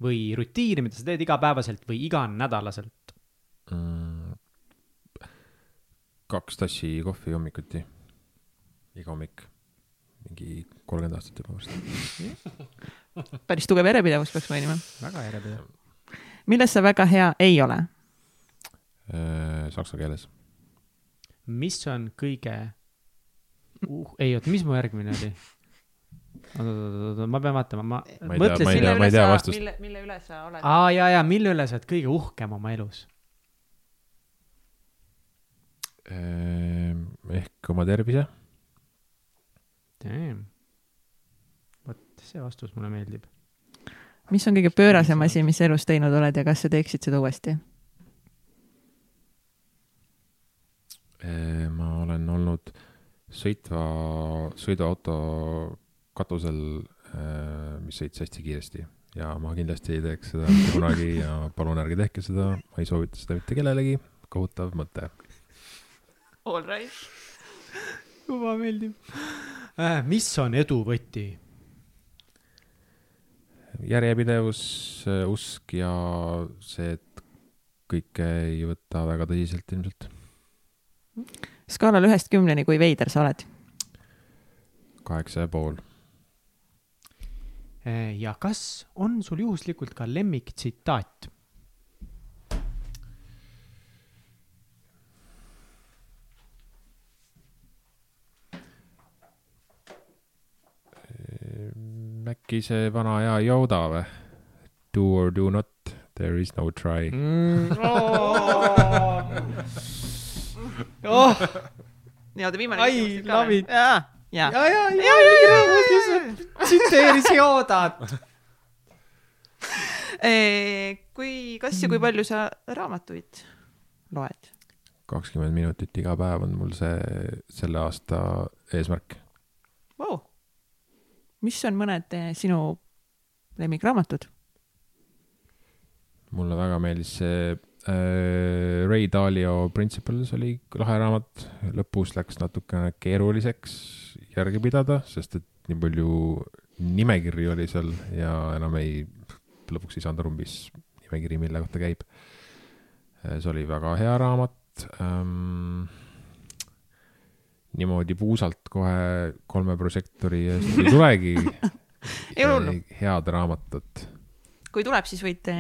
Speaker 2: või rutiine, mida sa teed igapäevaselt või iganädalaselt
Speaker 3: mm,? kaks tassi kohvi hommikuti, iga hommik, mingi kolmkümmend aastat juba vist
Speaker 1: päris tugev järjepidevus peaks mainima.
Speaker 2: väga järjepidev.
Speaker 1: milles sa väga hea ei ole
Speaker 3: Äh, saksa keeles.
Speaker 2: mis on kõige uh,, ei oota, mis mu järgmine oli? oot, oot, oot, oot, ma pean vaatama, ma,
Speaker 3: ma mõtlesin. ma ei tea, ma ei tea vastust.
Speaker 1: mille, mille üle sa oled?
Speaker 2: aa, ja, ja mille üle sa oled kõige uhkem oma elus?
Speaker 3: Ehm, ehk oma tervise.
Speaker 2: vot see vastus mulle meeldib.
Speaker 1: mis on kõige pöörasem asi, mis elus teinud oled ja kas sa teeksid seda uuesti?
Speaker 3: Ma olen olnud sõitva, sõiduauto katusel, mis sõitis hästi kiiresti ja ma kindlasti ei teeks seda mitte kunagi ja palun ärge tehke seda, ma ei soovita seda mitte kellelegi, kohutav mõte.
Speaker 1: All right.
Speaker 2: juba meeldib äh,. mis on edu võti?
Speaker 3: järjepidevus, usk ja see, et kõike ei võta väga tõsiselt ilmselt
Speaker 1: skaalal ühest kümneni, kui veider sa oled?
Speaker 3: kaheksa ja pool.
Speaker 2: Eh, ja kas on sul juhuslikult ka lemmiktsitaat?
Speaker 3: Eh, äkki see vana hea Yoda või? Do or do not, there is no try mm.
Speaker 1: Oh. Oh. nii-öelda viimane
Speaker 2: I love it.
Speaker 1: ja, ja,
Speaker 2: ja, ja, ja, ja, ja, lihtsalt tsiteeris Yodat.
Speaker 1: kui, kas ja kui palju sa raamatuid loed?
Speaker 3: kakskümmend minutit iga päev on mul see selle aasta eesmärk
Speaker 1: wow.. mis on mõned eh, sinu lemmikraamatud?
Speaker 3: mulle väga meeldis see Ray Dalio Principles oli lahe raamat, lõpus läks natukene keeruliseks järge pidada, sest et nii palju nimekirju oli seal ja enam ei, lõpuks ei saanud aru, mis nimekiri, mille kohta käib. see oli väga hea raamat ähm,. niimoodi puusalt kohe kolme prožektori eest ei tulegi head raamatut.
Speaker 1: kui tuleb, siis võid,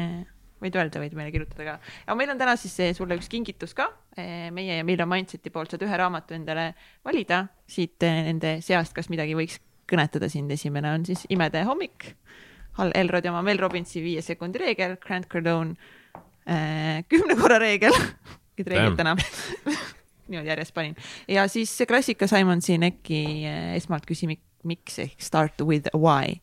Speaker 1: võid öelda, võid meile kirjutada ka. aga meil on täna siis eh, sulle üks kingitus ka. meie ja Million Mindseti poolt saad ühe raamatu endale valida siit eh, nende seast, kas midagi võiks kõnetada sind. esimene on siis Imede hommik, Hal Elrod ja oma Mel Robbinsi viie sekundi reegel, Grant Cardone eh, kümne korra reegel. Need reeglid täna niimoodi järjest panin ja siis klassika Simon Sineki eh, esmalt küsi, miks ehk start with why.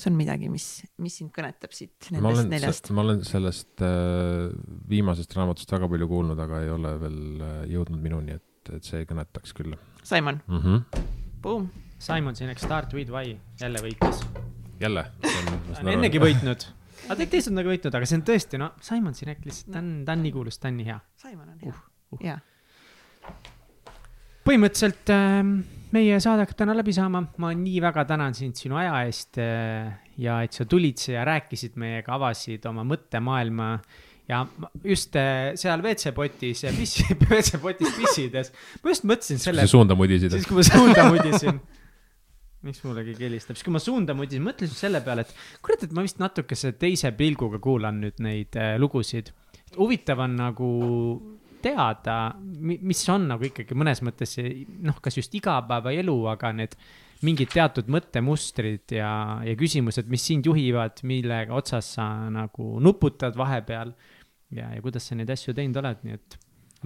Speaker 1: Kas on midagi, mis, mis sind kõnetab siit
Speaker 3: ma
Speaker 1: nendest
Speaker 3: olen
Speaker 1: neljast?,
Speaker 3: ma olen sellest äh, viimasest raamatust väga palju kuulnud, aga ei ole veel äh, jõudnud minuni, et, et see kõnetaks küll
Speaker 1: Simon,
Speaker 3: mm. -hmm.
Speaker 1: boom.
Speaker 2: Simon Sinek, Start with why, jälle võitis.
Speaker 3: jälle.
Speaker 2: ta on ennegi võitnud. aga kõik teised on nagu võitnud, aga see on tõesti, no Simon Sinek lihtsalt, ta on, ta on nii kuulus, ta on nii hea.
Speaker 1: Simon on hea
Speaker 2: Uh, uh.
Speaker 1: ja
Speaker 2: põhimõtteliselt äh, meie saade hakkab täna läbi saama, ma nii väga tänan sind sinu aja eest äh, ja et sa tulid siia, rääkisid meiega, avasid oma mõttemaailma ja just äh, seal WC-potis ja pissi, WC-potis pissides, ma just mõtlesin selle
Speaker 3: see, suunda mudisid.
Speaker 2: siis kui ma suunda mudisin. miks mulle keegi helistab, siis kui ma suunda mudisin, mõtlesin selle peale, et kurat, et ma vist natukese teise pilguga kuulan nüüd neid äh, lugusid. huvitav on nagu teada, mis on nagu ikkagi mõnes mõttes see noh, kas just igapäevaelu, aga need mingid teatud mõttemustrid ja, ja küsimused, mis sind juhivad, millega otsas sa nagu nuputad vahepeal ja, ja kuidas sa neid asju teinud oled, nii et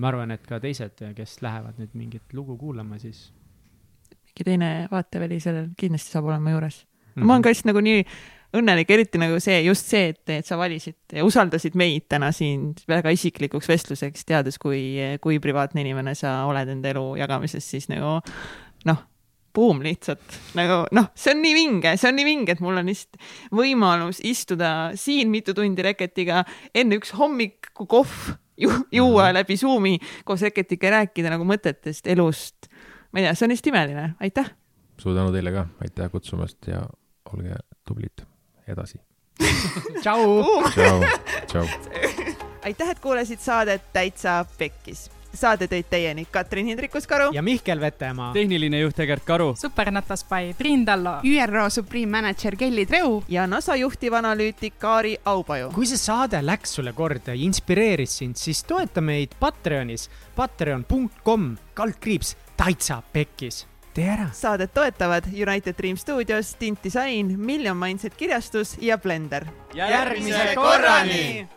Speaker 2: ma arvan, et ka teised, kes lähevad nüüd mingit lugu kuulama, siis
Speaker 1: mingi teine vaateväli sellel kindlasti saab olema juures mm.
Speaker 2: Mhm.
Speaker 1: -hmm. ma olen ka lihtsalt nagu nii õnnelik, eriti nagu see, just see, et, et sa valisid ja usaldasid meid täna siin väga isiklikuks vestluseks, teades, kui, kui privaatne inimene sa oled enda elu jagamises, siis nagu noh, buum lihtsalt nagu noh, see on nii vinge, see on nii vinge, et mul on lihtsalt võimalus istuda siin mitu tundi Reketiga enne üks hommikukohv ju, juua läbi Zoomi koos Reketiga ja rääkida nagu mõtetest, elust. ma ei tea, see on lihtsalt imeline, aitäh.
Speaker 3: suur tänu teile ka, aitäh kutsumast ja olge tublid edasi.
Speaker 2: tšau.
Speaker 3: tšau, tšau.
Speaker 1: aitäh, et kuulasid saadet Täitsa Pekkis. saade tõid teieni Katrin Hindrikus-Karu
Speaker 2: ja Mihkel Vetemaa.
Speaker 4: tehniline juht Egert Karu.
Speaker 5: supernatas by Triin Tallo.
Speaker 6: ÜRO Supreme Manager Kelly Treu
Speaker 1: ja NASA juhtivanalüütik Kaari Aupaju.
Speaker 2: kui see saade läks sulle korda ja inspireeris sind, siis toeta meid Patreonis, patreon.com, kaldkriips, täitsa pekkis. Tee ära.
Speaker 1: saadet toetavad United Dream Studios, Tint Disain, Million Mindset kirjastus ja Blender.
Speaker 4: järgmise korrani.